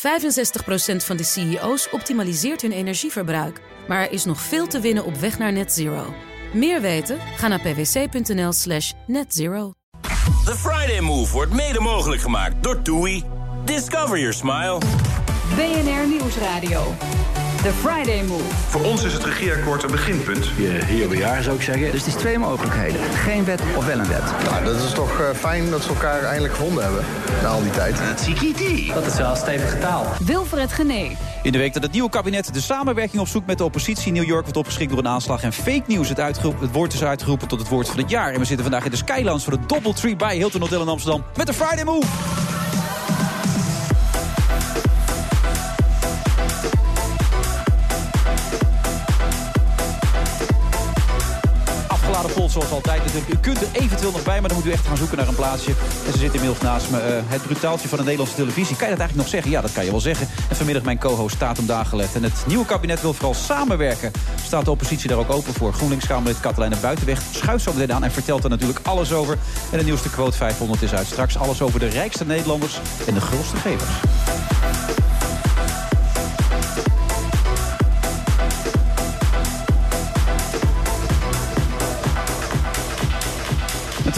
65% van de CEO's optimaliseert hun energieverbruik. Maar er is nog veel te winnen op weg naar net zero. Meer weten? Ga naar pwc.nl slash netzero. The Friday Move wordt mede mogelijk gemaakt door TUI. Discover your smile. BNR Nieuwsradio. The Friday Move. Voor ons is het regeerakkoord een beginpunt. Je hier bij jaar zou ik zeggen. Dus het is twee mogelijkheden. Geen wet of wel een wet. Nou, dat is toch uh, fijn dat ze elkaar eindelijk gevonden hebben. Na al die tijd. Dat is wel stevige taal. Wilfred Gené. In de week dat het nieuwe kabinet de samenwerking opzoekt met de oppositie... New York wordt opgeschikt door een aanslag en fake news. Het, het woord is uitgeroepen tot het woord van het jaar. En we zitten vandaag in de Skylands voor de Doubletree bij Hilton Hotel in Amsterdam... met de Friday Move. Zoals altijd. U kunt er eventueel nog bij, maar dan moet u echt gaan zoeken naar een plaatsje. En ze zit inmiddels naast me. Uh, het brutaaltje van de Nederlandse televisie. Kan je dat eigenlijk nog zeggen? Ja, dat kan je wel zeggen. En vanmiddag mijn co-host staat om Dagelet. En het nieuwe kabinet wil vooral samenwerken. Staat de oppositie daar ook open voor? GroenLinks-Kamerlid Katelijne Buitenweg schuift zo meteen aan... en vertelt er natuurlijk alles over. En de nieuwste quote 500 is uit. Straks alles over de rijkste Nederlanders en de grootste gevers.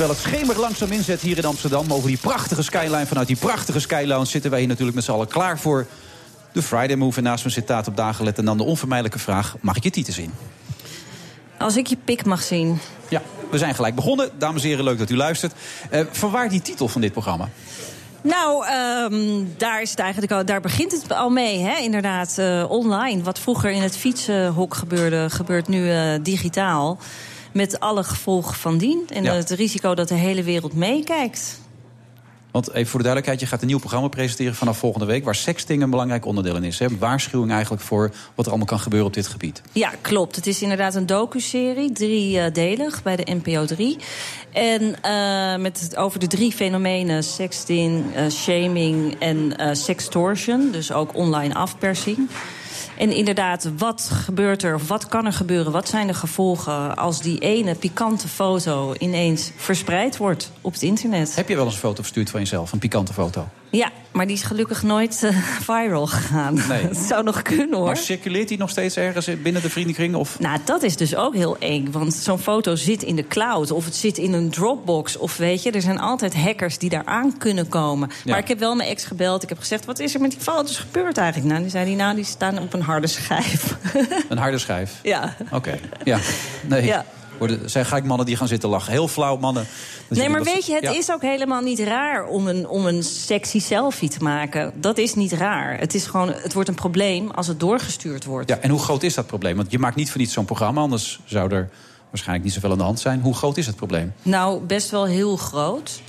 Terwijl het schemer langzaam inzet hier in Amsterdam... over die prachtige skyline, vanuit die prachtige skyline... zitten wij hier natuurlijk met z'n allen klaar voor de Friday Move. En naast me zit Taat op Dagelet. En dan de onvermijdelijke vraag, mag ik je titel zien? Als ik je pik mag zien. Ja, we zijn gelijk begonnen. Dames en heren, leuk dat u luistert. Uh, vanwaar die titel van dit programma? Nou, um, daar, is het eigenlijk al, daar begint het al mee, hè? inderdaad. Uh, online. Wat vroeger in het fietsenhok gebeurde, gebeurt nu uh, digitaal. Met alle gevolgen van dien. En ja. het risico dat de hele wereld meekijkt. Want even voor de duidelijkheid, je gaat een nieuw programma presenteren vanaf volgende week... waar sexting een belangrijk onderdeel in is. Hè? Waarschuwing eigenlijk voor wat er allemaal kan gebeuren op dit gebied. Ja, klopt. Het is inderdaad een docuserie, driedelig, bij de NPO 3. En uh, met het, over de drie fenomenen sexting, uh, shaming en uh, sextortion. Dus ook online afpersing. En inderdaad, wat gebeurt er of wat kan er gebeuren? Wat zijn de gevolgen als die ene pikante foto ineens verspreid wordt op het internet? Heb je wel eens een foto verstuurd van jezelf, een pikante foto? Ja, maar die is gelukkig nooit uh, viral gegaan. Nee. Dat zou nog kunnen hoor. Maar circuleert die nog steeds ergens binnen de vriendenkring? Of? Nou, dat is dus ook heel eng. Want zo'n foto zit in de cloud of het zit in een Dropbox. Of weet je, er zijn altijd hackers die daar aan kunnen komen. Ja. Maar ik heb wel mijn ex gebeld. Ik heb gezegd, wat is er met die foto's gebeurd eigenlijk? Nou, die zei die, nou, die staan op een harde schijf. Een harde schijf? Ja. Oké, okay. ja. Nee. Ja. Er zijn gelijk mannen die gaan zitten lachen. Heel flauw mannen. Nee, maar weet je, het ja. is ook helemaal niet raar om een, om een sexy selfie te maken. Dat is niet raar. Het, is gewoon, het wordt een probleem als het doorgestuurd wordt. Ja, en hoe groot is dat probleem? Want je maakt niet voor niets zo'n programma, anders zou er waarschijnlijk niet zoveel aan de hand zijn. Hoe groot is het probleem? Nou, best wel heel groot.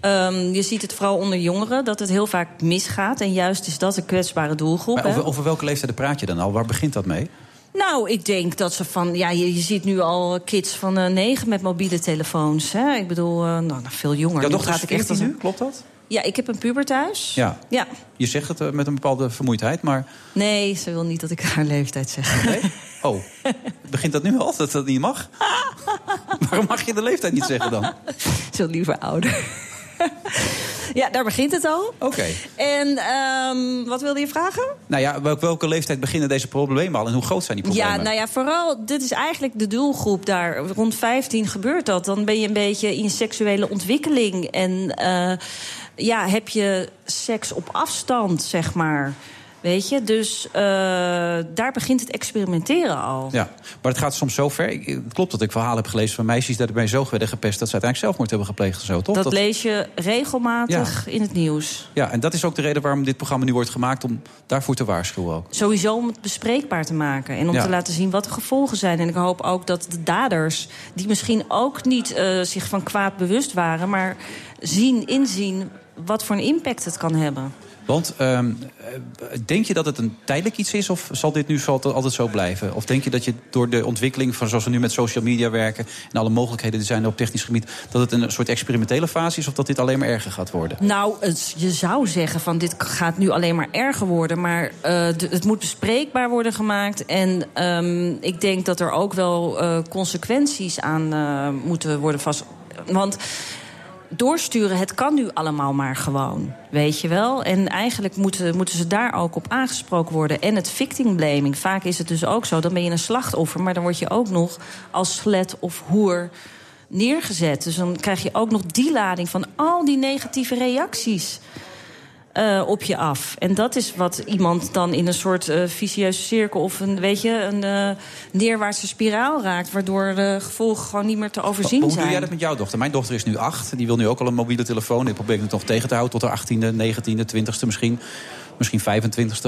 Um, je ziet het vooral onder jongeren, dat het heel vaak misgaat. En juist is dat een kwetsbare doelgroep. Maar over, over welke leeftijd praat je dan al? Waar begint dat mee? Nou, ik denk dat ze van. Ja, je, je ziet nu al kids van uh, negen met mobiele telefoons. Hè? Ik bedoel, uh, nou, veel jonger. Ja, dochter ik echt nu, klopt dat? Ja, ik heb een puber thuis. Ja. ja. Je zegt het uh, met een bepaalde vermoeidheid, maar. Nee, ze wil niet dat ik haar leeftijd zeg. Nee? Oh, begint dat nu al dat dat niet mag? Waarom mag je de leeftijd niet zeggen dan? Ze wil liever ouder. Ja, daar begint het al. Oké. Okay. En um, wat wilde je vragen? Nou ja, welke, welke leeftijd beginnen deze problemen al en hoe groot zijn die problemen? Ja, nou ja, vooral, dit is eigenlijk de doelgroep daar. Rond 15 gebeurt dat. Dan ben je een beetje in seksuele ontwikkeling. En uh, ja, heb je seks op afstand, zeg maar. Weet je, dus uh, daar begint het experimenteren al. Ja, maar het gaat soms zo ver. Het klopt dat ik verhalen heb gelezen van meisjes dat erbij zo werden gepest dat ze uiteindelijk zelfmoord hebben gepleegd of zo, toch? Dat, dat... lees je regelmatig ja. in het nieuws. Ja, en dat is ook de reden waarom dit programma nu wordt gemaakt om daarvoor te waarschuwen ook. Sowieso om het bespreekbaar te maken en om ja. te laten zien wat de gevolgen zijn. En ik hoop ook dat de daders, die misschien ook niet uh, zich van kwaad bewust waren, maar zien, inzien wat voor een impact het kan hebben. Want um, denk je dat het een tijdelijk iets is of zal dit nu altijd zo blijven? Of denk je dat je door de ontwikkeling van zoals we nu met social media werken... en alle mogelijkheden die zijn op technisch gebied... dat het een soort experimentele fase is of dat dit alleen maar erger gaat worden? Nou, je zou zeggen van dit gaat nu alleen maar erger worden... maar de, het moet bespreekbaar worden gemaakt. En um, ik denk dat er ook wel uh, consequenties aan uh, moeten worden vast... Want doorsturen, het kan nu allemaal maar gewoon. Weet je wel? En eigenlijk moeten, moeten ze daar ook op aangesproken worden. En het victim blaming. Vaak is het dus ook zo, dan ben je een slachtoffer... maar dan word je ook nog als slet of hoer neergezet. Dus dan krijg je ook nog die lading van al die negatieve reacties uh, op je af. En dat is wat iemand dan in een soort uh, vicieuze cirkel of een, weet je, een uh, neerwaartse spiraal raakt, waardoor de gevolgen gewoon niet meer te overzien Hoe zijn. doe jij dat met jouw dochter? Mijn dochter is nu acht. Die wil nu ook al een mobiele telefoon. Ik probeer het nog tegen te houden tot haar 18e, 19e, 20e misschien. Misschien 25e.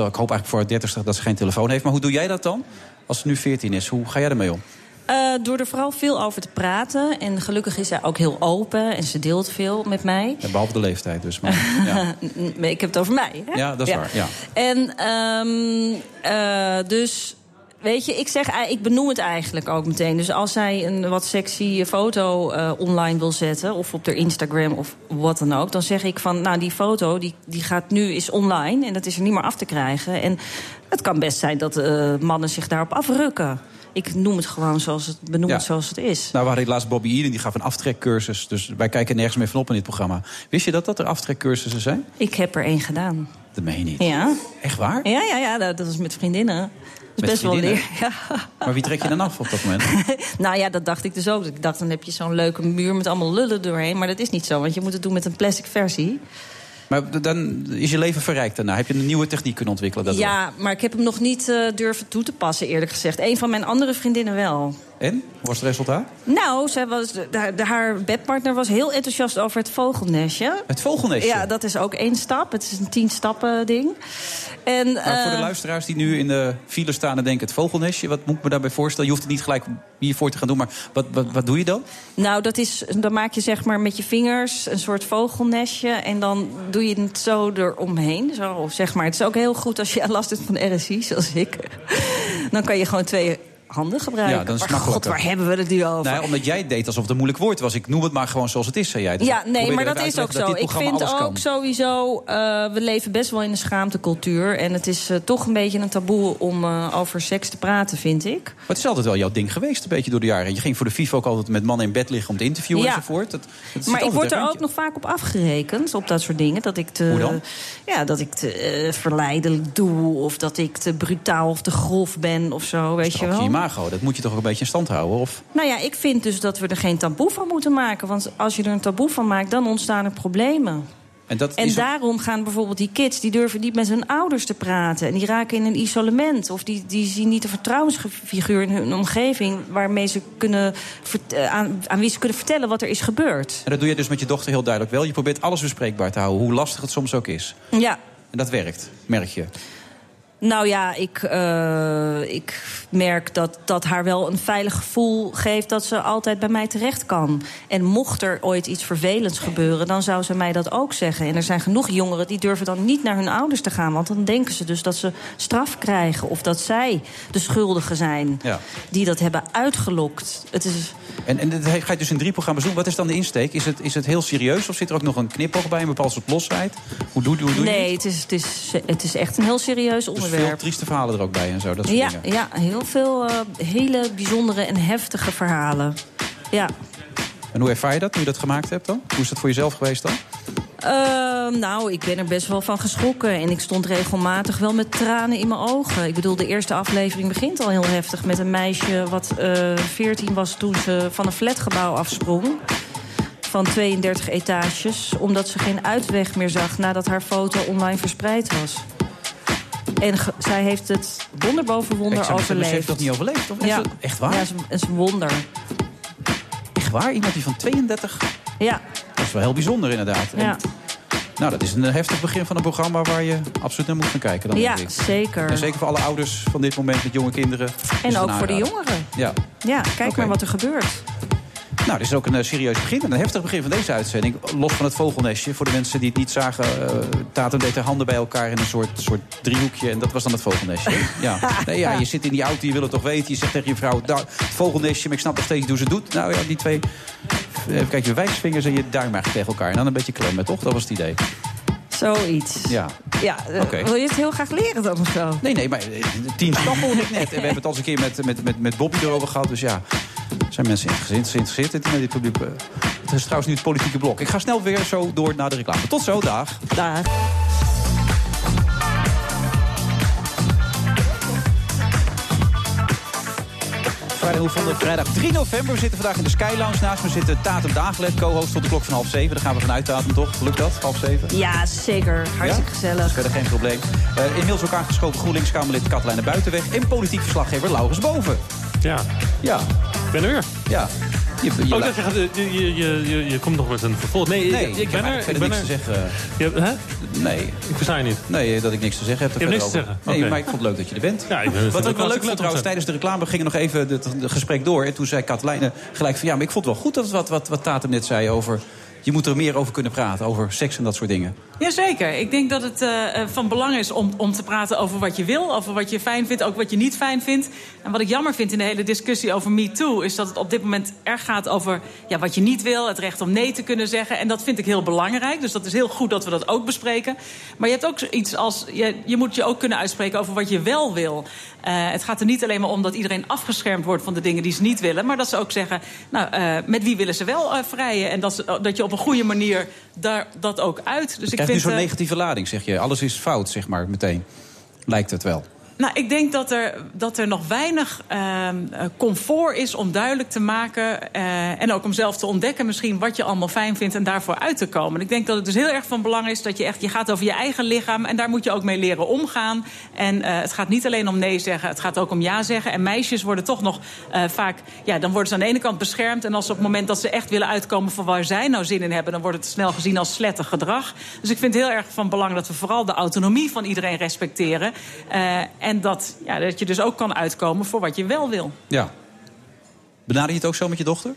Ik hoop eigenlijk voor haar 30e dat ze geen telefoon heeft. Maar hoe doe jij dat dan? Als ze nu 14 is, hoe ga jij ermee om? Uh, door er vooral veel over te praten. En gelukkig is zij ook heel open en ze deelt veel met mij. Behalve de leeftijd dus. Maar, ja. ik heb het over mij. Hè? Ja, dat is ja. waar. Ja. En um, uh, dus weet je, ik zeg, ik benoem het eigenlijk ook meteen. Dus als zij een wat sexy foto uh, online wil zetten... of op haar Instagram of wat dan ook... dan zeg ik van, nou, die foto die, die gaat nu is online... en dat is er niet meer af te krijgen. En het kan best zijn dat uh, mannen zich daarop afrukken ik noem het gewoon zoals het benoem het zoals het is. Nou, we hadden laatst Bobby Eden, die gaf een aftrekcursus. Dus wij kijken nergens meer van op in dit programma. Wist je dat dat er aftrekcursussen zijn? Ik heb er één gedaan. Dat meen je niet. Ja. Echt waar? Ja, ja, ja dat, was met vriendinnen. Dat is best wel leer. Ja. Maar wie trek je dan af op dat moment? nou ja, dat dacht ik dus ook. Ik dacht, dan heb je zo'n leuke muur met allemaal lullen doorheen. Maar dat is niet zo, want je moet het doen met een plastic versie. Maar dan is je leven verrijkt daarna. Heb je een nieuwe techniek kunnen ontwikkelen? Ja, maar ik heb hem nog niet uh, durven toe te passen, eerlijk gezegd. Een van mijn andere vriendinnen wel. En? Hoe was het resultaat? Nou, zij was, de, de, haar bedpartner was heel enthousiast over het vogelnestje. Het vogelnestje? Ja, dat is ook één stap. Het is een tien stappen ding. En, maar voor de uh, luisteraars die nu in de file staan en denken... het vogelnestje, wat moet ik me daarbij voorstellen? Je hoeft het niet gelijk hiervoor te gaan doen, maar wat, wat, wat doe je dan? Nou, dat is, dan maak je zeg maar met je vingers een soort vogelnestje... en dan doe je het zo eromheen. Zo, zeg maar. Het is ook heel goed als je last hebt van RSI, zoals ik. Dan kan je gewoon twee handen gebruiken. Ja, dan is maar god, waar hebben we het nu over? Nee, omdat jij deed alsof het een moeilijk woord was. Ik noem het maar gewoon zoals het is, zei jij. Dus ja, nee, maar dat is ook zo. Ik vind ook kan. sowieso... uh, we leven best wel in een schaamtecultuur. En het is uh, toch een beetje een taboe om uh, over seks te praten, vind ik. Maar het is altijd wel jouw ding geweest, een beetje door de jaren. Je ging voor de FIFA ook altijd met mannen in bed liggen om te interviewen Ja. enzovoort. Dat, Maar ik word er ook nog vaak op afgerekend, op dat soort dingen. Dat ik te, Hoe dan? Ja, dat ik te eh, verleidelijk doe. Of dat ik te brutaal of te grof ben of zo, weet je wel. Imago, dat moet je toch ook een beetje in stand houden? Of? Nou ja, ik vind dus dat we er geen taboe van moeten maken. Want als je er een taboe van maakt, dan ontstaan er problemen. En, dat En is daarom gaan bijvoorbeeld die kids, die durven niet met hun ouders te praten. En die raken in een isolement. Of die, die zien niet een vertrouwensfiguur in hun omgeving... waarmee ze kunnen, eh, aan, aan wie ze kunnen vertellen wat er is gebeurd. En dat doe je dus met je dochter heel duidelijk wel. Je probeert alles bespreekbaar te houden, hoe lastig het soms ook is. Ja, En dat werkt, merk je. Nou ja, ik, eh, ik merk dat dat haar wel een veilig gevoel geeft dat ze altijd bij mij terecht kan. En mocht er ooit iets vervelends gebeuren, dan zou ze mij dat ook zeggen. En er zijn genoeg jongeren die durven dan niet naar hun ouders te gaan. Want dan denken ze dus dat ze straf krijgen of dat zij de schuldigen zijn Ja. die dat hebben uitgelokt. Het is. En, en dat ga je dus in drie programma's doen. Wat is dan de insteek? Is het, is het heel serieus of zit er ook nog een knipoog bij, een bepaald soort losheid? Hoe doe, hoe doe je Nee, het? is, het, is, het is echt een heel serieus Dus onderwerp. veel trieste verhalen er ook bij en zo, dat soort Ja, dingen. ja, heel veel eh, hele bijzondere en heftige verhalen. Ja. En hoe ervaar je dat, nu je dat gemaakt hebt dan? Hoe is dat voor jezelf geweest dan? Ehm, nou, ik ben er best wel van geschrokken. En ik stond regelmatig wel met tranen in mijn ogen. Ik bedoel, de eerste aflevering begint al heel heftig... met een meisje wat eh 14 was toen ze van een flatgebouw afsprong. Van 32 etages. Omdat ze geen uitweg meer zag nadat haar foto online verspreid was. En zij heeft het wonder boven wonder overleefd. Ze heeft dat niet overleefd? Of is Ja. echt waar? Ja, het is een wonder. Echt waar? Iemand die van 32... Ja, Dat is wel heel bijzonder inderdaad. En- ja. nou, dat is een heftig begin van een programma waar je absoluut naar moet gaan kijken. Dan ja denk ik. zeker. En zeker voor alle ouders van dit moment met jonge kinderen. En ook voor de jongeren. Ja. Ja, kijk maar wat er gebeurt. Nou, dit is ook een eh, serieus begin. En een heftig begin van deze uitzending. Los van het vogelnestje. Voor de mensen die het niet zagen. eh Tatum deed haar handen bij elkaar in een soort, soort driehoekje. En dat was dan het vogelnestje. ja. Nee, ja, je zit in die auto, je wil het toch weten. Je zegt tegen je vrouw, nou, het vogelnestje. Maar ik snap nog steeds hoe ze het doet. Nou ja, die twee... Even kijken, je wijsvingers en je duim eigenlijk tegen elkaar. En dan een beetje klemmen, toch? Dat was het idee. Zoiets. Ja. Ja, eh, wil je het heel graag leren dan of zo? Nee, nee, maar eh, tien stappen hoorde ik net. En we hebben het al eens een keer met, met, met, met Bobby erover gehad. Dus ja, zijn mensen geïnteresseerd geïnteresseerd in dit publiek. Het is trouwens nu het politieke blok. Ik ga snel weer zo door naar de reclame. Tot zo, dag. Dag. Van de vrijdag 3 november. We zitten vandaag in de Sky Lounge. Naast me zit Tatum Dagelet, co-host tot de klok van half zeven. Daar gaan we vanuit, Tatum, toch? Lukt dat? Half zeven? Ja, zeker. Hartstikke Dat gezellig. is verder geen probleem. Uh, inmiddels ook aangeschoven GroenLinks-Kamerlid Katelijne Buitenweg... en politiek verslaggever Laurens Boven. Ja, Ja, ik ben er weer. ja. Je, je, Oh, je, gaat- je, je, je, je, je komt nog met een vervolg. Nee, nee, ik, ik, heb ben er. Ik ben niks er. te zeggen. Je, hè? Nee, Ik versta je niet. nee, dat ik niks te zeggen heb. er Je hebt niks te over. zeggen? Nee, maar ik vond het leuk dat je er bent. Ja, ik ben- Wat ik wel ook leuk vond trouwens, tijdens de reclame gingen nog even het het gesprek door. En toen zei Katelijne gelijk van ja, maar ik vond het wel goed dat wat, wat, wat Tatum net zei over... je moet er meer over kunnen praten, over seks en dat soort dingen. Jazeker. Ik denk dat het eh, eh, van belang is om, om te praten over wat je wil, over wat je fijn vindt, ook wat je niet fijn vindt. En wat ik jammer vind in de hele discussie over MeToo, is dat het op dit moment erg gaat over ja, wat je niet wil, het recht om nee te kunnen zeggen. En dat vind ik heel belangrijk. Dus dat is heel goed dat we dat ook bespreken. Maar je hebt ook iets als. Je, je moet je ook kunnen uitspreken over wat je wel wil. Eh, het gaat er niet alleen maar om dat iedereen afgeschermd wordt van de dingen die ze niet willen. Maar dat ze ook zeggen, nou, met wie willen ze wel vrijen? En dat, dat je op een goede manier daar, dat ook uit. Dus ik Krijgt nu zo'n eh, negatieve lading, zeg je. Alles is fout, zeg maar, meteen. Lijkt het wel. Nou, ik denk dat er, dat er nog weinig ehm, eh, comfort is om duidelijk te maken... eh, en ook om zelf te ontdekken misschien wat je allemaal fijn vindt... en daarvoor uit te komen. Ik denk dat het dus heel erg van belang is dat je echt... je gaat over je eigen lichaam en daar moet je ook mee leren omgaan. En eh, het gaat niet alleen om nee zeggen, het gaat ook om ja zeggen. En meisjes worden toch nog vaak... ja, dan worden ze aan de ene kant beschermd... en als op het moment dat ze echt willen uitkomen van waar zij nou zin in hebben... dan wordt het snel gezien als slettig gedrag. Dus ik vind het heel erg van belang dat we vooral de autonomie van iedereen respecteren... En dat, ja, dat je dus ook kan uitkomen voor wat je wel wil. Ja. Benader je het ook zo met je dochter?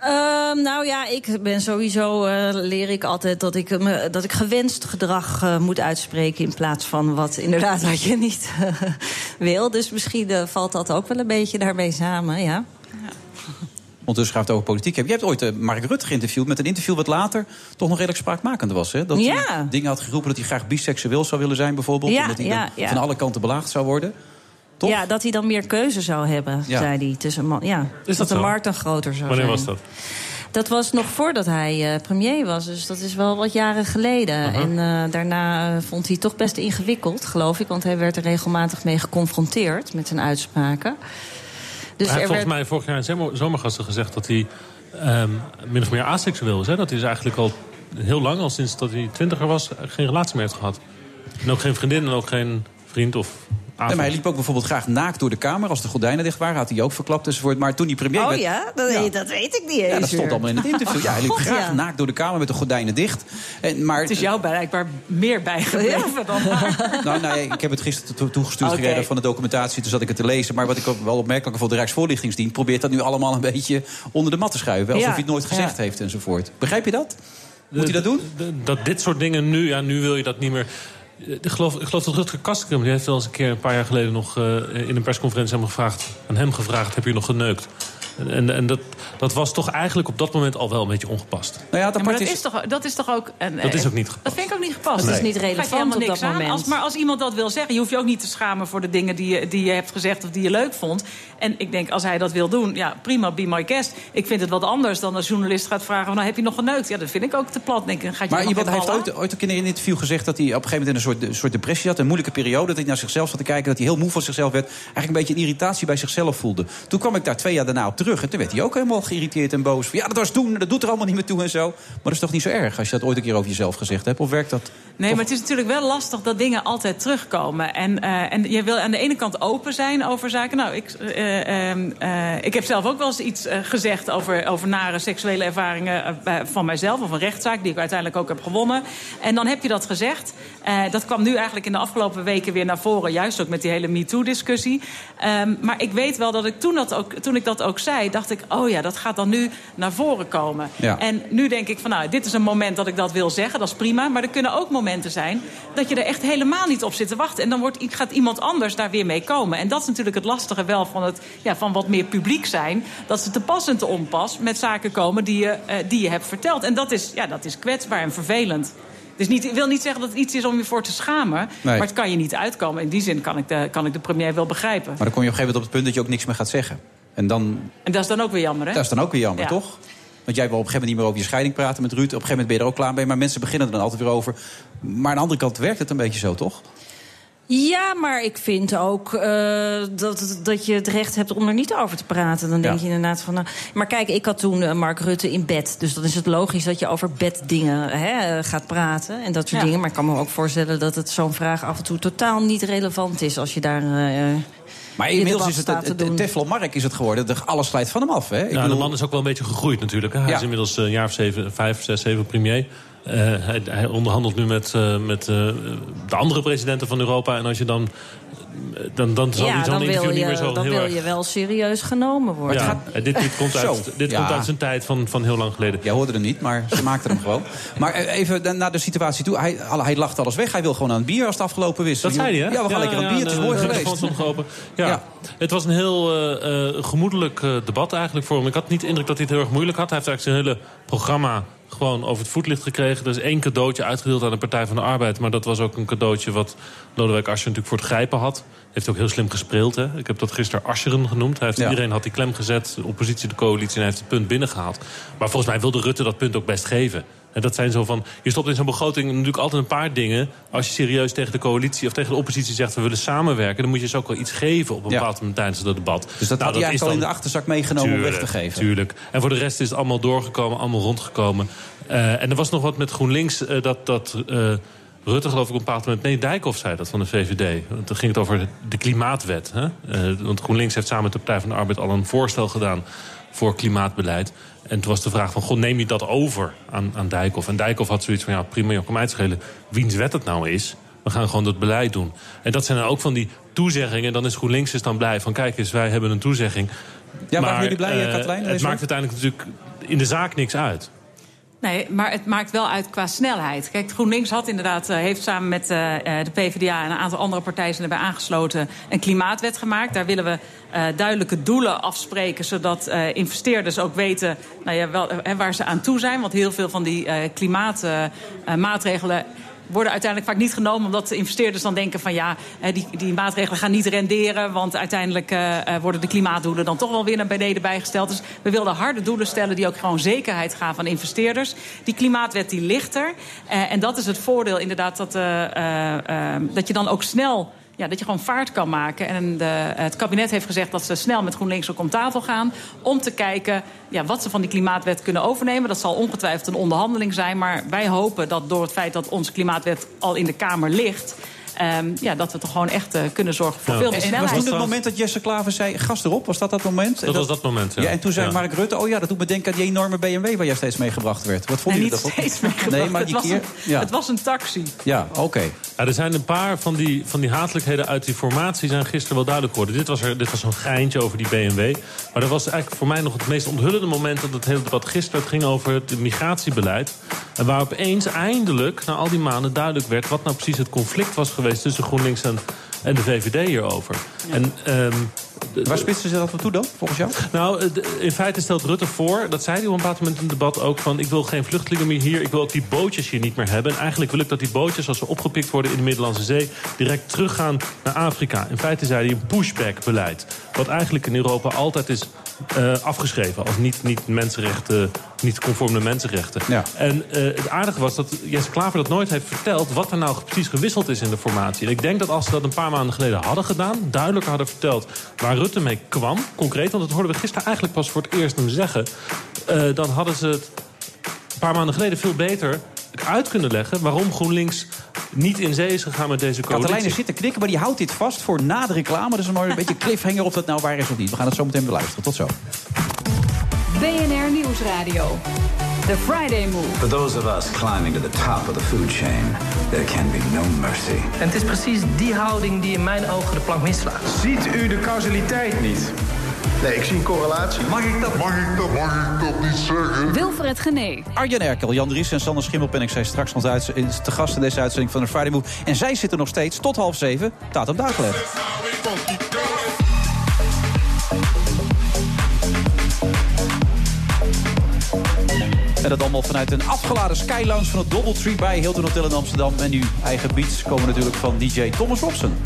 Ehm, nou ja, ik ben sowieso, eh, leer ik altijd dat ik, me, dat ik gewenst gedrag eh, moet uitspreken... in plaats van wat inderdaad wat je niet wil. Dus misschien eh, valt dat ook wel een beetje daarmee samen, ja. Ondertussen gaat het over politiek hebben. Je hebt ooit eh, Mark Rutte geïnterviewd met een interview wat later toch nog redelijk spraakmakend was. Hè? Dat Ja. hij dingen had geroepen dat hij graag biseksueel zou willen zijn, bijvoorbeeld. Ja, en dat hij ja, dan ja. van alle kanten belaagd zou worden. Toch? Ja, dat hij dan meer keuze zou hebben, Ja. zei hij. Tussen man, ja, dat dat de zo? markt dan groter zou Wanneer zijn. was dat? Dat was nog voordat hij eh, premier was, dus dat is wel wat jaren geleden. En eh, daarna vond hij het toch best ingewikkeld, geloof ik. Want hij werd er regelmatig mee geconfronteerd met zijn uitspraken. Dus hij heeft volgens werd... mij vorig jaar in zomer- zomergasten gezegd dat hij ehm, min of meer aseksueel is. Hè? Dat hij dus eigenlijk al heel lang, al sinds dat hij twintiger was, geen relatie meer heeft gehad. En ook geen vriendin en ook geen vriend of. Nee, maar hij liep ook bijvoorbeeld graag naakt door de kamer. Als de gordijnen dicht waren, had hij ook verklapt enzovoort. Maar toen hij premier Oh werd... ja? Dat, Ja. dat weet ik niet eens Ja, dat stond allemaal in het interview. Ja, hij liep God, graag ja. naakt door de kamer met de gordijnen dicht. En, maar, Het is jou blijkbaar meer bijgebleven dan haar. Nou, nou, ik heb het gisteren to- toegestuurd gekregen van de documentatie. Toen zat ik het te lezen. Maar wat ik ook wel opmerkelijk vond, de Rijksvoorlichtingsdienst probeert dat nu allemaal een beetje onder de mat te schuiven. Alsof Ja, hij het nooit gezegd ja. heeft enzovoort. Begrijp je dat? Moet hij dat doen? de- Dat dit soort dingen nu, ja, nu wil je dat niet meer. Ik geloof, ik geloof dat Rutger Kastrikum, die heeft wel eens een keer een paar jaar geleden nog eh, in een persconferentie me gevraagd, aan hem gevraagd: heb je nog geneukt? En, en, dat, dat was toch eigenlijk op dat moment al wel een beetje ongepast. Nou ja, het Ja, maar dat is... toch, dat is toch ook... Een, Dat is eh, ook niet gepast. Dat vind ik ook niet gepast. Dat is niet relevant helemaal op niks dat aan. moment. Als, maar als iemand dat wil zeggen, je hoeft je ook niet te schamen voor de dingen die je, die je hebt gezegd of die je leuk vond. En ik denk, als hij dat wil doen, ja, prima, be my guest. Ik vind het wat anders dan als journalist gaat vragen: van, nou, heb je nog geneukt? Ja, dat vind ik ook te plat. Denk, ik, gaat je Maar iemand heeft ooit, ooit een keer in een interview gezegd dat hij op een gegeven moment in een soort, een soort depressie had. Een moeilijke periode. Dat hij naar zichzelf zat te kijken. Dat hij heel moe van zichzelf werd. Eigenlijk een beetje een irritatie bij zichzelf voelde. Toen kwam ik daar twee jaar daarna op terug. En toen werd hij ook helemaal geïrriteerd en boos. Van, ja, dat was toen. Dat doet er allemaal niet meer toe en zo. Maar dat is toch niet zo erg als je dat ooit een keer over jezelf gezegd hebt? Of werkt dat? Nee, maar het is natuurlijk wel lastig dat dingen altijd terugkomen. En, eh, en je wil aan de ene kant open zijn over zaken. Nou, ik, eh, ehm, eh, ik heb zelf ook wel eens iets gezegd over, over nare seksuele ervaringen van mijzelf. Of een rechtszaak die ik uiteindelijk ook heb gewonnen. En dan heb je dat gezegd. Dat kwam nu eigenlijk in de afgelopen weken weer naar voren. Juist ook met die hele MeToo-discussie. Ehm, maar ik weet wel dat ik toen, dat ook, toen ik dat ook zei, dacht ik... oh ja, dat gaat dan nu naar voren komen. Ja. En nu denk ik van, nou, dit is een moment dat ik dat wil zeggen. Dat is prima. Maar er kunnen ook momenten zijn dat je er echt helemaal niet op zit te wachten. En dan wordt, gaat iemand anders daar weer mee komen. En dat is natuurlijk het lastige wel van, het, ja, van wat meer publiek zijn. Dat ze te pas en te onpas met zaken komen die je, eh, die je hebt verteld. En dat is, ja, dat is kwetsbaar en vervelend. Dus niet, ik wil niet zeggen dat het iets is om je voor te schamen. Nee. Maar het kan je niet uitkomen. In die zin kan ik de, kan ik de premier wel begrijpen. Maar dan kom je op een gegeven moment op het punt dat je ook niks meer gaat zeggen. En dan, En dat is dan ook weer jammer, hè? dat is dan ook weer jammer, Ja. toch? Want jij wil op een gegeven moment niet meer over je scheiding praten met Ruud. Op een gegeven moment ben je er ook klaar mee. Maar mensen beginnen er dan altijd weer over. Maar aan de andere kant werkt het een beetje zo, toch? Ja, maar ik vind ook uh, dat, dat je het recht hebt om er niet over te praten. Dan denk Ja. je inderdaad van. Nou, maar kijk, ik had toen uh, Mark Rutte in bed. Dus dan is het logisch dat je over beddingen hè, uh, gaat praten. En dat soort Ja. dingen. Maar ik kan me ook voorstellen dat het zo'n vraag af en toe totaal niet relevant is. Als je daar. Uh, Maar inmiddels is het het- Teflon Mark is het geworden. De- Alles slijt van hem af, hè? Ik Ja, de bedoel- man is ook wel een beetje gegroeid natuurlijk. Hè. Hij Ja. is inmiddels eh, een jaar of zeven, vijf, zes, zeven premier. Eh, hij, hij onderhandelt nu met, eh, met eh, de andere presidenten van Europa. En als je dan... Dan, dan zal ja, hij zo'n dan, interview wil niet je, meer zo dan heel wil erg... je wel serieus genomen worden. Ja, eh, dit, dit, komt, uit, dit ja. komt uit zijn tijd van, van heel lang geleden. Jij hoorde hem niet, maar ze maakten hem gewoon. Maar eh, even na- naar de situatie toe. Hij, alle- hij lacht alles weg. Hij wil gewoon aan het bier als het afgelopen is. Dat zei hij, hè? Ja, we gaan lekker aan het bier. Het is mooi de geweest. Ja. Ja. Het was een heel eh, eh, gemoedelijk debat eigenlijk voor hem. Ik had niet de indruk dat hij het heel erg moeilijk had. Hij heeft eigenlijk zijn hele programma gewoon over het voetlicht gekregen. Er is één cadeautje uitgedeeld aan de Partij van de Arbeid. Maar dat was ook een cadeautje wat Lodewijk Asscher natuurlijk voor het grijpen had. Heeft ook heel slim gespeeld. Hè? Ik heb dat gisteren Ascheren genoemd. Hij heeft, Ja. Iedereen had die klem gezet, de oppositie, de coalitie... en hij heeft het punt binnengehaald. Maar volgens mij wilde Rutte dat punt ook best geven. En dat zijn zo van, je stopt in zo'n begroting natuurlijk altijd een paar dingen. Als je serieus tegen de coalitie of tegen de oppositie zegt... we willen samenwerken, dan moet je ze ook wel iets geven... op een Ja. bepaald moment tijdens dat debat. Dus dat Nou, had hij eigenlijk al in de achterzak meegenomen om weg te geven. Tuurlijk. En voor de rest is het allemaal doorgekomen, allemaal rondgekomen. Eh, en er was nog wat met GroenLinks eh, dat... dat eh, Rutte geloof ik op een bepaald moment... Nee, Dijkhoff zei dat van de VVD. Want toen ging het over de klimaatwet. Hè? Eh, want GroenLinks heeft samen met de Partij van de Arbeid... al een voorstel gedaan voor klimaatbeleid. En toen was de vraag van, goh, neem je dat over aan, aan Dijkhoff? En Dijkhoff had zoiets van, ja, prima, joh, kan mij schelen... wiens wet het nou is. We gaan gewoon dat beleid doen. En dat zijn dan ook van die toezeggingen. Dan is GroenLinks dus dan blij van, kijk eens, wij hebben een toezegging. Ja, waren jullie blij, eh, Katlijn? Het maakt uiteindelijk natuurlijk in de zaak niks uit. Nee, maar het maakt wel uit qua snelheid. Kijk, GroenLinks had inderdaad, eh, heeft samen met eh, eh, de PvdA en een aantal andere partijen zijn erbij aangesloten een klimaatwet gemaakt. Daar willen we duidelijke doelen afspreken, zodat investeerders ook weten nou ja, wel, waar ze aan toe zijn. Want heel veel van die klimaatmaatregelen worden uiteindelijk vaak niet genomen... omdat de investeerders dan denken van ja, die, die maatregelen gaan niet renderen... want uiteindelijk eh, eh, worden de klimaatdoelen dan toch wel weer naar beneden bijgesteld. Dus we wilden harde doelen stellen die ook gewoon zekerheid gaven aan investeerders. Die klimaatwet die ligt er. Eh, en dat is het voordeel inderdaad dat, dat je dan ook snel... Ja, dat je gewoon vaart kan maken. En de, het kabinet heeft gezegd dat ze snel met GroenLinks ook om tafel gaan... om te kijken ja, wat ze van die klimaatwet kunnen overnemen. Dat zal ongetwijfeld een onderhandeling zijn. Maar wij hopen dat door het feit dat onze klimaatwet al in de Kamer ligt... ehm, ja, dat we toch gewoon echt eh, kunnen zorgen voor Ja. veel meer En was snelheid. toen het moment dat Jesse Klaver zei... gas erop, was dat dat moment? Dat was dat moment, ja. Ja, en toen zei Ja. Mark Rutte... oh ja, dat doet me denken aan die enorme BMW... waar jij steeds meegebracht werd. Wat vonden Nee, jullie niet daarvan? steeds meegebracht. Nee, maar het, die was keer... een, Ja, het was een taxi. ja oké. Er zijn een paar van die, van die hatelijkheden uit die formatie... zijn gisteren wel duidelijk geworden. Dit was, er, dit was zo'n geintje over die BMW. Maar dat was eigenlijk voor mij nog het meest onthullende moment... dat het hele debat gisteren ging over het migratiebeleid. En waar opeens eindelijk, na al die maanden, duidelijk werd... wat nou precies het conflict was geweest tussen GroenLinks en, en de VVD hierover. En... ehm, Waar spitsen ze dat voor toe dan, volgens jou? Nou, eh, in feite stelt Rutte voor, dat zei hij op een bepaald moment in het debat ook... van ik wil geen vluchtelingen meer hier, ik wil ook die bootjes hier niet meer hebben. En eigenlijk wil ik dat die bootjes, als ze opgepikt worden in de Middellandse Zee... direct teruggaan naar Afrika. In feite zei hij een pushback-beleid. Wat eigenlijk in Europa altijd is eh, afgeschreven als niet, niet mensenrechten... niet conform de mensenrechten. Ja. En eh, het aardige was dat Jesse Klaver dat nooit heeft verteld... wat er nou precies gewisseld is in de formatie. En ik denk dat als ze dat een paar maanden geleden hadden gedaan... duidelijker hadden verteld waar Rutte mee kwam, concreet... want dat hoorden we gisteren eigenlijk pas voor het eerst hem zeggen... eh, dan hadden ze het een paar maanden geleden veel beter uit kunnen leggen... waarom GroenLinks niet in zee is gegaan met deze coalitie. Katelijne zit te knikken, maar die houdt dit vast voor na de reclame. Mooi een beetje cliffhanger of dat nou waar is of niet. We gaan het zo meteen beluisteren. Tot zo. BNR Nieuwsradio. The Friday Move. For those of us climbing to the top of the food chain, there can be no mercy. En het is precies die houding die in mijn ogen de plank mislaat. Ziet u de causaliteit niet? Nee, ik zie een correlatie. Mag ik dat? Mag ik dat, mag ik dat niet zeggen? Wilfred Genee. Arjen Erkel, Jan Dries en Sander Schimmelpen. Ik zei straks nog te gast in deze uitzending van de Friday Move. En zij zitten nog steeds tot half zeven. Taat op En dat allemaal vanuit een afgeladen skylounge van het Doubletree bij Hilton Hotel in Amsterdam. En nu eigen beats komen natuurlijk van DJ Thomas Robson.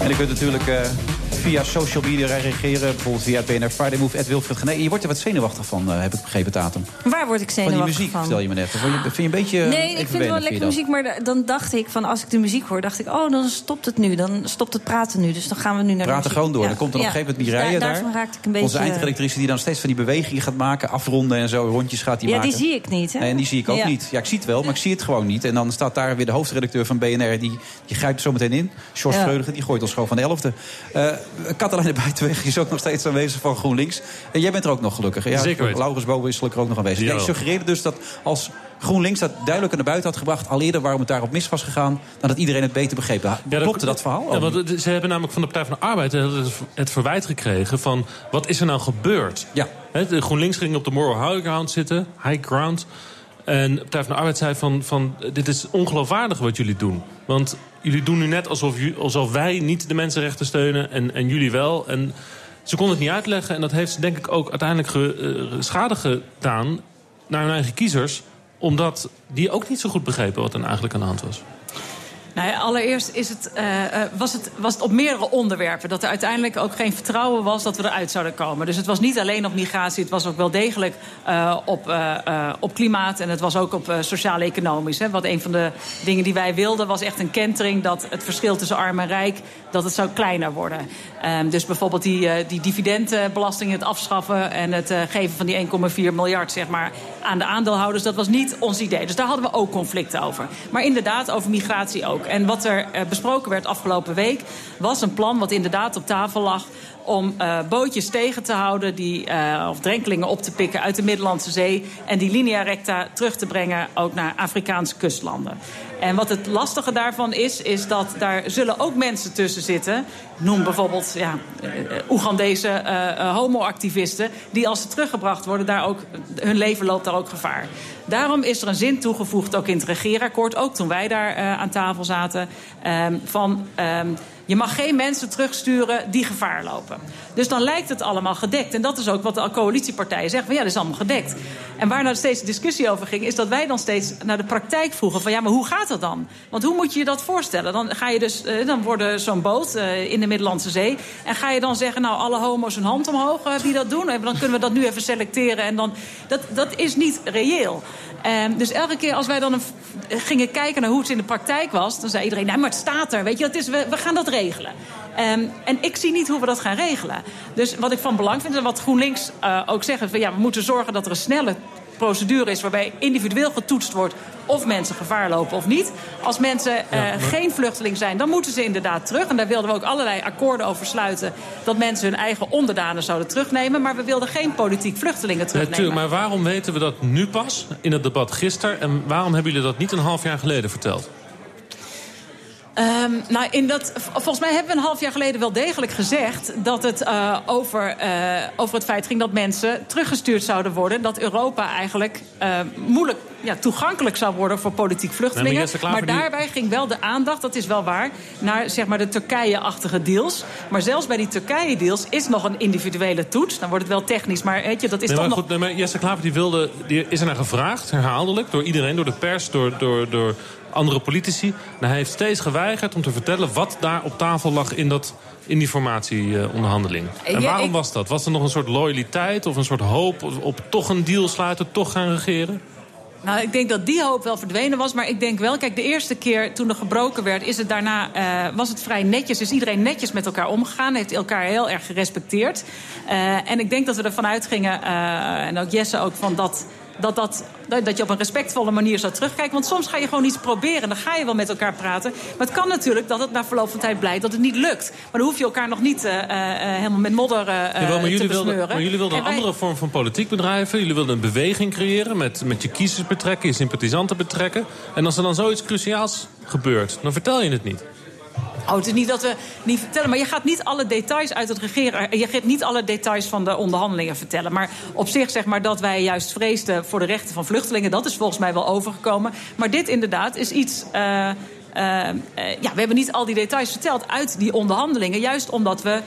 En ik kunt natuurlijk... Eh, via social media reageren. Bijvoorbeeld via BNR Friday Move, Ed Wilfred Genee. Je wordt er wat zenuwachtig van, eh, heb ik begrepen, Tatum. Waar word ik Van die zenuwachtig muziek, vertel je me net. Vond je, vind je een beetje Nee, ik vind het wel lekker muziek, maar da- dan dacht ik van als ik de muziek hoor, dacht ik, oh, dan stopt het nu, dan stopt het praten nu, dus dan gaan we nu naar de Praten gewoon door. Ja. Dan komt er op een Ja. gegeven moment Dus die rijen daar- daar. Daarvan raakte ik een beetje. Onze eindredactrice die dan steeds van die bewegingen gaat maken. Afronden en zo, rondjes gaat die Ja, maken. die zie ik niet, hè? Nee, en die zie ik ook Ja. niet. Ja, ik zie het wel, maar ik zie het gewoon niet. En dan staat daar weer de hoofdredacteur van BNR. Die, die grijpt zo meteen in. Sjors Ja. Vreugde, die gooit ons gewoon van de elfde. Eh Katelijne Buitenweg is ook nog steeds aanwezig van GroenLinks. En jij bent er ook nog gelukkig. Ja, Zeker. Laurens Boven is gelukkig ook nog aanwezig. Jij suggereerde dus dat als GroenLinks dat duidelijker naar buiten had gebracht... al eerder waarom het daarop mis was gegaan... dan dat iedereen het beter begreep. Ja, Klopte dat verhaal? Ja, want ze hebben namelijk van de Partij van de Arbeid het, verwijt gekregen van... wat is er nou gebeurd? Ja. De GroenLinks ging op de moral high ground zitten, high ground. En Partij van de Arbeid zei van, van dit is ongeloofwaardig wat jullie doen. Want jullie doen nu net alsof, alsof wij niet de mensenrechten steunen en, en jullie wel. En ze konden het niet uitleggen en dat heeft ze denk ik ook uiteindelijk ge, eh, schade gedaan... naar hun eigen kiezers, omdat die ook niet zo goed begrepen wat er eigenlijk aan de hand was. Nou allereerst is het, eh, eh, was, het, was het op meerdere onderwerpen. Dat er uiteindelijk ook geen vertrouwen was dat we eruit zouden komen. Dus het was niet alleen op migratie, het was ook wel degelijk eh, op, op klimaat. En het was ook op sociaal-economisch. Wat een van de dingen die wij wilden was echt een kentering... dat het verschil tussen arm en rijk dat het zou kleiner worden. Ehm, dus bijvoorbeeld die, die dividendbelasting, het afschaffen... en het geven van die 1,4 miljard zeg maar, aan de aandeelhouders... dat was niet ons idee. Dus daar hadden we ook conflicten over. Maar inderdaad, over migratie ook. En wat er eh, besproken werd afgelopen week... was een plan wat inderdaad op tafel lag om eh, bootjes tegen te houden... Die, eh, of drenkelingen op te pikken uit de Middellandse Zee... en die linea recta terug te brengen ook naar Afrikaanse kustlanden. En wat het lastige daarvan is, is dat daar zullen ook mensen tussen zitten... noem bijvoorbeeld ja, eh, Oegandese eh, homoactivisten... die als ze teruggebracht worden, daar ook, hun leven loopt daar ook gevaar. Daarom is er een zin toegevoegd, ook in het regeerakkoord... ook toen wij daar aan tafel zaten, ehm, van... ehm, je mag geen mensen terugsturen die gevaar lopen. Dus dan lijkt het allemaal gedekt. En dat is ook wat de coalitiepartijen zeggen. Van ja, dat is allemaal gedekt. En waar nou steeds de discussie over ging... is dat wij dan steeds naar de praktijk vroegen. Van ja, maar hoe gaat dat dan? Want hoe moet je je dat voorstellen? Dan, ga je dus, eh, dan wordt zo'n boot eh, in de Middellandse Zee... en ga je dan zeggen, nou, alle homo's een hand omhoog eh, die dat doen? En dan kunnen we dat nu even selecteren. En dan, dat, dat is niet reëel. Ehm, dus elke keer als wij dan gingen kijken naar hoe het in de praktijk was... dan zei iedereen, nou, maar het staat er. Weet je, het is, we, we gaan dat regelen. Ehm, en ik zie niet hoe we dat gaan regelen. Dus wat ik van belang vind en wat GroenLinks eh, ook zegt... Van, ja, we moeten zorgen dat er een snelle procedure is... waarbij individueel getoetst wordt of mensen gevaar lopen of niet. Als mensen eh, geen vluchteling zijn, dan moeten ze inderdaad terug. En daar wilden we ook allerlei akkoorden over sluiten... dat mensen hun eigen onderdanen zouden terugnemen. Maar we wilden geen politiek vluchtelingen terugnemen. Natuurlijk, maar waarom weten we dat nu pas in het debat gisteren? En waarom hebben jullie dat niet een half jaar geleden verteld? Ehm, nou, in dat, volgens mij hebben we een half jaar geleden wel degelijk gezegd... dat het eh, over, eh, over het feit ging dat mensen teruggestuurd zouden worden. Dat Europa eigenlijk eh, moeilijk ja, toegankelijk zou worden voor politiek vluchtelingen. Nee, maar daarbij ging wel de aandacht, dat is wel waar... naar zeg maar, de Turkije-achtige deals. Maar zelfs bij die Turkije-deals is nog een individuele toets. Dan wordt het wel technisch, maar weet je, dat is Nee, toch maar nog... goed, nee, maar Jesse Klaver die wilde, die is er naar gevraagd, herhaaldelijk, door iedereen, door de pers, door, door, door andere politici. En hij heeft steeds geweigerd om te vertellen wat daar op tafel lag in, dat, in die formatieonderhandeling. en waarom was dat? Was er nog een soort loyaliteit of een soort hoop op, op toch een deal sluiten, toch gaan regeren? Nou, ik denk dat die hoop wel verdwenen was. Maar ik denk wel, kijk, de eerste keer toen er gebroken werd... Is het daarna, eh, was het vrij netjes. Is iedereen netjes met elkaar omgegaan. Heeft elkaar heel erg gerespecteerd. Eh, en ik denk dat we ervan uitgingen, eh, en ook Jesse ook, van dat... Dat, dat, dat je op een respectvolle manier zou terugkijken. Want soms ga je gewoon iets proberen. Dan ga je wel met elkaar praten. Maar het kan natuurlijk dat het na verloop van tijd blijkt dat het niet lukt. Maar dan hoef je elkaar nog niet eh, eh, helemaal met modder eh maar, te jullie wilden, besmeuren. maar jullie wilden En een wij- andere vorm van politiek bedrijven. Jullie wilden een beweging creëren met, met je kiezers betrekken, je sympathisanten betrekken. En als er dan zoiets cruciaals gebeurt, dan vertel je het niet. Oh, het is niet dat we niet vertellen, maar je gaat niet alle details uit het regeren. Je gaat niet alle details van de onderhandelingen vertellen. Maar op zich zeg maar dat wij juist vreesden voor de rechten van vluchtelingen, dat is volgens mij wel overgekomen. Maar dit inderdaad is iets. eh, eh, eh, ja, we hebben niet al die details verteld uit die onderhandelingen. Juist omdat we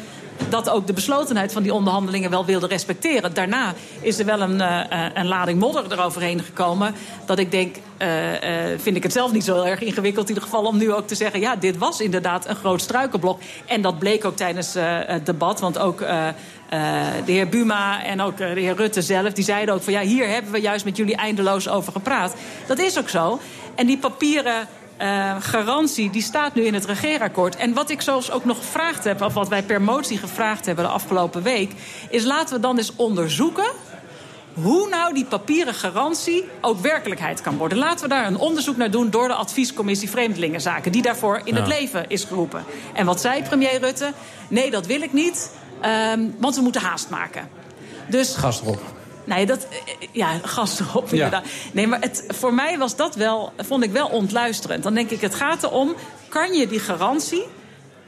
dat ook de beslotenheid van die onderhandelingen wel wilde respecteren. Daarna is er wel een, uh, een lading modder eroverheen gekomen. Dat ik denk, uh, uh, vind ik het zelf niet zo erg ingewikkeld in ieder geval om nu ook te zeggen... ja, dit was inderdaad een groot struikelblok. En dat bleek ook tijdens het debat, want ook... de heer Buma en ook de heer Rutte zelf, die zeiden ook van ja, hier hebben we juist met jullie eindeloos over gepraat. Dat is ook zo. En die papieren uh, garantie, die staat nu in het regeerakkoord. En wat ik zoals ook nog gevraagd heb, of wat wij per motie gevraagd hebben de afgelopen week, is laten we dan eens onderzoeken hoe nou die papieren garantie ook werkelijkheid kan worden. Laten we daar een onderzoek naar doen door de adviescommissie Vreemdelingenzaken, die daarvoor in ja. het leven is geroepen. En wat zei premier Rutte? Nee, dat wil ik niet, um, want we moeten haast maken. Dus, Gas erop. Nee, dat, ja, gas erop inderdaad. Ja. Nee, maar het, voor mij was dat wel, vond ik wel ontluisterend. Dan denk ik, het gaat erom, kan je die garantie...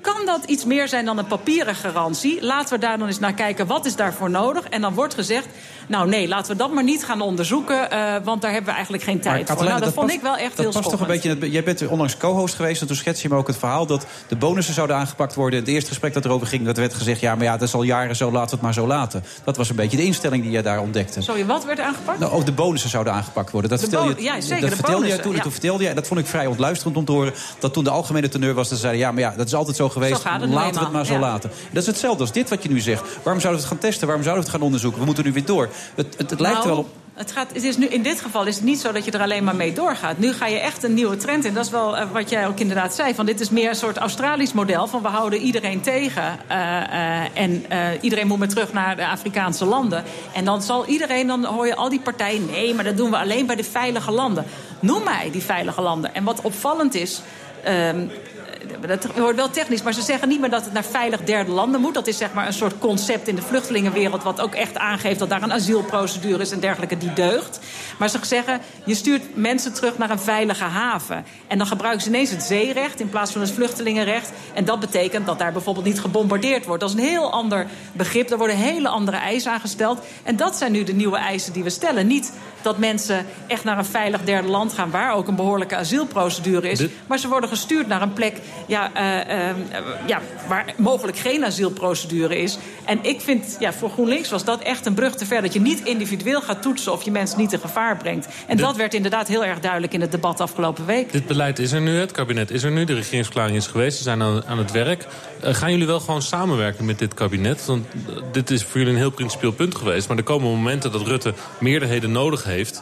Kan dat iets meer zijn dan een papieren garantie? Laten we daar dan eens naar kijken, wat is daarvoor nodig? En dan wordt gezegd, nou nee, laten we dat maar niet gaan onderzoeken... Uh, want daar hebben we eigenlijk geen tijd voor. Nou, dat, dat vond past, ik wel echt dat heel past toch een beetje het, Jij bent onlangs co-host geweest en toen schets je me ook het verhaal... dat de bonussen zouden aangepakt worden. Het eerste gesprek dat erover ging, dat werd gezegd... ja, maar ja, dat is al jaren zo, laten we het maar zo laten. Dat was een beetje de instelling die jij daar ontdekte. Sorry, wat werd aangepakt? Nou, ook de bonussen zouden aangepakt worden. Dat de vertelde je, ja, zeker, dat vertelde jij toen. Ja. Toen vertelde jij, dat vond ik vrij ontluisterend om te horen... dat toen de algemene teneur was, dat ze zeiden... ja, maar ja, dat is altijd zo geweest, zo laten we het maar zo ja. laten. Dat is hetzelfde als dit wat je nu zegt. Waarom zouden we het gaan testen? Waarom zouden we het gaan onderzoeken? We moeten nu weer door. Het, het, lijkt nou, wel op... Het gaat, het is nu, in dit geval is het niet zo dat je er alleen maar mee doorgaat. Nu ga je echt een nieuwe trend in. Dat is wel uh, wat jij ook inderdaad zei. Van dit is meer een soort Australisch model. Van we houden iedereen tegen. Uh, uh, en iedereen moet weer terug naar de Afrikaanse landen. En dan zal iedereen, dan hoor je al die partijen... nee, maar dat doen we alleen bij de veilige landen. Noem mij die veilige landen. En wat opvallend is... Um, dat wordt wel technisch, maar ze zeggen niet meer dat het naar veilig derde landen moet. Dat is zeg maar een soort concept in de vluchtelingenwereld... wat ook echt aangeeft dat daar een asielprocedure is en dergelijke die deugt. Maar ze zeggen, je stuurt mensen terug naar een veilige haven. En dan gebruiken ze ineens het zeerecht in plaats van het vluchtelingenrecht. En dat betekent dat daar bijvoorbeeld niet gebombardeerd wordt. Dat is een heel ander begrip. Er worden hele andere eisen aangesteld. En dat zijn nu de nieuwe eisen die we stellen. Niet dat mensen echt naar een veilig derde land gaan... waar ook een behoorlijke asielprocedure is. Maar ze worden gestuurd naar een plek ja, uh, uh, ja, waar mogelijk geen asielprocedure is. En ik vind, ja, voor GroenLinks was dat echt een brug te ver. Dat je niet individueel gaat toetsen of je mensen niet in gevaar brengt. En dat werd inderdaad heel erg duidelijk in het debat afgelopen week. Dit beleid is er nu, het kabinet is er nu, de regeringsverklaring is geweest. Ze zijn aan, aan het werk. Uh, gaan jullie wel gewoon samenwerken met dit kabinet? Want dit is voor jullie een heel principieel punt geweest. Maar er komen momenten dat Rutte meerderheden nodig heeft...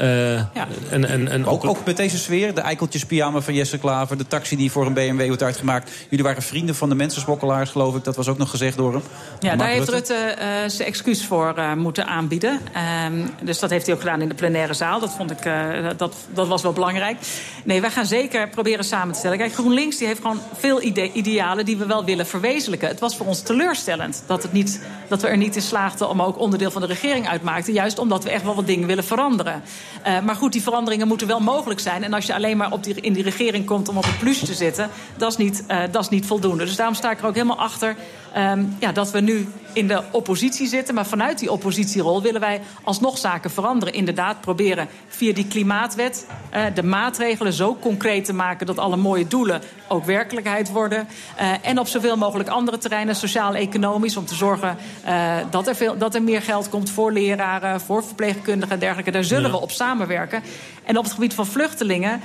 Uh, ja. en, en, en ook, ook met deze sfeer, de eikeltjespyjama van Jesse Klaver... de taxi die voor een BMW wordt uitgemaakt. Jullie waren vrienden van de mensensmokkelaars, geloof ik. Dat was ook nog gezegd door hem. Ja, daar heeft Rutte uh, zijn excuus voor uh, moeten aanbieden. Um, dus dat heeft hij ook gedaan in de plenaire zaal. Dat, vond ik, dat, dat was wel belangrijk. Nee, wij gaan zeker proberen samen te stellen. Kijk, GroenLinks die heeft gewoon veel ide idealen die we wel willen verwezenlijken. Het was voor ons teleurstellend dat, het niet, dat we er niet in slaagden... om ook onderdeel van de regering uitmaakten. Juist omdat we echt wel wat dingen willen veranderen. Uh, maar goed, die veranderingen moeten wel mogelijk zijn. En als je alleen maar op die, in die regering komt om op een plus te zitten... dat is niet, uh, dat is niet voldoende. Dus daarom sta ik er ook helemaal achter... Um, ja, dat we nu in de oppositie zitten. Maar vanuit die oppositierol willen wij alsnog zaken veranderen. Inderdaad, proberen via die klimaatwet uh, de maatregelen zo concreet te maken... dat alle mooie doelen ook werkelijkheid worden. Uh, en op zoveel mogelijk andere terreinen, sociaal-economisch... om te zorgen uh, dat, er veel, dat er meer geld komt voor leraren... voor verpleegkundigen en dergelijke. Daar zullen ja. we op samenwerken. En op het gebied van vluchtelingen...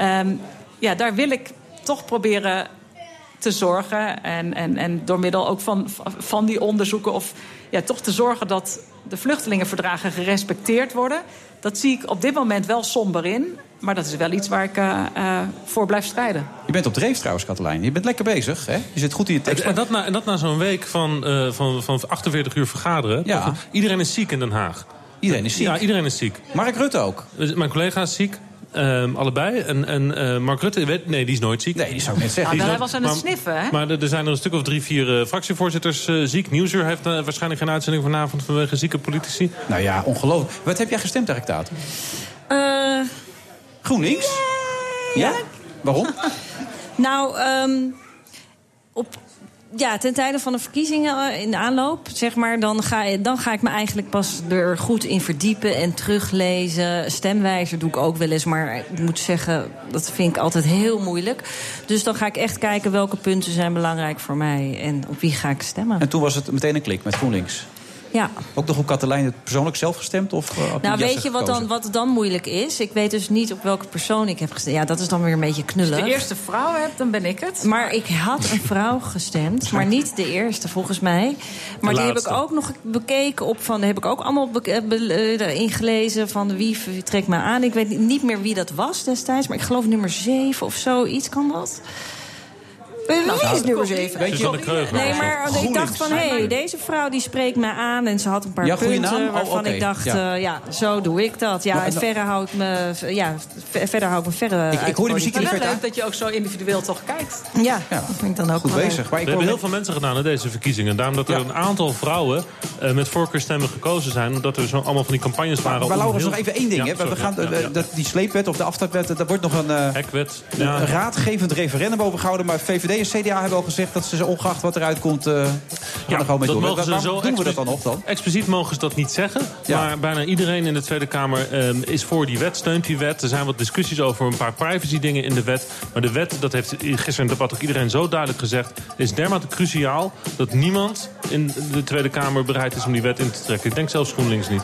Um, ja, daar wil ik toch proberen te zorgen. En, en, en door middel ook van, van die onderzoeken. Of ja, toch te zorgen dat de vluchtelingenverdragen gerespecteerd worden. Dat zie ik op dit moment wel somber in. Maar dat is wel iets waar ik uh, uh, voor blijf strijden. Je bent op dreef trouwens, Katelijn. Je bent lekker bezig. Hè? Je zit goed in je tekst. En, dat na, en dat na zo'n week van, uh, van, van 48 uur vergaderen. Ja. Iedereen is ziek in Den Haag. Iedereen is ziek? Ja, iedereen is ziek. Mark Rutte ook? Mijn collega is ziek. Um, allebei. En, en uh, Mark Rutte, weet, nee, die is nooit ziek. Nee, die zou ik net zeggen. Ah, hij was aan het maar, sniffen, hè? Maar er, er zijn er een stuk of drie, vier uh, fractievoorzitters uh, ziek. Nieuwsuur heeft uh, waarschijnlijk geen uitzending vanavond vanwege zieke politici. Nou ja, ongelooflijk. Wat heb jij gestemd eigenlijk, Taat? Uh, GroenLinks? Ja? ja? Waarom? nou, um, op ja, ten tijde van de verkiezingen eh, in de aanloop, zeg maar, dan ga, dan ga ik me eigenlijk pas er goed in verdiepen en teruglezen. Stemwijzer doe ik ook wel eens, maar ik moet zeggen, dat vind ik altijd heel moeilijk. Dus dan ga ik echt kijken welke punten zijn belangrijk voor mij en op wie ga ik stemmen. En toen was het meteen een klik met GroenLinks. Ja. Ook nog op Katelijn het persoonlijk zelf gestemd? Of, eh, Nou, weet je wat gekozen? dan, wat dan moeilijk is? Ik weet dus niet op welke persoon ik heb gestemd. Ja, dat is dan weer een beetje knullig. Als je de eerste vrouw hebt, dan ben ik het. Maar ik had een vrouw gestemd, maar niet de eerste volgens mij. Maar die heb ik ook nog bekeken op van, heb ik ook allemaal eh, ingelezen van wie trekt me aan. Ik weet niet- meer wie dat was destijds, maar ik geloof nummer 7 of zoiets kan dat. Wie Nou, is nummer 7? weet je- Kreuger Nee, zo. maar ik GroenLinks. dacht van, hé, hey, deze vrouw die spreekt mij aan... en ze had een paar Ja, punten naam? Oh, waarvan ik dacht... ja. ja. ja, zo doe ik dat. Ja, Maar- en verder hou ik me, ja, ver- verder hou ik me verder Ik- ik hoor die de muziek in de Maar wel verte. leuk dat je ook zo individueel toch kijkt. Ja, dat vind ik dan ook Goed wel bezig. Maar ik We hebben heel veel mensen gedaan aan deze verkiezingen. Daarom dat er een aantal vrouwen eh, met voorkeurstemmen gekozen zijn. Omdat er zo allemaal van die campagnes waren. Maar om Laurens, nog even één ding. Hè. We- gaan, eh, die sleepwet of de aftapwet, daar wordt nog een, eh, raadgevend referendum over gehouden. Maar VVD en CDA hebben al gezegd dat ze ongeacht wat eruit komt... eh gaan Ja, er gewoon mee dat door. mogen ze zo doen we dat dan nog dan? Expliciet mogen ze dat niet zeggen. Ja. Maar bijna iedereen in de Tweede Kamer ehm, is voor die wet, steunt die wet. Er zijn wat discussies over een paar privacy dingen in de wet. Maar de wet, dat heeft gisteren in het debat ook iedereen zo duidelijk gezegd... is dermate cruciaal dat niemand in de Tweede Kamer bereid is om die wet in te trekken. Ik denk zelfs GroenLinks niet.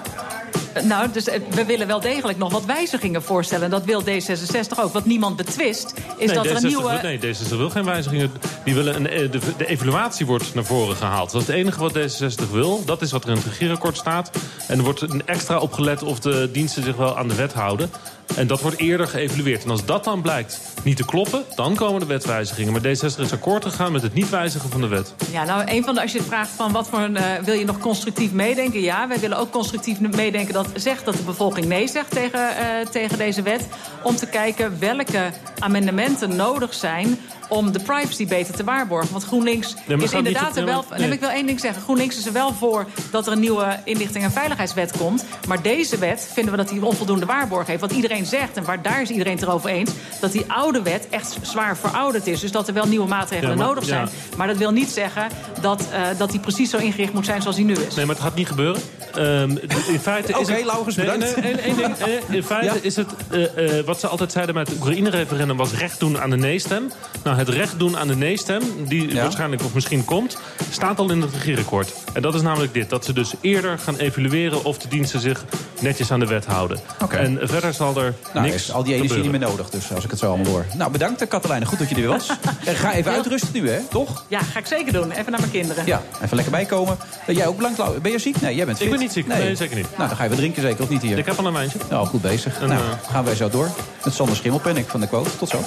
Nou, dus eh, we willen wel degelijk nog wat wijzigingen voorstellen. En dat wil D66 ook. Wat niemand betwist, is nee, dat er een D66 nieuwe... wil- nee, D66 wil geen wijzigingen. Die willen een, eh, de, de evaluatie wordt naar voren gehaald. Dat is het enige wat D66 wil. Dat is wat er in het regeerakkoord staat. En er wordt een extra op gelet of de diensten zich wel aan de wet houden. En dat wordt eerder geëvalueerd. En als dat dan blijkt niet te kloppen, dan komen de wetwijzigingen. Maar D66 is akkoord gegaan met het niet wijzigen van de wet. Ja, nou, een van de, als je vraagt van wat voor een, eh, wil je nog constructief meedenken? Ja, wij willen ook constructief meedenken dat zegt dat de bevolking nee zegt tegen, eh, tegen deze wet. Om te kijken welke amendementen nodig zijn om de privacy beter te waarborgen. Want GroenLinks is inderdaad er wel... nee. Nee. ik wil één ding zeggen. GroenLinks is er wel voor dat er een nieuwe inlichting- en veiligheidswet komt. Maar deze wet vinden we dat die onvoldoende waarborg heeft. Want iedereen zegt, en waar, daar is iedereen het erover eens... dat die oude wet echt zwaar verouderd is. Dus dat er wel nieuwe maatregelen Ja, maar- nodig zijn. ja. Maar dat wil niet zeggen dat, eh, dat die precies zo ingericht moet zijn zoals die nu is. Nee, maar het gaat niet gebeuren. Ehm, in feite is het... Laurens, Nee, bedankt. nee, één- één ding. In feite Ja. is het... eh, eh, wat ze altijd zeiden met het Oekraïne-referendum... was recht doen aan de nee-stem. Nou, het recht doen aan de nee-stem... die Ja. waarschijnlijk of misschien komt... staat al in het regeerakkoord. En dat is namelijk dit. Dat ze dus eerder gaan evalueren... of de diensten zich netjes aan de wet houden. Oké. En verder zal er Nou, niks al die energie niet meer nodig, dus als ik het zo allemaal hoor. Nou, bedankt, eh, Katelijne. Goed dat je er weer was. En ga even uitrusten nu, hè? Toch? Ja, ga ik zeker doen. Even naar mijn kinderen. Ja, even lekker bijkomen. Eh, jij ook bedankt, Lau. Ben je ziek? Nee, jij bent fit. Ik ben niet ziek. Nee, zeker niet. Nou, dan ga je weer drinken zeker, of niet hier? Ik heb al een wijntje. Nou, goed bezig. En, nou, eh, gaan wij zo door. Met Sander Schimmelpenning van de quote. Tot zo.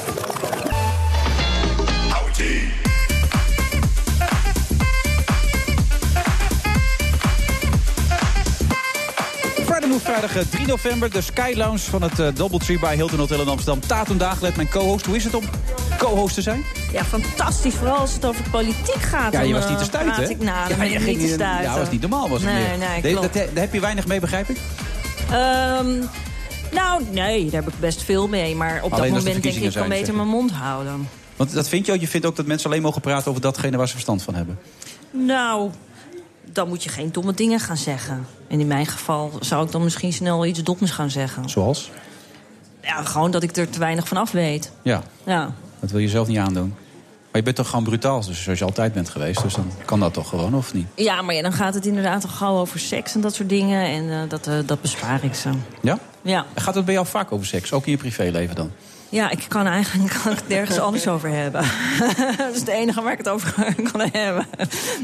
Move vrijdag eh, 3 november. De Sky Lounge van het eh, Doubletree bij Hilton Hotel in Amsterdam. Tatum mijn co-host. Hoe is het om co-host te zijn? Ja, fantastisch. Vooral als het over politiek gaat. Ja, je was niet te eh, stuiten, praat hè? Ik, nou, ja, je ging niet te stuiten. Ja, was niet normaal, was het nee, meer. Nee, Nee, klopt. dat, daar heb je weinig mee, begrijp ik? Ehm, nou, nee, daar heb ik best veel mee. Maar op Alleen dat moment denk ik, ik kan beter mijn mond houden. Want dat vind je ook. Je vindt ook dat mensen alleen mogen praten over datgene waar ze verstand van hebben. Nou, dan moet je geen domme dingen gaan zeggen. En in mijn geval zou ik dan misschien snel iets doms gaan zeggen. Zoals? Ja, gewoon dat ik er te weinig van af weet. Ja, Ja. dat wil je zelf niet aandoen. Maar je bent toch gewoon brutaal, dus zoals je altijd bent geweest. Dus dan kan dat toch gewoon, of niet? Ja, maar ja, dan gaat het inderdaad al gauw over seks en dat soort dingen. En eh, dat, eh, dat bespaar ik ze. Ja? Ja. Gaat het bij jou vaak over seks? Ook in je privéleven dan? Ja, ik kan eigenlijk kan ik het nergens anders over hebben. dat is het enige waar ik het over kan hebben.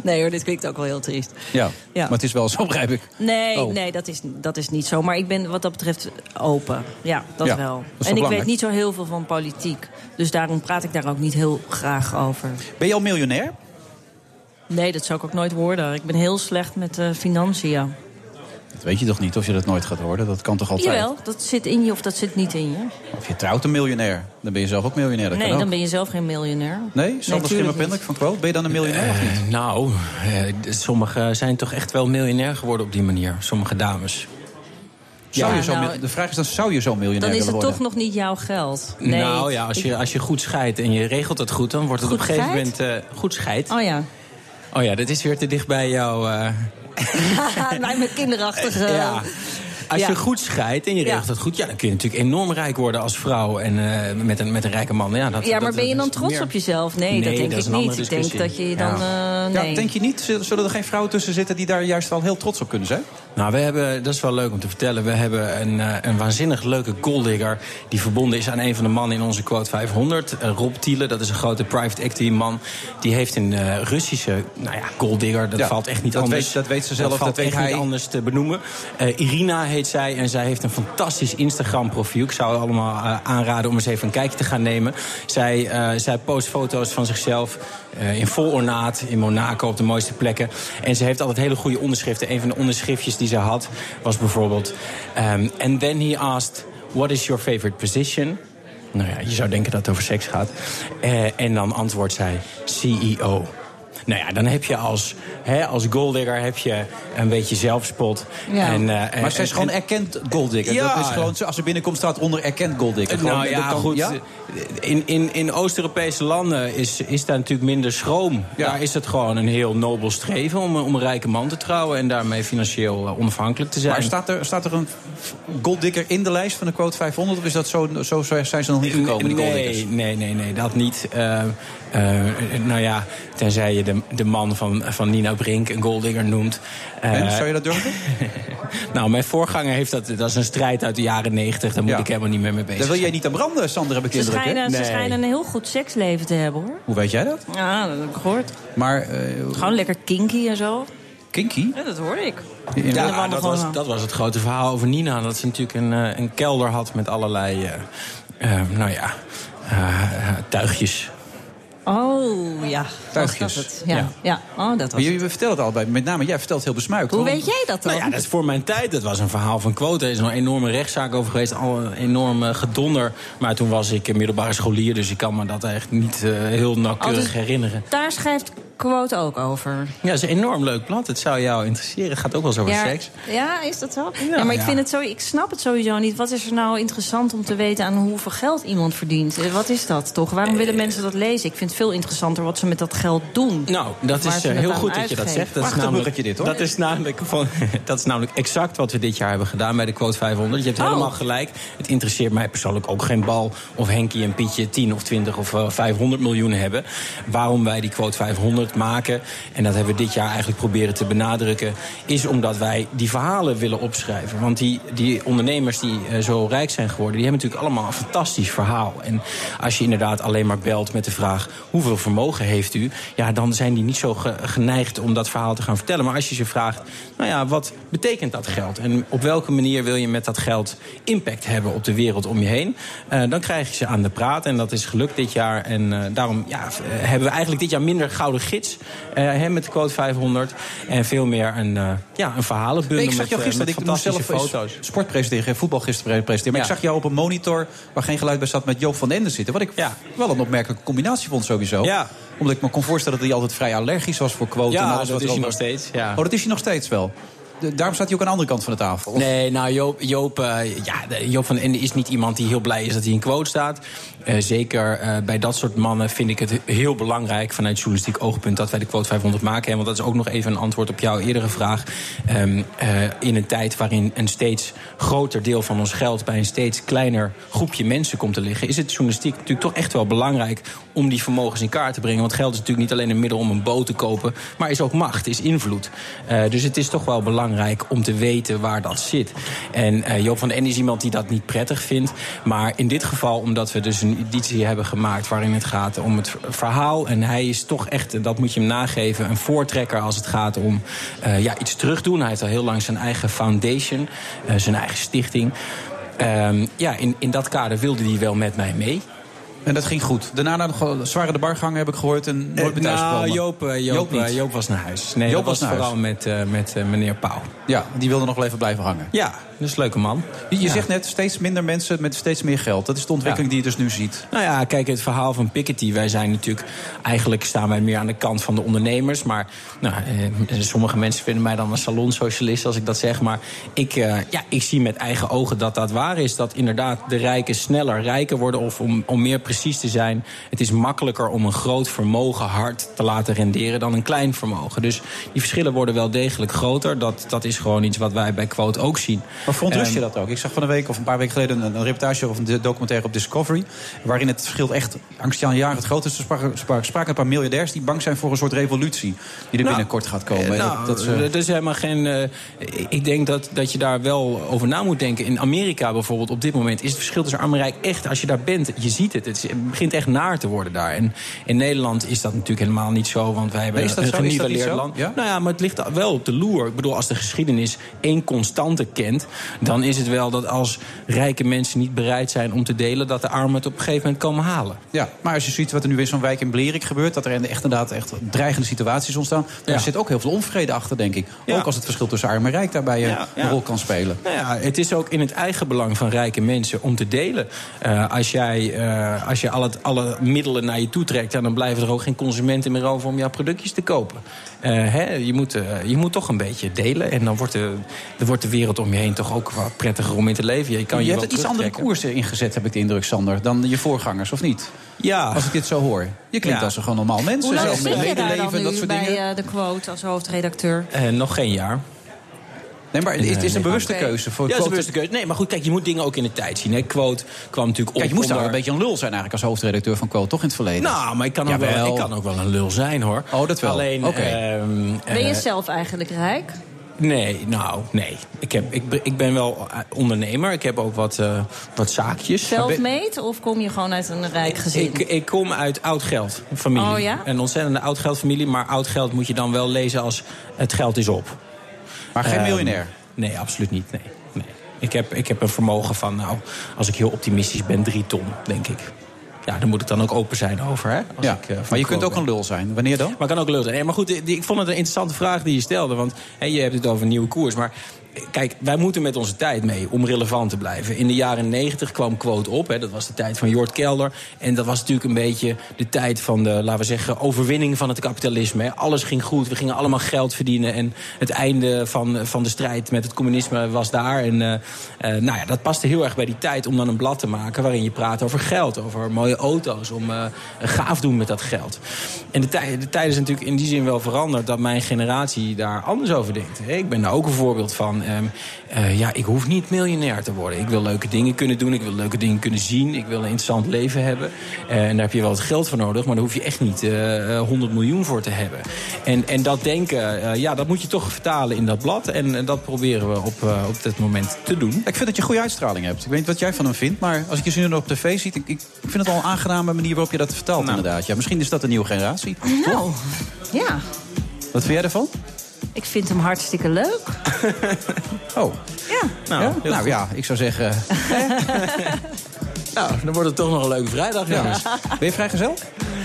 Nee hoor, dit klinkt ook wel heel triest. Ja, Ja. maar het is wel zo, begrijp ik. Nee, Oh. nee dat, is, dat is niet zo. Maar ik ben wat dat betreft open. Ja, dat Ja, wel. dat en ik weet niet zo heel veel van politiek. Dus daarom praat ik daar ook niet heel graag over. Ben je al miljonair? Nee, dat zou ik ook nooit worden. Ik ben heel slecht met eh, financiën. Dat weet je toch niet of je dat nooit gaat worden? Dat kan toch altijd? Jawel, dat zit in je of dat zit niet in je. Of je trouwt een miljonair. Dan ben je zelf ook miljonair. Dat nee, ook. dan ben je zelf geen miljonair. Nee? Sander tuurlijk Schimmerpendelijk van Quote. Ben je dan een miljonair of niet? Eh, nou, eh, d- sommigen zijn toch echt wel miljonair geworden op die manier. Sommige dames. Zou Ja, je zo, nou, de vraag is dan, zou je zo miljonair Dan is het worden? toch nog niet jouw geld. Nee, nou ja, als je, als je goed scheidt en je regelt het goed... dan wordt het Goed op een gegeven moment eh, goed scheid. Oh ja. Oh ja, dat is weer te dicht bij jou. eh. Mijn kinderachtige... Ja. Als Ja. je goed scheidt en je regelt Ja. het goed... Ja, dan kun je natuurlijk enorm rijk worden als vrouw en eh, met, een, met een rijke man. Ja, dat, ja, maar dat- ben je dat dan trots meer- op jezelf? Nee, Nee, dat denk dat ik niet. Ik denk dat je dan... eh, Ja, nee. denk je niet? Zullen zullen er geen vrouwen tussen zitten die daar juist wel heel trots op kunnen zijn? Nou, we hebben, dat is wel leuk om te vertellen. We hebben een, eh, een waanzinnig leuke golddigger... die verbonden is aan een van de mannen in onze quote 500. eh, Rob Thiele, dat is een grote private equity man. Die heeft een eh, Russische, nou ja, golddigger. Dat Ja, valt echt niet dat anders. weet- dat weet ze zelf, valt dat weet echt hij. niet anders te benoemen. Irina heet zij en zij heeft een fantastisch Instagram profiel. Ik zou allemaal aanraden om eens even een kijkje te gaan nemen. Zij, zij post foto's van zichzelf eh, in vol ornaat, in Monaco op de mooiste plekken. En ze heeft altijd hele goede onderschriften. Een van de onderschriftjes die ze had was bijvoorbeeld... ehm, And then he asked, what is your favorite position? Nou ja, je zou denken dat het over seks gaat. Eh, en dan antwoordt zij, CEO. Nou ja, dan heb je als, hè, als golddigger heb je een beetje zelfspot. Ja. En, eh, Maar zij is en- gewoon en- erkend golddigger. Ja. Dat is gewoon, als ze binnenkomt staat onder erkend golddigger. Gewoon, Nou ja, dat kan- goed. ja? In, in, in Oost-Europese landen is, is daar natuurlijk minder schroom. Ja. Daar is het gewoon een heel nobel streven om, om een rijke man te trouwen... en daarmee financieel eh, onafhankelijk te zijn. Maar staat er, staat er een golddigger in de lijst van de quote 500? Of is dat zo, zo zijn ze nog niet gekomen, die golddiggers? Nee, nee, nee, nee, dat niet. Eh, eh, nou ja, tenzij je de, de man van, van Nina Brink een golddigger noemt. Eh, En, zou je dat durven? nou, mijn voorganger heeft dat... Dat is een strijd uit de jaren negentig. Daar moet Ja. ik helemaal niet meer mee bezig Daar wil zijn. jij niet aan branden, Sander, heb ik Ze indruk. hè? schijnen, ze schijnen een heel goed seksleven te hebben, hoor. Hoe weet jij dat? Ja, dat heb ik gehoord. Maar eh, Gewoon lekker kinky en zo. kinky? Ja, dat hoorde ik. Ja, dat was, dat was het grote verhaal over Nina. Dat ze natuurlijk een, eh, een kelder had met allerlei, eh, eh, nou ja, eh, tuigjes. Oh, ja. Tuigjes. Dat het? Ja. Ja. ja. Oh, dat was Maar je, vertelt het allebei, met name jij vertelt heel besmuikt. Hoe hoor. weet jij dat dan? Nou ja, dat is voor mijn tijd. Dat was een verhaal van quote. Er is nog een enorme rechtszaak over geweest. Al een enorme gedonder. Maar toen was ik een middelbare scholier. Dus ik kan me dat echt niet eh, heel nauwkeurig Oh, dus- herinneren. Daar schrijft Quote ook over. Ja, het is een enorm leuk blad. Het zou jou interesseren. Het gaat ook wel eens over ja, seks. Ja, is dat zo? Ja, maar ik, vind het zo, ik snap het sowieso niet. Wat is er nou interessant om te weten aan hoeveel geld iemand verdient? Eh, Wat is dat toch? Waarom willen mensen dat lezen? Ik vind het veel interessanter wat ze met dat geld doen. Nou, dat is eh, heel goed dat je dat zegt. Dat is, namelijk, dit, hoor. dat, is namelijk van, dat is namelijk exact wat we dit jaar hebben gedaan bij de Quote 500. Je hebt Oh. helemaal gelijk. Het interesseert mij persoonlijk ook geen bal of Henkie en Pietje 10 of 20 of eh, 500 miljoen hebben. Waarom wij die Quote 500 maken, en dat hebben we dit jaar eigenlijk proberen te benadrukken, is omdat wij die verhalen willen opschrijven. Want die, die ondernemers die eh, zo rijk zijn geworden, die hebben natuurlijk allemaal een fantastisch verhaal. En als je inderdaad alleen maar belt met de vraag hoeveel vermogen heeft u, ja, dan zijn die niet zo ge- geneigd om dat verhaal te gaan vertellen. Maar als je ze vraagt, nou ja, wat betekent dat geld? En op welke manier wil je met dat geld impact hebben op de wereld om je heen? Eh, dan krijg je ze aan de praat. En dat is gelukt dit jaar. En eh, daarom ja, hebben we eigenlijk dit jaar minder gouden gids eh, hè, met de quote 500. En veel meer een, eh ja, een verhalenbundel Nee, ik zag met, jou eh, gisteren, met ik moest zelf foto's. sport presenteren, voetbal gisteren presenteren. Maar Ja. ik zag jou op een monitor waar geen geluid bij zat met Joop van den Ende zitten. Wat ik Ja. wel een opmerkelijke combinatie vond sowieso. Ja. Omdat ik me kon voorstellen dat hij altijd vrij allergisch was voor quote. en Ja, alles dat wat is hij nog steeds. Ja. Oh, dat is hij nog steeds wel. De- daarom staat hij ook aan de andere kant van de tafel. Of- Nee, nou Joop, Joop, ja, Joop van den Ende is niet iemand die heel blij is dat hij in quote staat. Eh, zeker eh, bij dat soort mannen vind ik het heel belangrijk vanuit journalistiek oogpunt dat wij de quote 500 maken. Want dat is ook nog even een antwoord op jouw eerdere vraag. Ehm, eh, in een tijd waarin een steeds groter deel van ons geld bij een steeds kleiner groepje mensen komt te liggen, is het journalistiek natuurlijk toch echt wel belangrijk om die vermogens in kaart te brengen. Want geld is natuurlijk niet alleen een middel om een boot te kopen, maar is ook macht, is invloed. Dus het is toch wel belangrijk om te weten waar dat zit. En eh, Joop van den Ende is iemand die dat niet prettig vindt. Maar in dit geval, omdat we dus een editie hebben gemaakt waarin het gaat om het verhaal. En hij is toch echt, en dat moet je hem nageven, een voortrekker als het gaat om eh, ja, iets terugdoen. Hij heeft al heel lang zijn eigen foundation, eh, zijn eigen stichting. Ehm, ja, in, in dat kader wilde hij wel met mij mee. En dat ging goed. Daarna nog zware de bar gehangen, heb ik gehoord. En nooit meer thuis nou. Joop, eh, Joop Joop, niet. eh, Joop was naar huis. Nee, Joop was vooral met, eh, met eh, meneer Pauw. Ja, die wilde nog wel even blijven hangen. Ja, dat is een leuke man. Je, je Ja. zegt net steeds minder mensen met steeds meer geld. Dat is de ontwikkeling die je dus nu ziet. Nou ja, kijk, het verhaal van Piketty. Wij zijn natuurlijk... Eigenlijk staan wij meer aan de kant van de ondernemers. Maar nou, eh, sommige mensen vinden mij dan een salonsocialist als ik dat zeg. Maar ik, eh, ja, ik zie met eigen ogen dat dat waar is. Dat inderdaad de rijken sneller rijker worden... of om, om meer precies te zijn. Het is makkelijker om een groot vermogen hard te laten renderen dan een klein vermogen. Dus die verschillen worden wel degelijk groter. Dat, dat is gewoon iets wat wij bij Quote ook zien. Maar verontrust je Ehm, dat ook? Ik zag van een week of een paar weken geleden een, een reportage of een documentaire op Discovery. Waarin het verschil echt angstaanjagend groot is. Er spraken, een paar miljardairs die bang zijn voor een soort revolutie. Die er Nou, binnenkort gaat komen. Eh, nou, dat, dat, eh, is helemaal geen. eh, ik denk dat, dat je daar wel over na moet denken. In Amerika bijvoorbeeld, op dit moment is het verschil tussen arm en rijk echt. Als je daar bent, je ziet het. Het is- het begint echt naar te worden daar. En in Nederland is dat natuurlijk helemaal niet zo, want wij hebben een geniveleerd land. Ja? Nou ja, maar het ligt wel op de loer. Ik bedoel, als de geschiedenis één constante kent, dan is het wel dat als rijke mensen niet bereid zijn om te delen, dat de armen het op een gegeven moment komen halen. Ja, maar als je ziet wat er nu in zo'n wijk in Blerik gebeurt... dat er echt inderdaad echt dreigende situaties ontstaan... daar Ja. zit ook heel veel onvrede achter, denk ik. Ja. Ook als het verschil tussen arm en rijk daarbij eh, Ja, een rol kan spelen. Nou ja, het is ook in het eigen belang van rijke mensen om te delen. Eh, als jij, eh, als je alle, alle middelen naar je toe trekt, ja, dan blijven er ook geen consumenten meer over om jouw productjes te kopen. Eh, hè, je, moet, eh, je moet toch een beetje delen. En dan wordt de, dan wordt de wereld om je heen toch ook wat prettiger om in te leven. Je kan je, je hebt het iets andere koersen ingezet, heb ik de indruk, Sander... dan je voorgangers, of niet? Ja. Als ik dit zo hoor. Je klinkt Ja. als een gewoon normaal mens. Hoe lang zit je daar medeleven, dan dat nu soort bij dingen. eh, de quote als hoofdredacteur? Nog geen jaar. Nee, maar het is een bewuste keuze. Voor Ja, dat is een bewuste keuze. Nee, maar goed, kijk, je moet dingen ook in de tijd zien. Hè. Quote kwam natuurlijk op Kijk, je moest daar onder- een beetje een lul zijn eigenlijk als hoofdredacteur van Quote, toch in het verleden? Nou, maar ik kan, ook wel, ik kan ook wel een lul zijn, hoor. Oh, dat wel. Alleen, ehm, Ben je eh, zelf eigenlijk rijk? Nee, nou, nee. Ik, heb, ik, ben- ik ben wel eh, ondernemer. Ik heb ook wat, eh, wat zaakjes. Self-made of kom je gewoon uit een rijk gezin? Ik, ik kom uit oud geld, familie. Oh ja? Een ontzettende oud geldfamilie. Maar oud geld moet je dan wel lezen als het geld is op. Maar geen Ehm, miljonair? Nee, absoluut niet. Nee, nee. Ik, heb, ik heb een vermogen van, nou, als ik heel optimistisch ben, drie ton, denk ik. Ja, daar moet ik dan ook open zijn over. Hè? Als Ja, ik, eh, maar je kunt ook een lul zijn. Wanneer dan? maar kan ook leuk zijn. Maar goed, die- ik vond het een interessante vraag die je stelde. Want je hebt het over een nieuwe koers. Maar kijk, wij moeten met onze tijd mee om relevant te blijven. In de jaren 90 kwam Quote op. Hè, dat was de tijd van Jort Kelder. En dat was natuurlijk een beetje de tijd van de, laten we zeggen, overwinning van het kapitalisme. Alles ging goed. We gingen allemaal geld verdienen. En het einde van, van de strijd met het communisme was daar. En eh, eh, nou ja, dat paste heel erg bij die tijd om dan een blad te maken waarin je praat over geld, over mooie auto's, om eh, gaaf doen met dat geld. En de, tij de tijd is natuurlijk in die zin wel veranderd dat mijn generatie daar anders over denkt. Ik ben daar ook een voorbeeld van. Ehm, eh, ja, ik hoef niet miljonair te worden. Ik wil leuke dingen kunnen doen, ik wil leuke dingen kunnen zien, ik wil een interessant leven hebben. Eh, en daar heb je wel wat geld voor nodig, maar daar hoef je echt niet eh, eh, 100 miljoen voor te hebben. En, en dat denken, eh, ja, dat moet je toch vertalen in dat blad. En, eh, dat proberen we op, eh, op dit moment te doen. Ik vind dat je goede uitstraling hebt. Ik weet niet wat jij van hem vindt, maar als ik je nu op tv ziet... Ik, ik vind het al een aangename manier waarop je dat vertelt Nou. inderdaad. Ja, misschien is dat een nieuwe generatie. Nou, ja. Wat vind jij ervan? Ik vind hem hartstikke leuk. Oh, Ja. Nou, ja? nou ja, ik zou zeggen... Nou, dan wordt het toch nog een leuke vrijdag, jongens. Ben je vrijgezel?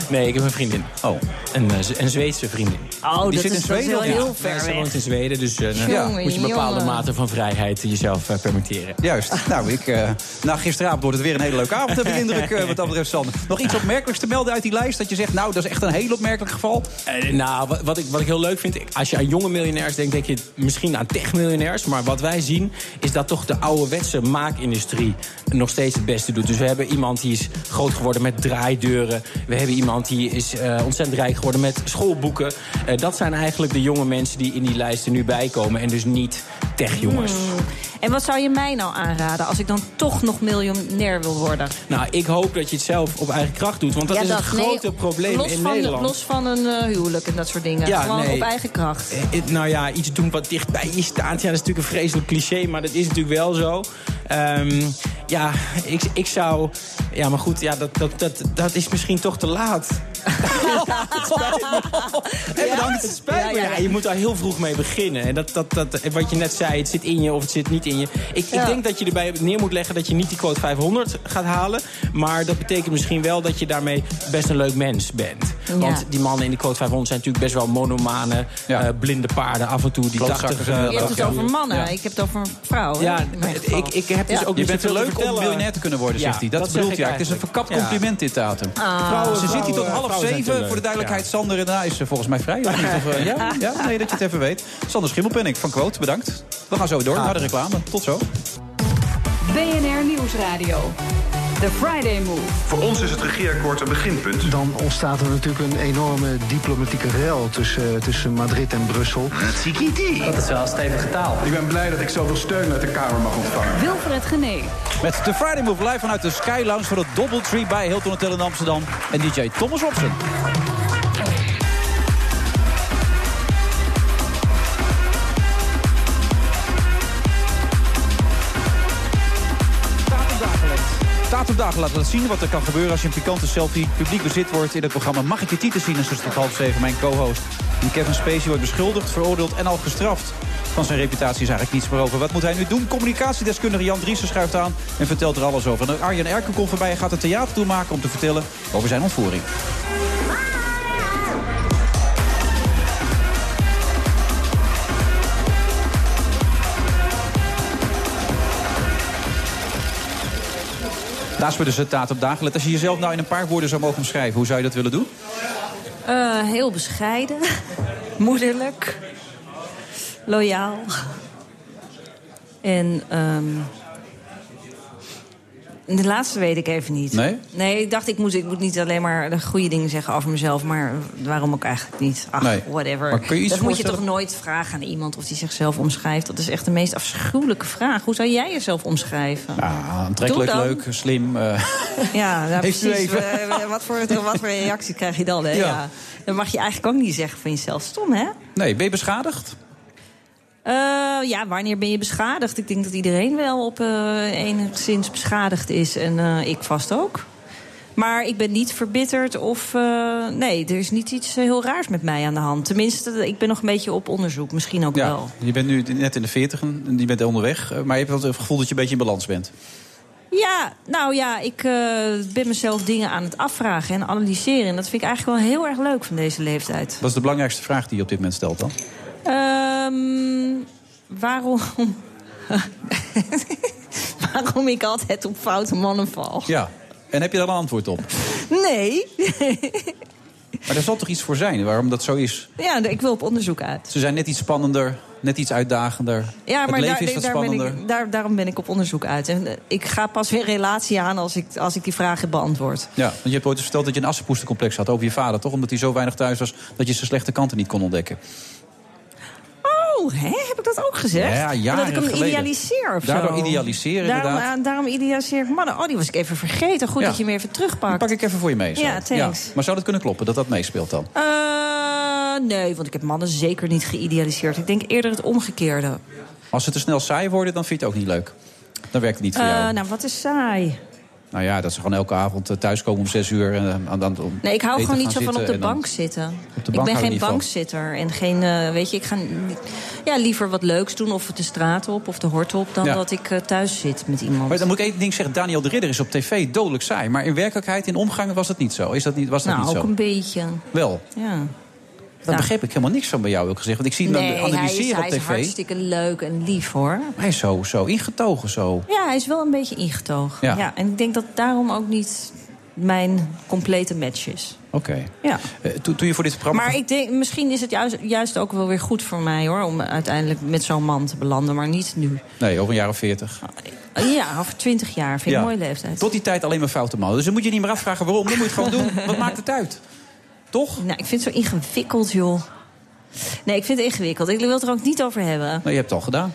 Nee, ik heb een vriendin. Oh. Een, eh, een Zweedse vriendin. Oh, Die dat zit in is, Zweden, heel ver Ja, ze weg. woont in Zweden, dus eh, moet je een bepaalde jongen. mate van vrijheid jezelf eh, permitteren. Juist. Nou, ik, eh na gisteravond wordt het weer een hele leuke avond, heb ik de indruk, wat dat betreft, Sander. Nog iets opmerkelijks te melden uit die lijst? Dat je zegt, nou, dat is echt een heel opmerkelijk geval. Eh, nou, wat, wat, ik, wat ik heel leuk vind, als je aan jonge miljonairs denkt, denk je misschien aan techmiljonairs. Maar wat wij zien, is dat toch de ouderwetse maakindustrie nog steeds het beste doet. Dus we hebben iemand die is groot geworden met draaideuren. We hebben iemand die is eh, ontzettend rijk geworden met schoolboeken. Eh, dat zijn eigenlijk de jonge mensen die in die lijsten nu bijkomen. En dus niet techjongens. En wat zou je mij nou aanraden als ik dan toch nog miljonair wil worden? Nou, ik hoop dat je het zelf op eigen kracht doet. Want dat Ja, is het nee, grote probleem in van, Nederland. Los van een eh, huwelijk en dat soort dingen. Ja, Gewoon nee. op eigen kracht. Eh, nou ja, iets doen wat dicht bij je staat. Ja, dat is natuurlijk een vreselijk cliché, maar dat is natuurlijk wel zo. Ehm, ja, ik, ik zou... Ja, maar goed, ja, dat, dat, dat, dat is misschien toch te laat. Het spijt me. Ja? bedankt. Het spijt me. Ja, je moet daar heel vroeg mee beginnen. En dat, dat, dat, wat je net zei, het zit in je of het zit niet in je. Ik, Ja. ik denk dat je erbij neer moet leggen dat je niet die quote 500 gaat halen. Maar dat betekent misschien wel dat je daarmee best een leuk mens bent. Ja. Want die mannen in de quote 500 zijn natuurlijk best wel monomane, Ja. eh, blinde paarden af en toe. Die Klootzakken 80 zijn eh, dat Je hebt het over mannen, Ja. ik heb het over vrouwen. Ja, ik, ik heb dus Ja. ook Je niet bent te leuk om miljonair te kunnen worden, Ja, zegt hij. Dat, dat bedoelt hij. Het is een verkapt compliment dit datum. Vrouwen, Ze zit hier tot vrouwen- half zeven. Voor de duidelijkheid, Ja. Sander en daarna is ze volgens mij vrij. Of niet? Of, eh, ja? ja, nee, dat je het even weet. Sander Schimmelpenning van Quote, bedankt. We gaan zo door naar de reclame. Tot zo. BNR Nieuwsradio. The Friday Move. Voor ons is het regeerakkoord een beginpunt. Dan ontstaat er natuurlijk een enorme diplomatieke rel tussen, tussen Madrid en Brussel. Dat is wel stevige taal. Ik ben blij dat ik zoveel steun uit de Kamer mag ontvangen. Wilfred Gené. Met de Friday Move live vanuit de Sky Lounge van het Doubletree bij Hilton Hotel in Amsterdam. En DJ Thomas Robson. Dagen laten zien wat er kan gebeuren als je een pikante selfie publiek bezit wordt in het programma Mag ik je titel zien? En zo tot half zeven mijn co-host. Kevin Spacey wordt beschuldigd, veroordeeld en al gestraft. Van zijn reputatie is eigenlijk niets meer over. Wat moet hij nu doen? Communicatiedeskundige Jan Driessen schuift aan en vertelt er alles over. En Arjen Erken komt voorbij en gaat een theater toemaken om te vertellen over zijn ontvoering. Naast me dus het taat op dagen. Als je jezelf nou in een paar woorden zou mogen omschrijven, hoe zou je dat willen doen? Eh, heel bescheiden, moederlijk, loyaal. En ehm, de laatste weet ik even niet. Nee? Nee, ik dacht, ik moet, ik moet niet alleen maar de goede dingen zeggen over mezelf... maar waarom ook eigenlijk niet? Ach, Nee. whatever. Maar kun je iets dat moet je toch nooit vragen aan iemand of die zichzelf omschrijft? Dat is echt de meest afschuwelijke vraag. Hoe zou jij jezelf omschrijven? Ah, aantrekkelijk, leuk, slim. eh, Ja, nou, precies. even? Eh, wat, voor, wat voor reactie krijg je dan? Hè? Ja. Ja. Dan mag je eigenlijk ook niet zeggen van jezelf. Stom, hè? nee, ben je beschadigd? Eh, ja, wanneer ben je beschadigd? Ik denk dat iedereen wel op eh, enigszins beschadigd is. En eh, ik vast ook. Maar ik ben niet verbitterd of... nee, er is niet iets heel raars met mij aan de hand. Tenminste, ik ben nog een beetje op onderzoek. Misschien ook Ja, wel. je bent nu net in de 40 en je bent onderweg. Maar je hebt wel het gevoel dat je een beetje in balans bent. Ja, nou ja, ik ben mezelf dingen aan het afvragen en analyseren. En dat vind ik eigenlijk wel heel erg leuk van deze leeftijd. Wat is de belangrijkste vraag die je op dit moment stelt dan? Ehm, waarom... waarom ik altijd op foute mannen val? Ja. En heb je daar een antwoord op? Nee. Maar er zal toch iets voor zijn waarom dat zo is? ja, ik wil op onderzoek uit. Ze zijn net iets spannender, net iets uitdagender. Ja, het maar leven daar, is daar ben ik, daar, daarom ben ik op onderzoek uit. En eh, ik ga pas weer relatie aan als ik, als ik die vraag heb beantwoord. Ja, want je hebt ooit eens verteld dat je een assenpoestercomplex had over je vader, toch? Omdat hij zo weinig thuis was dat je zijn slechte kanten niet kon ontdekken. Oh, hè? heb ik dat ook gezegd? Ja, jaren dat ik hem geleden. idealiseer of Daardoor zo? idealiseren, daarom, eh, daarom idealiseer ik mannen. Oh, die was ik even vergeten. Goed Ja. dat je hem even terugpakt. Pak ik even voor je mee. Zo. Ja, thanks. Maar zou dat kunnen kloppen, dat dat meespeelt dan? Eh, nee, want ik heb mannen zeker niet geïdealiseerd. Ik denk eerder het omgekeerde. Als ze te snel saai worden, dan vind je het ook niet leuk. Dan werkt het niet voor Eh, jou. nou, wat is saai. Nou ja, dat ze gewoon elke avond eh, thuiskomen om zes uur. En, eh, om Nee, ik hou gewoon niet zo van op de dan- bank zitten. Ik ben geen bankzitter. En geen, eh, weet je, ik ga ja, liever wat leuks doen. Of de straat op of de hort op. Dan Ja. dat ik thuis zit met iemand. Maar dan moet ik één ding zeggen. Daniel de Ridder is op tv dodelijk saai. Maar in werkelijkheid, in omgang was dat niet zo. Is dat niet, was dat nou, niet ook zo? een beetje. Wel. Ja. Daar begreep ik helemaal niks van bij jou, ook gezegd. Want ik zie hem dan Nee, hij is, analyseren hij op is tv. hartstikke leuk en lief, hoor. Hij is zo, zo ingetogen, zo. Ja, hij is wel een beetje ingetogen. Ja. Ja. en ik denk dat daarom ook niet mijn complete match is. Oké. Ja. Eh, toen, je voor dit programma... Maar ik denk, misschien is het juist, juist ook wel weer goed voor mij, hoor... om uiteindelijk met zo'n man te belanden, maar niet nu. Nee, over een jaar of veertig. Ja, over twintig jaar. Vind ik een mooie leeftijd. Tot die tijd alleen maar foute mannen. Dus dan moet je niet meer afvragen waarom. Dan moet je het gewoon doen. Wat maakt het uit? Toch? Nou, ik vind het zo ingewikkeld, joh. Nee, ik vind het ingewikkeld. Ik wil het er ook niet over hebben. Nou, je hebt het al gedaan.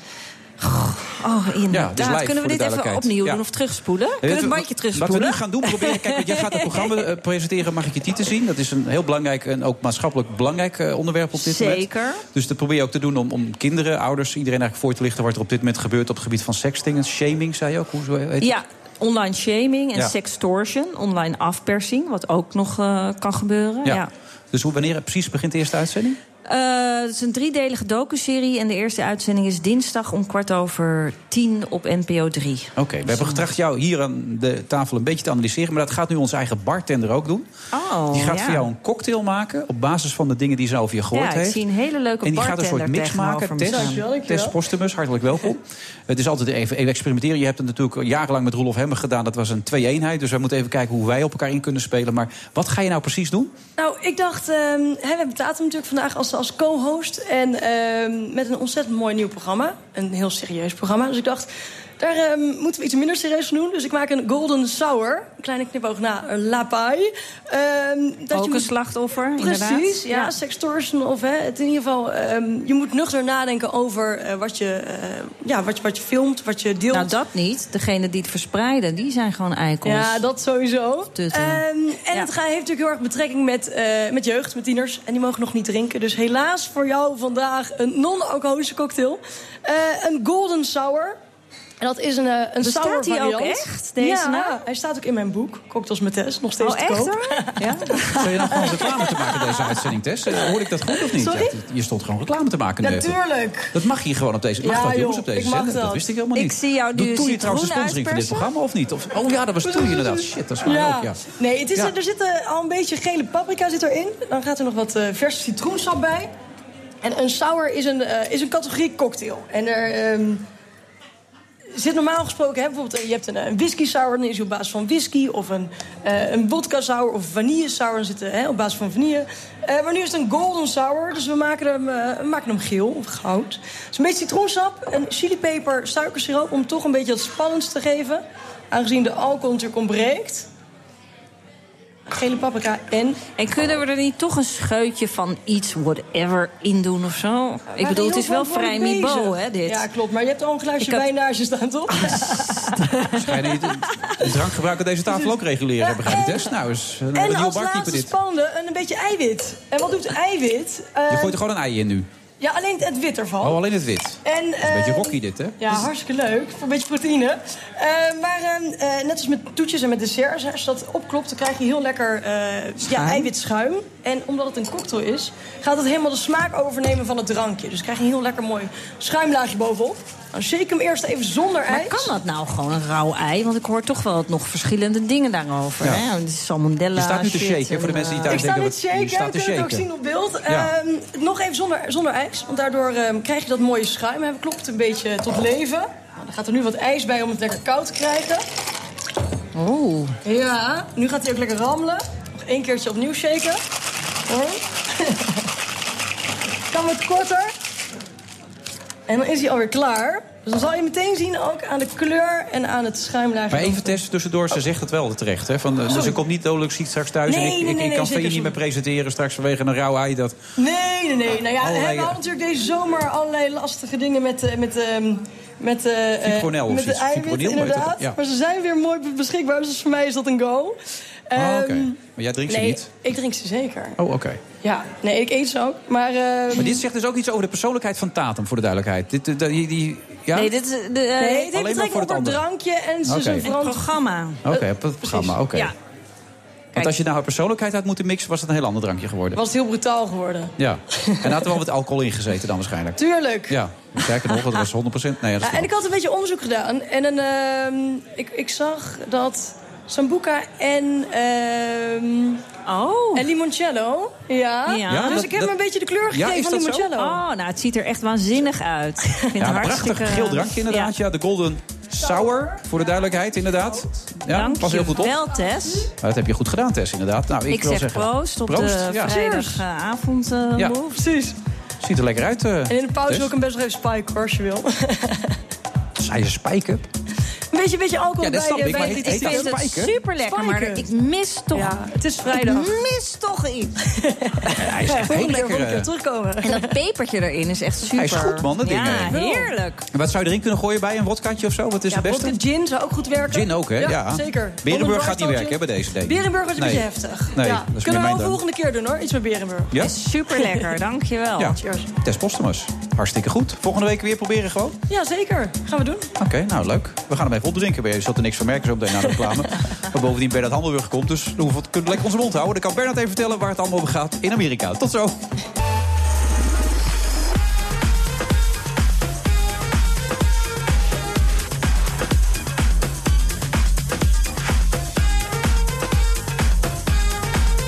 Oh, inderdaad. dus live, Kunnen we dit even opnieuw Ja. doen of terugspoelen? Kunnen we het bandje Wat we terugspoelen? nu gaan doen, proberen... Kijk, want jij gaat het programma eh, presenteren, mag ik je titel zien. Dat is een heel belangrijk en ook maatschappelijk belangrijk eh, onderwerp op dit moment. Zeker. Dus dat probeer je ook te doen om, om kinderen, ouders, iedereen eigenlijk voor te lichten... wat er op dit moment gebeurt op het gebied van sexting en shaming, zei je ook. Hoe zo heet? Ja, online shaming en Ja. sextortion, online afpersing, wat ook nog eh, kan gebeuren. Ja. Ja. Dus hoe, wanneer precies begint de eerste uitzending? Eh, het is een driedelige docuserie en de eerste uitzending is dinsdag om kwart over tien op NPO 3. Oké, we hebben getracht jou hier aan de tafel een beetje te analyseren... maar dat gaat nu onze eigen bartender ook doen. Oh, die gaat ja. voor jou een cocktail maken op basis van de dingen die ze over je gehoord Ja, ik heeft. zie een hele leuke En die gaat een soort mix maken. Tess. Tess Postumus, hartelijk welkom. Het is altijd even, even experimenteren. Je hebt het natuurlijk jarenlang met Roelof Hemmer gedaan. Dat was een twee-eenheid. Dus we moeten even kijken hoe wij op elkaar in kunnen spelen. Maar wat ga je nou precies doen? Nou, ik dacht, ehm, hè, we hebben Tatum natuurlijk vandaag als, als co-host. En ehm, met een ontzettend mooi nieuw programma. Een heel serieus programma. Dus ik dacht, Daar ehm, moeten we iets minder serieus van doen. Dus ik maak een golden sour. Een kleine knipoog na een lapai. Ehm, dat Ook je een slachtoffer, Precies, inderdaad. ja, Ja. sextortion of hè, het in ieder geval... ehm, je moet nuchter nadenken over eh, wat, je, eh, ja, wat, je, wat je filmt, wat je deelt. Nou, dat niet. Degene die het verspreiden, die zijn gewoon eikels. Ja, dat sowieso. En het ga- heeft natuurlijk heel erg betrekking met, eh, met jeugd, met tieners. En die mogen nog niet drinken. Dus helaas voor jou vandaag een non-alcoholische cocktail. Een golden sour. En dat is een, eh, een Bestaat sour die ook variant. echt, deze ja, naam? hij staat ook in mijn boek. Cocktails met Tess, nog steeds Oh, te echt koop. hoor? Ja? Zou je nou gewoon reclame te maken deze uitzending, Tess? Eh, Hoorde ik dat goed of niet? Sorry? Je stond gewoon reclame te maken. Natuurlijk. Dat mag hier gewoon op deze. Mag Ja, dat jongens joh, op deze ik zender? Dat dat. wist ik helemaal Ik niet. zie jou nu Toei citroen trouwens de sponsoring van dit programma of niet? Of, oh ja, dat was Toei inderdaad. Shit, dat is waar Ja. ook, ja. Nee, het is, Ja. er zit al een beetje gele paprika zit erin. Dan gaat er nog wat eh, verse citroensap bij. En een sour is een, eh, is een categorie cocktail. En er ehm, zit normaal gesproken... Bijvoorbeeld, je hebt een, eh, een whisky sour, dan is die op basis van whisky. Of een, eh een vodka sour of vanille sour, dan zit hè, op basis van vanille. Eh, maar nu is het een golden sour, dus we maken hem, maken hem geel of goud. Dus een beetje citroensap, een chilipeper, suikersiroop... om toch een beetje wat spannends te geven. Aangezien de alcohol natuurlijk ontbreekt. Gele paprika en... En kunnen we er niet toch een scheutje van iets, whatever, in doen of zo? Ik bedoel, je het is wel vrij niveau, hè, dit? Ja, klopt. Maar je hebt al een glaasje wijn naast je staan, toch? Schijnen niet het drankgebruik aan deze tafel ook reguleren, begrijp ik, Tess? Nou, is een en nieuwe als laatste dit. spannende, een, beetje eiwit. En wat doet eiwit? Je Eh, gooit er gewoon een ei in nu. Ja, alleen het wit ervan. Oh, alleen het wit. En, Dat is een beetje eh, rocky dit, hè? Ja, hartstikke leuk. Voor een beetje proteïne. Eh, maar eh, eh, net als met toetjes en met desserts, als je dat opklopt, dan krijg je heel lekker eh ja, eiwitschuim. En omdat het een cocktail is, gaat het helemaal de smaak overnemen van het drankje. Dus krijg je een heel lekker mooi schuimlaagje bovenop. Dan shake hem eerst even zonder Maar ijs. kan dat nou gewoon een rauw ei? Want ik hoor toch wel nog verschillende dingen daarover. Ja. Hè? Het is salmonella. Je staat nu te shaken, voor de en, mensen die eh, thuis Ik sta denken... niet shaken, je kunnen het ook zien op beeld. Ja. Ehm, nog even zonder, zonder ijs, want daardoor ehm, krijg je dat mooie schuim. Hè. Klopt het een beetje tot leven. Nou, dan gaat er nu wat ijs bij om het lekker koud te krijgen. Oh. Ja, nu gaat hij ook lekker rammelen. Nog één keertje opnieuw shaken. Hoor. kan wat korter. En dan is hij alweer klaar. Dus dan zal je meteen zien ook aan de kleur en aan het schuimlaagje. Maar even testen tussendoor, ze zegt het wel terecht. Hè? Van, eh, dus Sorry. ik kom niet dodelijk ziek straks thuis en ik, nee, ik, nee, ik nee, kan zeker VI niet meer presenteren straks vanwege een rauw ei. Dat... Nee, nee, nee. Nou ja, Allerlei- we hadden natuurlijk deze zomer allerlei lastige dingen met... eh, met ehm, met, eh, eh, of met de eiwit, inderdaad. ja. Maar ze zijn weer mooi beschikbaar, dus voor mij is dat een go. Oké. Ehm, Maar jij drinkt ze nee, niet? ik drink ze zeker. Oh, oké. Ja, nee, ik eet ze ook. Maar, ehm, Maar dit zegt dus ook iets over de persoonlijkheid van Tatum, voor de duidelijkheid. Dit, eh, die, die, ja? Nee, dit is... De, eh, nee, het heeft alleen maar betrekking voor op het andere. drankje en ze zijn het verantwoord. programma. Oké, op het programma, oké. Ja. Want als je nou haar persoonlijkheid had moeten mixen... was het een heel ander drankje geworden. Was het heel brutaal geworden. Ja. En had er wel wat alcohol in gezeten dan waarschijnlijk. Tuurlijk. Ja, sterker nog, het was 100%. Nee, dat is Ja, en ik had een beetje onderzoek gedaan. En een, ehm, ik, ik zag dat Sambuca en, ehm Oh. en limoncello... Ja, Ja, dus dat- ik heb dat- een beetje de kleur Ja, gegeven van zo? limoncello. Oh, nou, het ziet er echt waanzinnig uit. Ik vind Ja, het een hartstikke... prachtig geel drankje inderdaad. Ja. de Golden Sour, voor de duidelijkheid inderdaad. Ja, Dank pas heel goed op. wel, Tess. Nou, dat heb je goed gedaan, Tess, inderdaad. Nou, ik, Ik wil zeg zeggen, proost op proost, de ja. vrijdagavond. eh, Ja. move. Precies. Ziet er lekker uit. eh, En in de pauze Tess. wil ik hem best nog even spiken hoor, als je wil. Zij is spike-up. Een beetje, beetje alcohol Ja, dat bij ik, bij Ik vind het super lekker, maar ik mis toch... Ja, het is vrijdag. Ik mis toch iets. Hij is echt heel lekker. volgende keer eh. terugkomen. En dat pepertje erin is echt super. Hij is goed, man, dat ding, Ja, heerlijk. En Wat zou je erin kunnen gooien bij een wodkaatje of zo? Wat is Ja, het beste? vodka gin zou ook goed werken. Gin ook, hè? Ja, zeker. Berenburg gaat niet werken hè, bij deze. Nee. Berenburg is een beetje heftig. Nee, ja. dat is meer Kunnen we wel drank. volgende keer doen hoor, iets met Berenburg. Ja? Is super lekker, dankjewel. Ja. Cheers. Tess Postumus. Hartstikke goed. Volgende week weer proberen gewoon? Ja, zeker. Gaan we doen. Oké, nou leuk. We gaan hem even opdrinken. Je zult er niks van merken zo meteen na de reclame. maar bovendien Bernard Handelburg komt, dus we kunnen lekker onze mond houden. Dan kan Bernard even vertellen waar het allemaal over gaat in Amerika. Tot zo.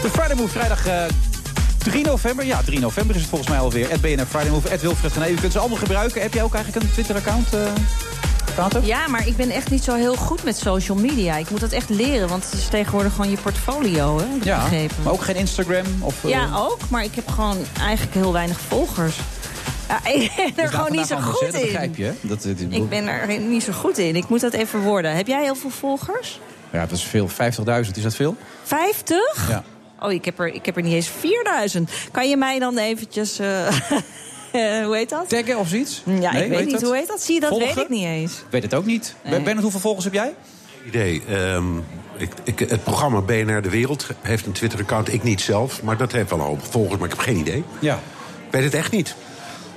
De Friday Move, vrijdag eh, 3 november. Ja, 3 november is het volgens mij alweer. Het BNR Friday Move, het Wilfred Gené. U kunt ze allemaal gebruiken. Heb jij ook eigenlijk een Twitter-account, eh Tato? Ja, maar ik ben echt niet zo heel goed met social media. Ik moet dat echt leren, want het is tegenwoordig gewoon je portfolio, hè? heb Ja, begrepen. maar ook geen Instagram? Of, eh, Ja, ook. Maar ik heb gewoon eigenlijk heel weinig volgers. Ja, ik ben er Dus gewoon niet zo goed hè, Dat begrijp in. je? Dat, dat- Ik ben er niet zo goed in. Ik moet dat even worden. Heb jij heel veel volgers? Ja, dat is veel. 50.000, is dat veel? 50? Ja. Oh, ik heb, er, ik heb er niet eens 4000. Kan je mij dan eventjes... eh, eh, hoe heet dat? Taggen of zoiets? Ja, Nee, ik weet weet niet. dat? Hoe heet dat? Zie je, dat Volgen? weet ik niet eens. Ik weet het ook niet. Nee. Bernard, hoeveel volgers heb jij? idee. Ehm, ik, ik, het programma BNR De Wereld heeft een Twitter-account. Ik niet zelf, maar dat heeft wel een hoop volgers. Maar ik heb geen idee. Ja. Ik weet het echt niet.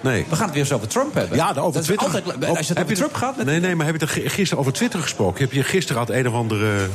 Nee. We gaan het weer eens over Trump hebben. Ja, over dat Twitter. altijd, als je het heb over Trump gaat... Nee, nee, maar heb je het er gisteren over Twitter gesproken? Heb je gisteren had een of andere,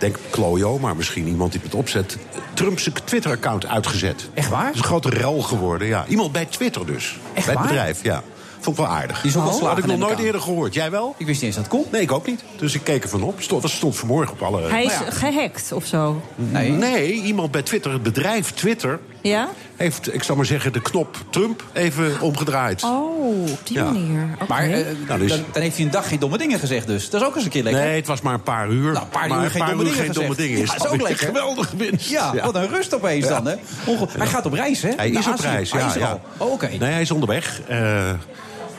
denk Klojo, maar misschien iemand die het opzet... Trump zijn Twitter-account uitgezet. Echt waar? Het is een grote rel geworden, ja. Iemand bij Twitter dus. Echt bij het waar? bedrijf, ja. Vond ik wel aardig. Die is ook Dat ontslagen, had ik nog nooit aan. eerder gehoord. Jij wel? Ik wist niet eens dat het kon. Nee, ik ook niet. Dus ik keek ervan op. Stond, dat stond vanmorgen op alle... Hij is Nou ja. gehackt of zo. Nee. Nee, iemand bij Twitter, het bedrijf Twitter... Ja? Heeft, ik zal maar zeggen, de knop Trump even omgedraaid. Oh, op die Ja. manier. Maar eh, Nou, dus- dan, dan heeft hij een dag geen domme dingen gezegd dus. Dat is ook eens een keer lekker. Nee, het was maar een paar uur. Nou, een paar maar uur geen domme dingen geen domme dingen. Ja, is is ook lekker. een geweldige winst. Ja, wat een rust opeens dan, hè? Onge- Hij gaat op reis, hè? Hij is op reis, Hij ja. is ja. al. Oh, oké. Nee, hij is onderweg. Eh,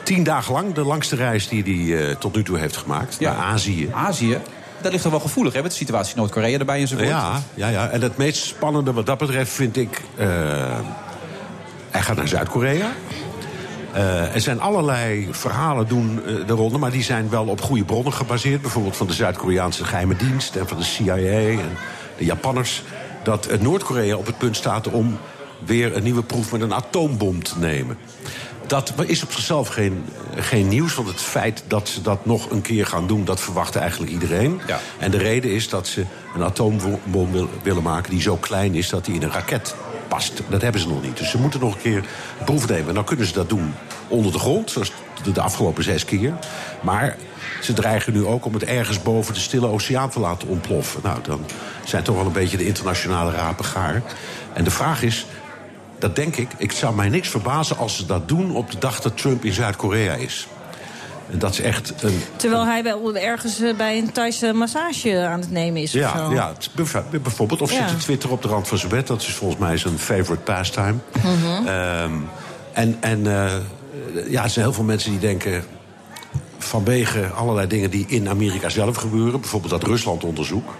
tien dagen lang, de langste reis die hij eh, tot nu toe heeft gemaakt. Ja. Naar Azië. Azië, dat ligt toch wel gevoelig, hè? Met de situatie Noord-Korea erbij enzovoort. Ja, ja, ja, en het meest spannende wat dat betreft vind ik... eh, hij gaat naar Zuid-Korea. Eh, er zijn allerlei verhalen doen eh, de ronde, maar die zijn wel op goede bronnen gebaseerd. Bijvoorbeeld van de Zuid-Koreaanse geheime dienst en van de CIA en de Japanners. Dat Noord-Korea op het punt staat om weer een nieuwe proef met een atoombom te nemen. Dat is op zichzelf geen, geen nieuws, want het feit dat ze dat nog een keer gaan doen, dat verwachtte eigenlijk iedereen. Ja. En de reden is dat ze een atoombom wil- willen maken die zo klein is dat die in een raket past. Dat hebben ze nog niet. Dus ze moeten nog een keer proef nemen. En dan kunnen ze dat doen onder de grond, zoals de, de afgelopen zes keer. Maar ze dreigen nu ook om het ergens boven de Stille Oceaan te laten ontploffen. Nou, dan zijn toch wel een beetje de internationale rapen gaar. En de vraag is, dat denk ik, ik zou mij niks verbazen als ze dat doen op de dag dat Trump in Zuid-Korea is. Dat is echt een. Terwijl hij wel ergens eh, bij een Thaise massage aan het nemen is of Ja, zo. ja bijvoorbeeld. Of Ja. zit te Twitter op de rand van zijn bed. Dat is volgens mij zijn favorite pastime. Mhm. Ehm, en en eh, ja, er zijn heel veel mensen die denken... vanwege allerlei dingen die in Amerika zelf gebeuren... bijvoorbeeld dat Rusland-onderzoek...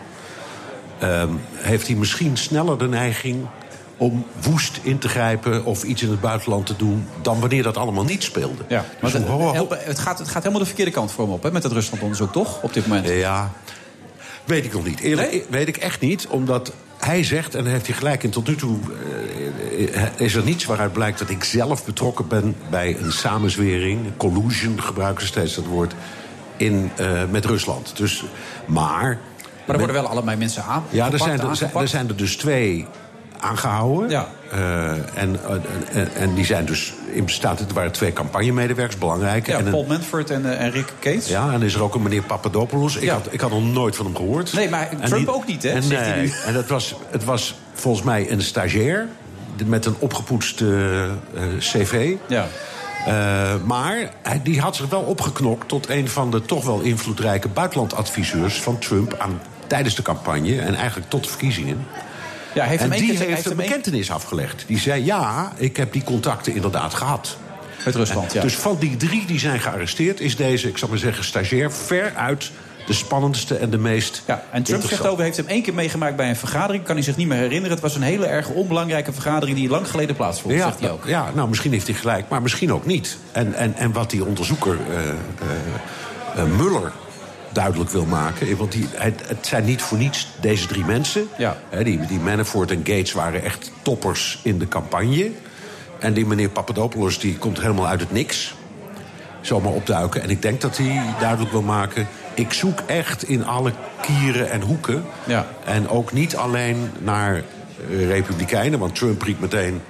ehm, heeft hij misschien sneller de neiging om woest in te grijpen... of iets in het buitenland te doen... dan wanneer dat allemaal niet speelde. Ja, maar Dus het, ho- ho- het, gaat, het gaat helemaal de verkeerde kant voor hem op, hè? Met het Rusland-onderzoek, toch? Op dit moment. Ja, weet ik nog niet. Eerlijk, weet ik echt niet, omdat hij zegt, en heeft hij gelijk in tot nu toe... eh, is er niets waaruit blijkt dat ik zelf betrokken ben... bij een samenzwering, collusion, gebruiken ze steeds dat woord... In, eh, met Rusland. Dus, maar... Maar er worden wel allebei mensen aan. Ja, er zijn, er, er zijn er dus twee aangehouden. Ja. Eh, en, eh, en, en die zijn dus in bestaat. Het waren twee campagnemedewerkers, belangrijke. Ja, en Paul Manford en, eh, en Rick Cates. ja, en is er ook een meneer Papadopoulos. Ik, Ja. had, ik had nog nooit van hem gehoord. Nee, maar Trump ook niet, hè, En, zegt hij nu. en dat was, het was volgens mij een stagiair met een opgepoetst eh, cv. Ja. Eh, maar hij, die had zich wel opgeknokt tot een van de toch wel invloedrijke buitenlandadviseurs van Trump aan, tijdens de campagne en eigenlijk tot de verkiezingen. Ja, heeft en die heeft heeft een bekentenis afgelegd. Die zei: Ja, ik heb die contacten inderdaad gehad. Met Rusland, ja. Dus van die drie die zijn gearresteerd, is deze, ik zal maar zeggen, stagiair veruit de spannendste en de meest. Ja, en Trump zegt over, heeft hem één keer meegemaakt bij een vergadering. Kan hij zich niet meer herinneren. Het was een hele erg onbelangrijke vergadering die lang geleden plaatsvond, Ja, zegt hij ook. ja, nou misschien heeft hij gelijk, maar misschien ook niet. En, en, en wat die onderzoeker eh, eh, eh, Muller duidelijk wil maken. Want die, het, zijn niet voor niets deze drie mensen. Ja. Hè, die, die Manafort en Gates waren echt toppers in de campagne. En die meneer Papadopoulos die komt helemaal uit het niks. Zomaar opduiken. En ik denk dat hij duidelijk wil maken... ik zoek echt in alle kieren en hoeken. Ja. En ook niet alleen naar eh, republikeinen. Want Trump riep meteen...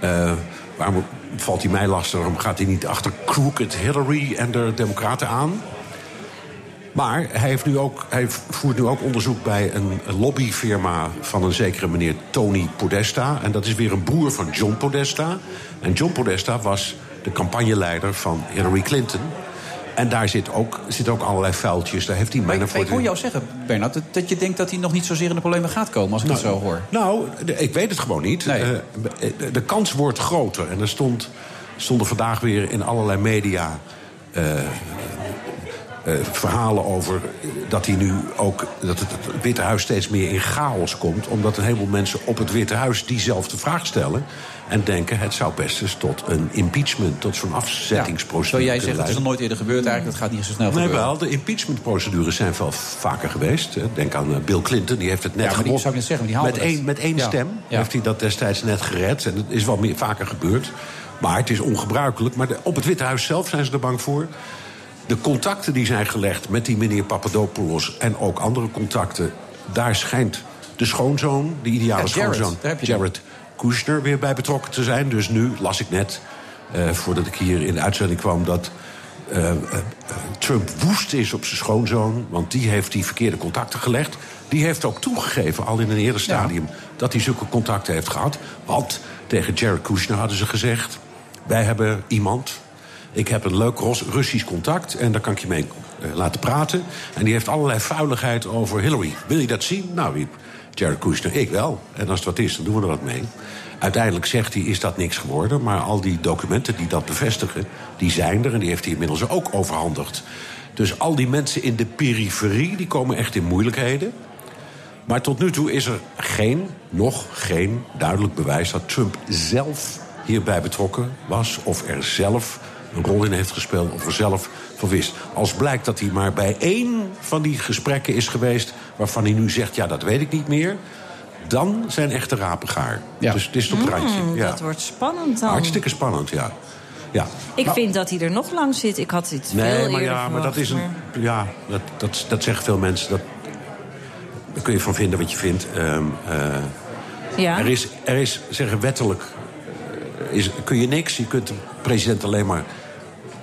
eh, waarom valt hij mij lastig? Waarom gaat hij niet achter crooked Hillary en de democraten aan? Maar hij, heeft nu ook, hij voert nu ook onderzoek bij een lobbyfirma van een zekere meneer Tony Podesta. En dat is weer een broer van John Podesta. En John Podesta was de campagneleider van Hillary Clinton. En daar zit ook, zit ook allerlei vuiltjes. Daar heeft hij ik, Manafort... ik hoor jou zeggen, Bernard, dat, dat je denkt dat hij nog niet zozeer in de problemen gaat komen... als ik het zo hoor. Nou, ik weet het gewoon niet. Nee. Eh, de, de kans wordt groter. En er stond stonden vandaag weer in allerlei media... eh, eh, verhalen over dat hij nu ook dat het, het Witte Huis steeds meer in chaos komt, omdat een heleboel mensen op het Witte Huis diezelfde vraag stellen en denken het zou best eens tot een impeachment, tot zo'n afzettingsprocedure. Zo jij zegt, het is nog nooit eerder gebeurd eigenlijk. Dat gaat niet zo snel Nee, gebeuren. wel. De impeachmentprocedures zijn wel vaker geweest. Denk aan eh, Bill Clinton, die heeft het net Ja, gewonnen. zou ik zeggen, die met één, met één Ja. stem Ja. heeft hij dat destijds net gered. En dat is wel meer, vaker gebeurd. Maar het is ongebruikelijk. Maar de- op het Witte Huis zelf zijn ze er bang voor. De contacten die zijn gelegd met die meneer Papadopoulos... en ook andere contacten, daar schijnt de schoonzoon... de ideale Ja, Jared, schoonzoon. Jared Kushner... weer bij betrokken te zijn. Dus nu las ik net, eh, voordat ik hier in de uitzending kwam... dat eh, eh, Trump woest is op zijn schoonzoon... want die heeft die verkeerde contacten gelegd. Die heeft ook toegegeven, al in een eerder stadium... dat hij zulke contacten heeft gehad. Want tegen Jared Kushner hadden ze gezegd... wij hebben iemand, ik heb een leuk Russisch contact... en daar kan ik je mee eh, laten praten. En die heeft allerlei vuiligheid over Hillary. Wil je dat zien? Nou, Jared Kushner, ik wel. En als het wat is, dan doen we er wat mee. Uiteindelijk zegt hij, is dat niks geworden. Maar al die documenten die dat bevestigen, die zijn er... en die heeft hij inmiddels ook overhandigd. Dus al die mensen in de periferie, die komen echt in moeilijkheden. Maar tot nu toe is er geen, nog geen duidelijk bewijs... dat Trump zelf hierbij betrokken was... of er zelf een rol in heeft gespeeld of er zelf van wist. Als blijkt dat hij maar bij één van die gesprekken is geweest... waarvan hij nu zegt, ja, dat weet ik niet meer... dan zijn echte rapen gaar. Dus het is op het randje. Mm, Ja. Dat wordt spannend dan. Hartstikke spannend, ja. ja. Ik Nou, vind dat hij er nog lang zit. Ik had dit veel Nee, eerder maar ja, maar dat is een. Ja, dat, dat, dat zeggen veel mensen. Dat, daar kun je van vinden wat je vindt. Ehm, eh, Ja. er, is, er is, zeggen wettelijk. eh, Is, kun je niks. Je kunt de president alleen maar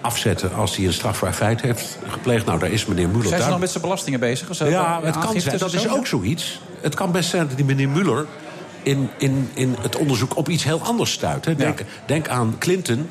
afzetten als hij een strafbaar feit heeft gepleegd. Nou, daar is meneer Muller Zijn ze nog met zijn belastingen bezig? Of zo? ja, het kan zijn. Dat is ook zoiets. Het kan best zijn dat die meneer Muller in, in, in het onderzoek op iets heel anders stuit. Hè. Denk, denk aan Clinton.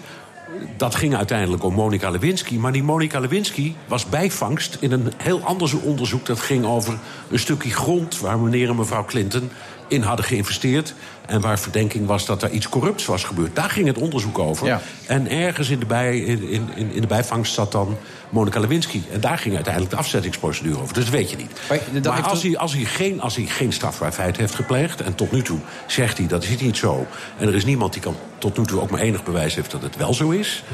Dat ging uiteindelijk om Monica Lewinsky. Maar die Monica Lewinsky was bijvangst in een heel ander onderzoek. Dat ging over een stukje grond waar meneer en mevrouw Clinton in hadden geïnvesteerd. En waar verdenking was dat er iets corrupts was gebeurd. Daar ging het onderzoek over. Ja. En ergens in de, bij, in, in, in de bijvangst zat dan Monica Lewinsky. En daar ging uiteindelijk de afzettingsprocedure over. Dus dat weet je niet. Maar heeft als hij, als, hij geen, als hij geen strafbaar feit heeft gepleegd... en tot nu toe zegt hij dat is niet zo... en er is niemand die kan tot nu toe ook maar enig bewijs heeft dat het wel zo is...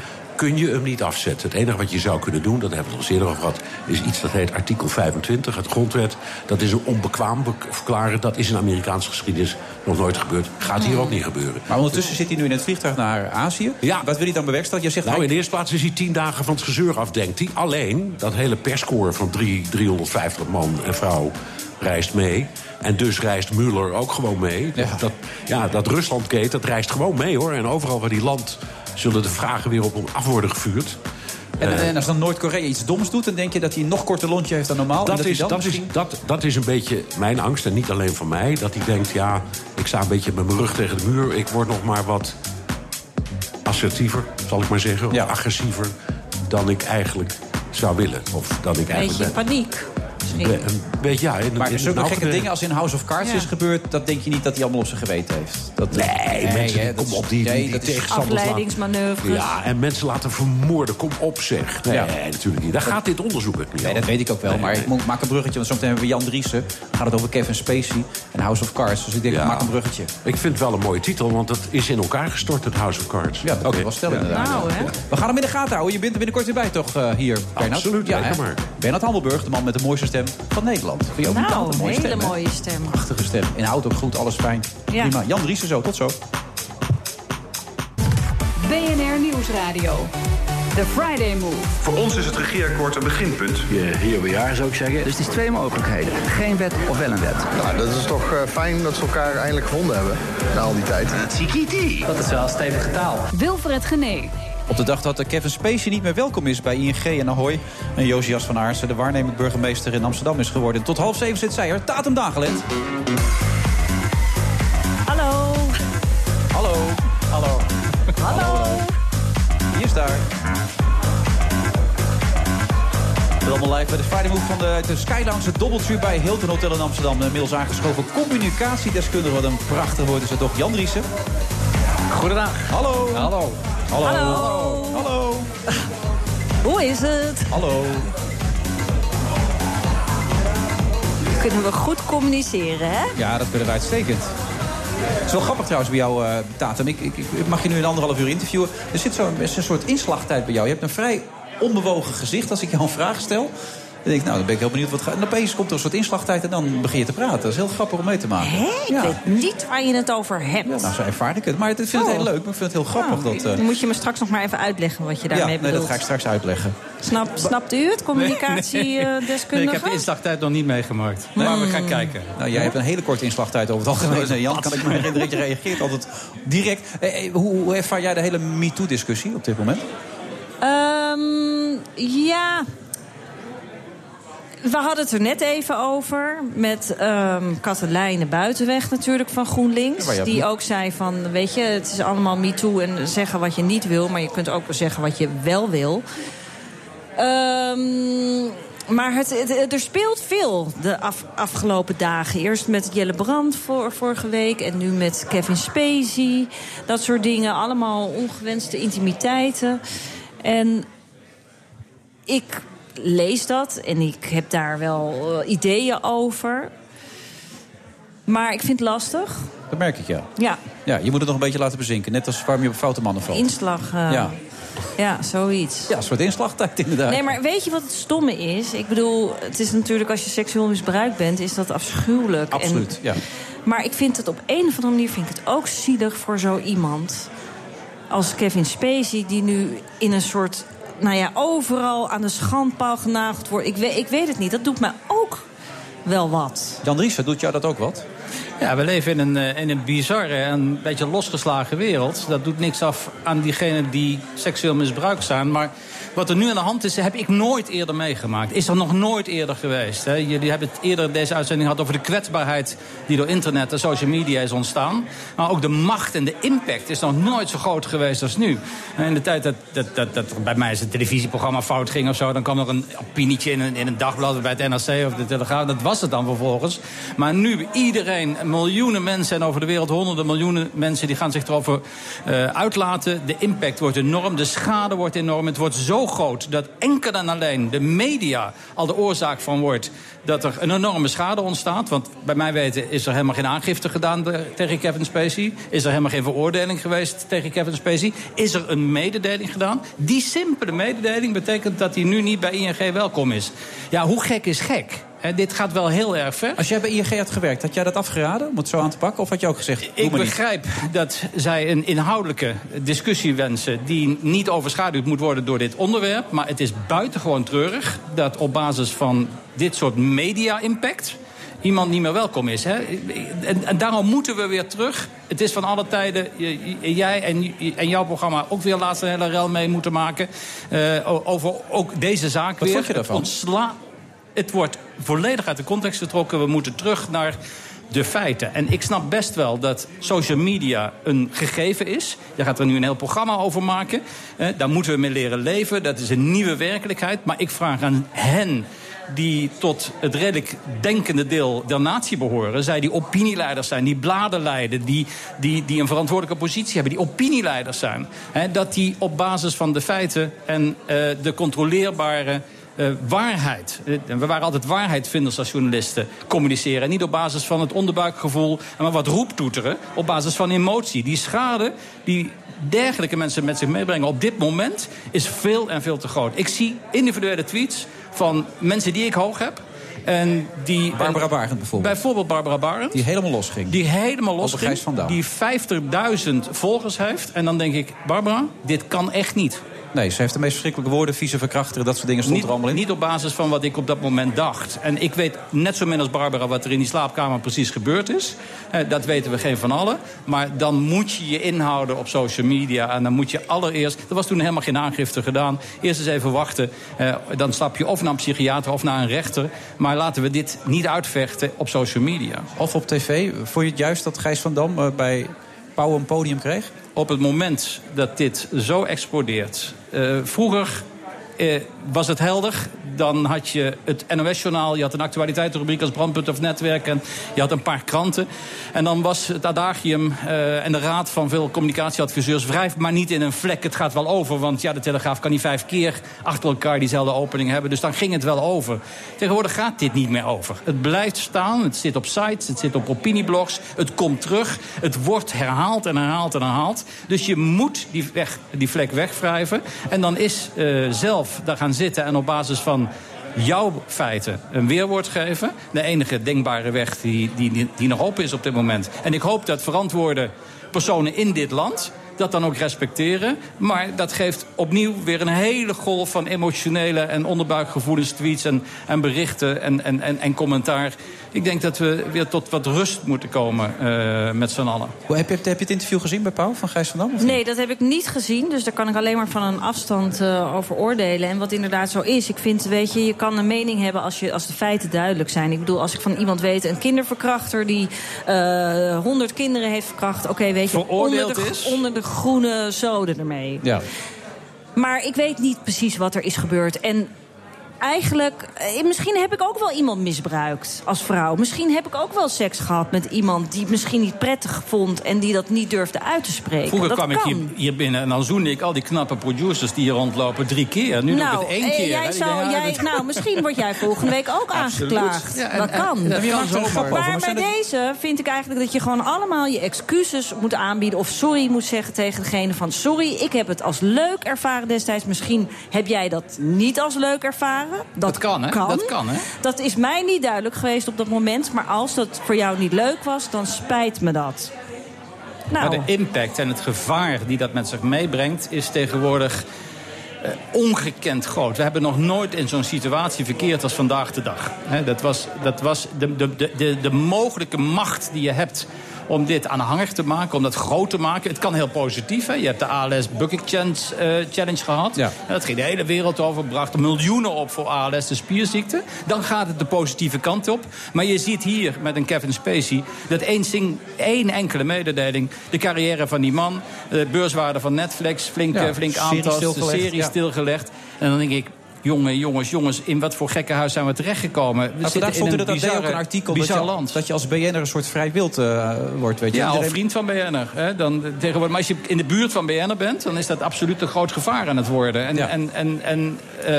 kun je hem niet afzetten. Het enige wat je zou kunnen doen, dat hebben we het al eens eerder over gehad... is iets dat heet artikel 25, het grondwet. Dat is een onbekwaam be- verklaren. Dat is in Amerikaanse geschiedenis nog nooit gebeurd. Gaat hier ook niet gebeuren. Maar ondertussen zit hij nu in het vliegtuig naar Azië. Ja. Wat wil hij dan bewerkstelligen? Je zegt, Nou, in de eerste plaats is hij tien dagen van het gezeur af, denkt hij. Alleen, dat hele perscorps van drie, 350 man en vrouw reist mee. En dus reist Muller ook gewoon mee. Ja. Dat, ja, dat Ruslandgate, dat reist gewoon mee, hoor. En overal waar die land zullen de vragen weer op hem af worden gevuurd. en, Eh, en als dan Noord-Korea iets doms doet... dan denk je dat hij een nog korter lontje heeft dan normaal. en dat, hij is, dan dat, is, dat, dat is een beetje mijn angst, en niet alleen van mij. Dat hij denkt, ja, ik sta een beetje met mijn rug tegen de muur. Ik word nog maar wat assertiever, zal ik maar zeggen. Of agressiever dan ik eigenlijk zou willen. Of dan ik Een beetje eigenlijk ben. paniek. Misschien. Be- een beetje, ja. In, Maar in zulke gekke dingen als in House of Cards Ja. is gebeurd... dat denk je niet dat hij allemaal op zijn geweten heeft. Dat, Nee, mensen, die, hè, dat kom is- op, die, die, nee, die dat tegenstanders Afleidingsmanoeuvres. Ja, en mensen laten vermoorden. Kom op, zeg. Nee, Ja. natuurlijk niet. Daar gaat dit onderzoek ook niet Nee, over. dat weet ik ook wel. Nee, maar nee. ik moet- maak een bruggetje. Want zometeen hebben we Jan Driessen. Dan gaat het over Kevin Spacey en House of Cards. Dus ik denk, Ja. ik maak een bruggetje. Ik vind het wel een mooie titel, want het is in elkaar gestort, het House of Cards. Ja, dat je wel stellen inderdaad. Nou, hè? We gaan hem in de gaten houden. Je bent er binnenkort weer bij toch eh, hier, Bernard? Absoluut, ja, maar. Bernard Hammelburg, de man met de mooiste stem van Nederland. Vind je ook niet Nou, een mooie hele stem, mooie stem. Prachtige stem. Inhoud ook goed, alles fijn. Ja. Prima. Jan Driessen zo, tot zo. BNR Nieuwsradio. The Friday Move. Voor ons is het regeerakkoord een beginpunt. Hier we jaar zou ik zeggen. Dus het is twee mogelijkheden. Geen wet of wel een wet. Nou, dat is toch eh, fijn dat ze elkaar eindelijk gevonden hebben. Na al die tijd. Dat is wel stevige taal. Wilfred Gené. Op de dag dat Kevin Spacey niet meer welkom is bij ING en Ahoy... en Josias van Aarsen, de waarnemend burgemeester in Amsterdam is geworden. Tot half zeven zit zij er. Datum dagenlet. Hallo. Hallo. Hallo. Hallo. Wie is daar? Allemaal live bij de Friday Move van de, de Skylounge, het Doubletree bij Hilton Hotel in Amsterdam. Inmiddels aangeschoven communicatiedeskundige. Wat een prachtig woord is het toch. Jan Driessen. Goedendag. Hallo. Hallo. Hallo. Hallo. Hallo. Hoe is het? Hallo. Kunnen we goed communiceren, hè? Ja, dat kunnen we uitstekend. Het is wel grappig trouwens bij jou, eh Tatum. Ik, ik, ik mag je nu een anderhalf uur interviewen. Er zit zo'n een soort inslagtijd bij jou. Je hebt een vrij onbewogen gezicht als ik jou een vraag stel. Dan denk ik, nou, dan ben ik heel benieuwd wat gaat. En opeens komt er een soort inslagtijd en dan begin je te praten. Dat is heel grappig om mee te maken. Hé, ik Ja. weet niet waar je het over hebt. Nou, zo ervaar ik het. Maar ik vind het Oh. heel leuk, maar ik vind het heel grappig. Nou, dat, eh, Dan moet je me straks nog maar even uitleggen wat je ja, daarmee nee, bedoelt. dat ga ik straks uitleggen. Snap, snapt u het, communicatiedeskundige? Nee, ik heb de inslagtijd nog niet meegemaakt. Maar we gaan kijken. Nou, jij hebt een hele korte inslagtijd over het algemeen. Nee, Jan, kan ik me herinneren dat je reageert altijd direct. Eh, eh, hoe, hoe ervaar jij de hele MeToo-discussie op dit moment? Ehm, ja. We hadden het er net even over met ehm Katelijne Buitenweg natuurlijk van GroenLinks. Ja, die ook zei van, weet je, het is allemaal MeToo en zeggen wat je niet wil. Maar je kunt ook wel zeggen wat je wel wil. Ehm, maar het, het- er speelt veel de af- afgelopen dagen. Eerst met Jelle Brand voor, vorige week en nu met Kevin Spacey. Dat soort dingen, allemaal ongewenste intimiteiten. En ik lees dat en ik heb daar wel eh, ideeën over. Maar ik vind het lastig. Dat merk ik, ja. Ja, Ja, je moet het nog een beetje laten bezinken. Net als waarom je op foute mannen valt. inslag. eh, Ja. ja, zoiets. Ja, een soort inslagtijd inderdaad. Nee, maar weet je wat het stomme is? Ik bedoel, het is natuurlijk als je seksueel misbruikt bent, is dat afschuwelijk. Absoluut, En, ja. maar ik vind het op een of andere manier vind ik het ook zielig voor zo iemand als Kevin Spacey, die nu in een soort, nou ja, overal aan de schandpaal genageld wordt. Ik weet, ik weet het niet. Dat doet mij ook wel wat. Jan Driessen, doet jou dat ook wat? Ja, we leven in een, eh, in een bizarre en een beetje losgeslagen wereld. Dat doet niks af aan diegenen die seksueel misbruikt zijn. Maar wat er nu aan de hand is, heb ik nooit eerder meegemaakt. Is er nog nooit eerder geweest. Hè? Jullie hebben het eerder deze uitzending gehad over de kwetsbaarheid... die door internet en social media is ontstaan. Maar ook de macht en de impact is nog nooit zo groot geweest als nu. In de tijd dat, dat, dat, dat bij mij eens een televisieprogramma fout ging of zo... dan kwam er een opinietje in een, in een dagblad bij het NRC of de Telegraaf. Dat was het dan vervolgens. Maar nu iedereen, miljoenen mensen en over de wereld honderden miljoenen mensen... die gaan zich erover eh, uitlaten. De impact wordt enorm, de schade wordt enorm. Het wordt groot dat enkel en alleen de media al de oorzaak van wordt... dat er een enorme schade ontstaat. Want bij mij weten is er helemaal geen aangifte gedaan tegen Kevin Spacey. Is er helemaal geen veroordeling geweest tegen Kevin Spacey. Is er een mededeling gedaan. Die simpele mededeling betekent dat hij nu niet bij ING welkom is. Ja, hoe gek is gek? Dit gaat wel heel erg ver. Als jij bij ING had gewerkt, had jij dat afgeraden om het zo aan te pakken? Of had je ook gezegd, Ik niet? begrijp dat zij een inhoudelijke discussie wensen... die niet overschaduwd moet worden door dit onderwerp. Maar het is buitengewoon treurig dat op basis van dit soort media-impact... iemand niet meer welkom is. Hè? En, en daarom moeten we weer terug. Het is van alle tijden, jij en, en jouw programma... ook weer laatst een hele rel mee moeten maken... eh, over ook deze zaak Wat weer. vond je daarvan? Het wordt volledig uit de context getrokken. We moeten terug naar de feiten. En ik snap best wel dat social media een gegeven is. Je gaat er nu een heel programma over maken. Eh, daar moeten we mee leren leven. Dat is een nieuwe werkelijkheid. Maar ik vraag aan hen die tot het redelijk denkende deel der natie behoren. Zij die opinieleiders zijn, die bladen leiden... die, die, die een verantwoordelijke positie hebben, die opinieleiders zijn... Hè, dat die op basis van de feiten en eh, de controleerbare... eh, waarheid. Eh, we waren altijd waarheidvinders als journalisten. Communiceren. En niet op basis van het onderbuikgevoel. En maar wat roeptoeteren. Op basis van emotie. Die schade die dergelijke mensen met zich meebrengen op dit moment. is veel en veel te groot. Ik zie individuele tweets van mensen die ik hoog heb. En die, Barbara Barend bijvoorbeeld. Bijvoorbeeld Barbara Barend. Die helemaal losging. Die helemaal los Dam. Die 50.000 volgers heeft. En dan denk ik, Barbara, dit kan echt niet. Nee, ze heeft de meest verschrikkelijke woorden, vieze verkrachter, dat soort dingen stond Niet, er allemaal in. niet op basis van wat ik op dat moment dacht. En ik weet net zo min als Barbara wat er in die slaapkamer precies gebeurd is. Eh, dat weten we geen van allen. Maar dan moet je je inhouden op social media. En dan moet je allereerst... Er was toen helemaal geen aangifte gedaan. Eerst eens even wachten. Eh, dan stap je of naar een psychiater of naar een rechter. Maar laten we dit niet uitvechten op social media. Of op tv. Vond je het juist dat Gijs van Dam eh, bij Pauw een podium kreeg? Op het moment dat dit zo explodeert. eh, vroeger eh, was het helder. dan had je het NOS-journaal... je had een actualiteitenrubriek als Brandpunt of Netwerk... en je had een paar kranten. En dan was het adagium eh, en de raad van veel communicatieadviseurs... wrijf maar niet in een vlek, het gaat wel over. Want ja, de Telegraaf kan niet vijf keer achter elkaar diezelfde opening hebben. Dus dan ging het wel over. Tegenwoordig gaat dit niet meer over. Het blijft staan, het zit op sites, het zit op opinieblogs... het komt terug, het wordt herhaald en herhaald en herhaald. Dus je moet die, weg, die vlek wegwrijven. En dan is eh, zelf daar gaan zitten en op basis van jouw feiten een weerwoord geven. De enige denkbare weg die, die, die nog open is op dit moment. En ik hoop dat verantwoorde personen in dit land dat dan ook respecteren. Maar dat geeft opnieuw weer een hele golf van emotionele en onderbuikgevoelens, tweets en, en berichten en, en, en, en commentaar. Ik denk dat we weer tot wat rust moeten komen uh, met z'n allen. Hoe, heb, je, heb je het interview gezien bij Pauw van Gijs van Dam? Nee, dat heb ik niet gezien. Dus daar kan ik alleen maar van een afstand uh, over oordelen. En wat inderdaad zo is. Ik vind, weet je, je kan een mening hebben als, je, als de feiten duidelijk zijn. Ik bedoel, als ik van iemand weet, een kinderverkrachter die honderd uh, kinderen heeft verkracht. Oké, okay, weet je, onder de, is. onder de groene zoden ermee. Ja. Maar ik weet niet precies wat er is gebeurd. En eigenlijk, eh, misschien heb ik ook wel iemand misbruikt als vrouw. Misschien heb ik ook wel seks gehad met iemand die het misschien niet prettig vond en die dat niet durfde uit te spreken. Vroeger dat kwam kan. ik hier, hier binnen en dan zoende ik al die knappe producers die hier rondlopen drie keer. Nu doe ik het één eh, keer. Jij hè. zou, Ik denk, ja, jij, dat- nou, misschien word jij volgende week ook aangeklaagd. Ja, en- dat kan. en dat kan zomaar. maar Maar bij deze vind ik eigenlijk dat je gewoon allemaal je excuses moet aanbieden. Of sorry moet zeggen tegen degene van... sorry, ik heb het als leuk ervaren destijds. Misschien heb jij dat niet als leuk ervaren. Dat, kan, hè? Dat kan, hè? Dat is mij niet duidelijk geweest op dat moment. Maar als dat voor jou niet leuk was, dan spijt me dat. Nou, Maar de impact en het gevaar die dat met zich meebrengt... is tegenwoordig eh, ongekend groot. We hebben nog nooit in zo'n situatie verkeerd als vandaag de dag. Dat was, dat was de, de, de, de, de mogelijke macht die je hebt om dit aanhangig te maken, om dat groot te maken. Het kan heel positief. Hè? Je hebt de ALS Bucket Challenge, eh, challenge gehad. Ja. Dat ging de hele wereld over. Bracht miljoenen op voor ALS, de spierziekte. Dan gaat het de positieve kant op. Maar je ziet hier met een Kevin Spacey... dat één, zing, één enkele mededeling... de carrière van die man, de beurswaarde van Netflix... flink, Ja, eh, flink aantast, de stilgelegd, serie ja. stilgelegd. En dan denk ik... Jongen, jongens, jongens, in wat voor gekke huis zijn we terechtgekomen? We vandaag stond in een ook bizarre, een artikel dat je, land. dat je als BN'er een soort vrij wild eh, wordt. Weet je. Ja, Iedereen- vriend van BN'er. Hè? Dan, eh, tegenwoordig, maar als je in de buurt van BN'er bent... dan is dat absoluut een groot gevaar aan het worden. En, Ja. en, en, en eh,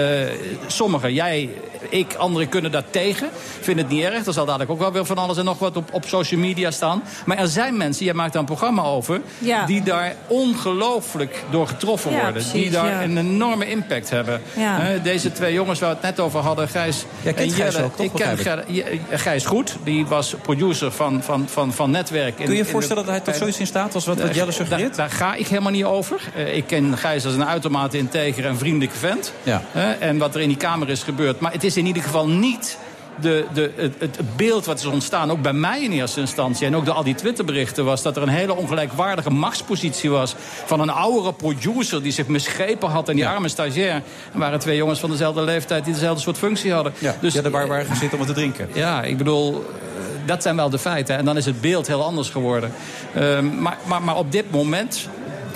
sommigen, jij, ik, anderen kunnen dat tegen. Vinden het niet erg. Er zal dadelijk ook wel weer van alles en nog wat op, op social media staan. Maar er zijn mensen, jij maakt daar een programma over... Ja. die daar ongelooflijk door getroffen Ja, worden. precies, die daar ja. een enorme impact hebben. Ja. Deze twee jongens waar we het net over hadden, Gijs kent en Gijs Jelle. ook, toch, Ik ken? Gijs- Gijs goed. Die was producer van, van, van, van Netwerk. in- Kun je je de- voorstellen dat hij tot zoiets in staat was, wat, wat Jelle suggereert? daar, daar ga ik helemaal niet over. Eh, ik ken Gijs als een uitermate integer en vriendelijke vent. Ja. Eh, en wat er in die kamer is gebeurd. Maar het is in ieder geval niet de, de, het, het beeld wat is ontstaan, ook bij mij in eerste instantie... en ook door al die Twitterberichten, was dat er een hele ongelijkwaardige machtspositie was... van een oudere producer die zich misgrepen had en die arme stagiair. Er waren twee jongens van dezelfde leeftijd die dezelfde soort functie hadden. Ja, dus ja, waar waren gezeten om het te drinken. Ja, ik bedoel, eh, dat zijn wel de feiten. En dan is het beeld heel anders geworden. Ehm, maar, maar, maar op dit moment,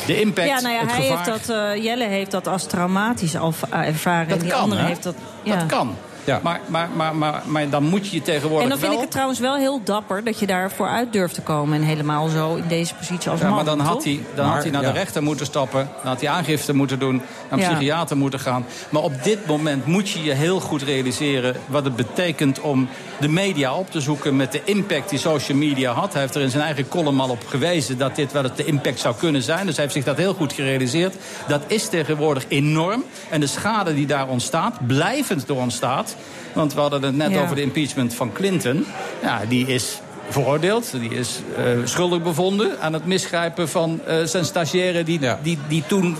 de impact, ja, nou ja, het hij gevaar... heeft dat, eh, Jelle heeft dat als traumatisch al ervaren. Dat en die kan, andere hè? heeft dat. Ja. Dat kan. Ja. Maar, maar, maar, maar, maar dan moet je je tegenwoordig En dan vind wel... ik het trouwens wel heel dapper dat je daarvoor uit durft te komen. En helemaal zo in deze positie als Ja, man. maar dan had hij, dan had hij naar ja. de rechter moeten stappen. Dan had hij aangifte moeten doen. Naar een Ja. psychiater moeten gaan. Maar op dit moment moet je je heel goed realiseren... wat het betekent om de media op te zoeken... met de impact die social media had. Hij heeft er in zijn eigen column al op gewezen... dat dit wel eens de impact zou kunnen zijn. Dus hij heeft zich dat heel goed gerealiseerd. Dat is tegenwoordig enorm. En de schade die daar ontstaat, blijvend door ontstaat... want we hadden het net Ja. over de impeachment van Clinton. Ja, die is veroordeeld. Die is eh, schuldig bevonden aan het misgrijpen van eh, zijn stagiaire... die, Ja. die, die toen,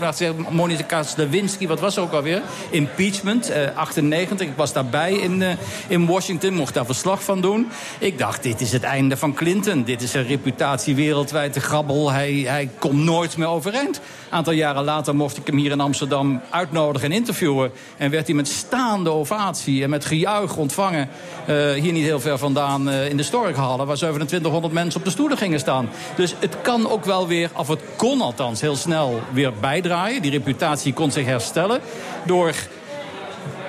Monica Lewinsky, wat was ze ook alweer? Impeachment, eh 98. Ik was daarbij in, eh, in Washington, mocht daar verslag van doen. Ik dacht, dit is het einde van Clinton. Dit is zijn reputatie wereldwijd te grabbel. Hij, hij komt nooit meer overeind. Een aantal jaren later mocht ik hem hier in Amsterdam uitnodigen en interviewen. En werd hij met staande ovatie en met gejuich ontvangen. eh, hier niet heel ver vandaan eh, in de Storkhallen... waar 2700 mensen op de stoelen gingen staan. Dus het kan ook wel weer, of het kon althans heel snel weer bijdraaien. Die reputatie kon zich herstellen door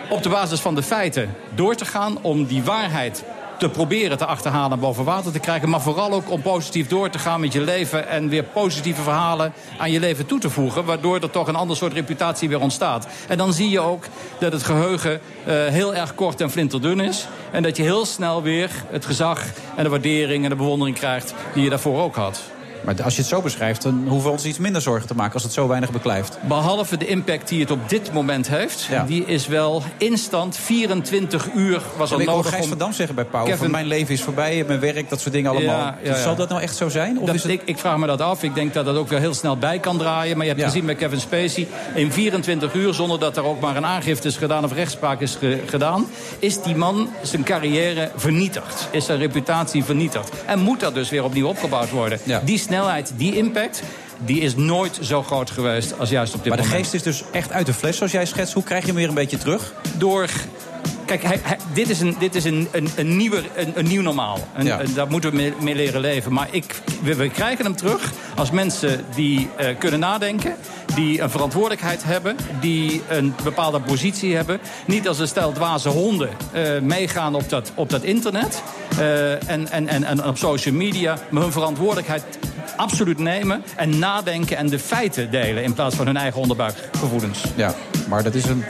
op de basis van de feiten door te gaan om die waarheid te proberen te achterhalen en boven water te krijgen. Maar vooral ook om positief door te gaan met je leven... en weer positieve verhalen aan je leven toe te voegen... waardoor er toch een ander soort reputatie weer ontstaat. En dan zie je ook dat het geheugen uh, heel erg kort en flinterdun is... en dat je heel snel weer het gezag en de waardering en de bewondering krijgt... die je daarvoor ook had. Maar als je het zo beschrijft, dan hoeven we ons iets minder zorgen te maken... als het zo weinig beklijft. Behalve de impact die het op dit moment heeft... die is wel instant, 24 uur was al nodig nodig Gijs om... van Dam zeggen bij Pauw... Kevin- van mijn leven is voorbij, mijn werk, dat soort dingen allemaal. Ja, ja, ja. Zal dat nou echt zo zijn? Of Dat- is het... ik, ik vraag me dat af. Ik denk dat dat ook wel heel snel bij kan draaien. Maar je hebt gezien bij Kevin Spacey... in 24 uur, zonder dat er ook maar een aangifte is gedaan... of rechtspraak is ge- gedaan... is die man zijn carrière vernietigd. Is zijn reputatie vernietigd. En moet dat dus weer opnieuw opgebouwd worden. Die snelheid, die impact... die is nooit zo groot geweest als juist op dit Maar de moment. geest is dus echt uit de fles, zoals jij schetst. Hoe krijg je hem weer een beetje terug? Door... Kijk, hij, hij- dit is een, dit is een, een, een, nieuwe, een, een nieuw normaal. En, Ja. daar moeten we mee, mee leren leven. Maar ik, we, we krijgen hem terug als mensen die eh, kunnen nadenken... die een verantwoordelijkheid hebben, die een bepaalde positie hebben. Niet als een stel dwaze honden eh, meegaan op dat, op dat internet... eh, en, en, en, en op social media, maar hun verantwoordelijkheid absoluut nemen... en nadenken en de feiten delen in plaats van hun eigen onderbuikgevoelens. Ja, maar dat is een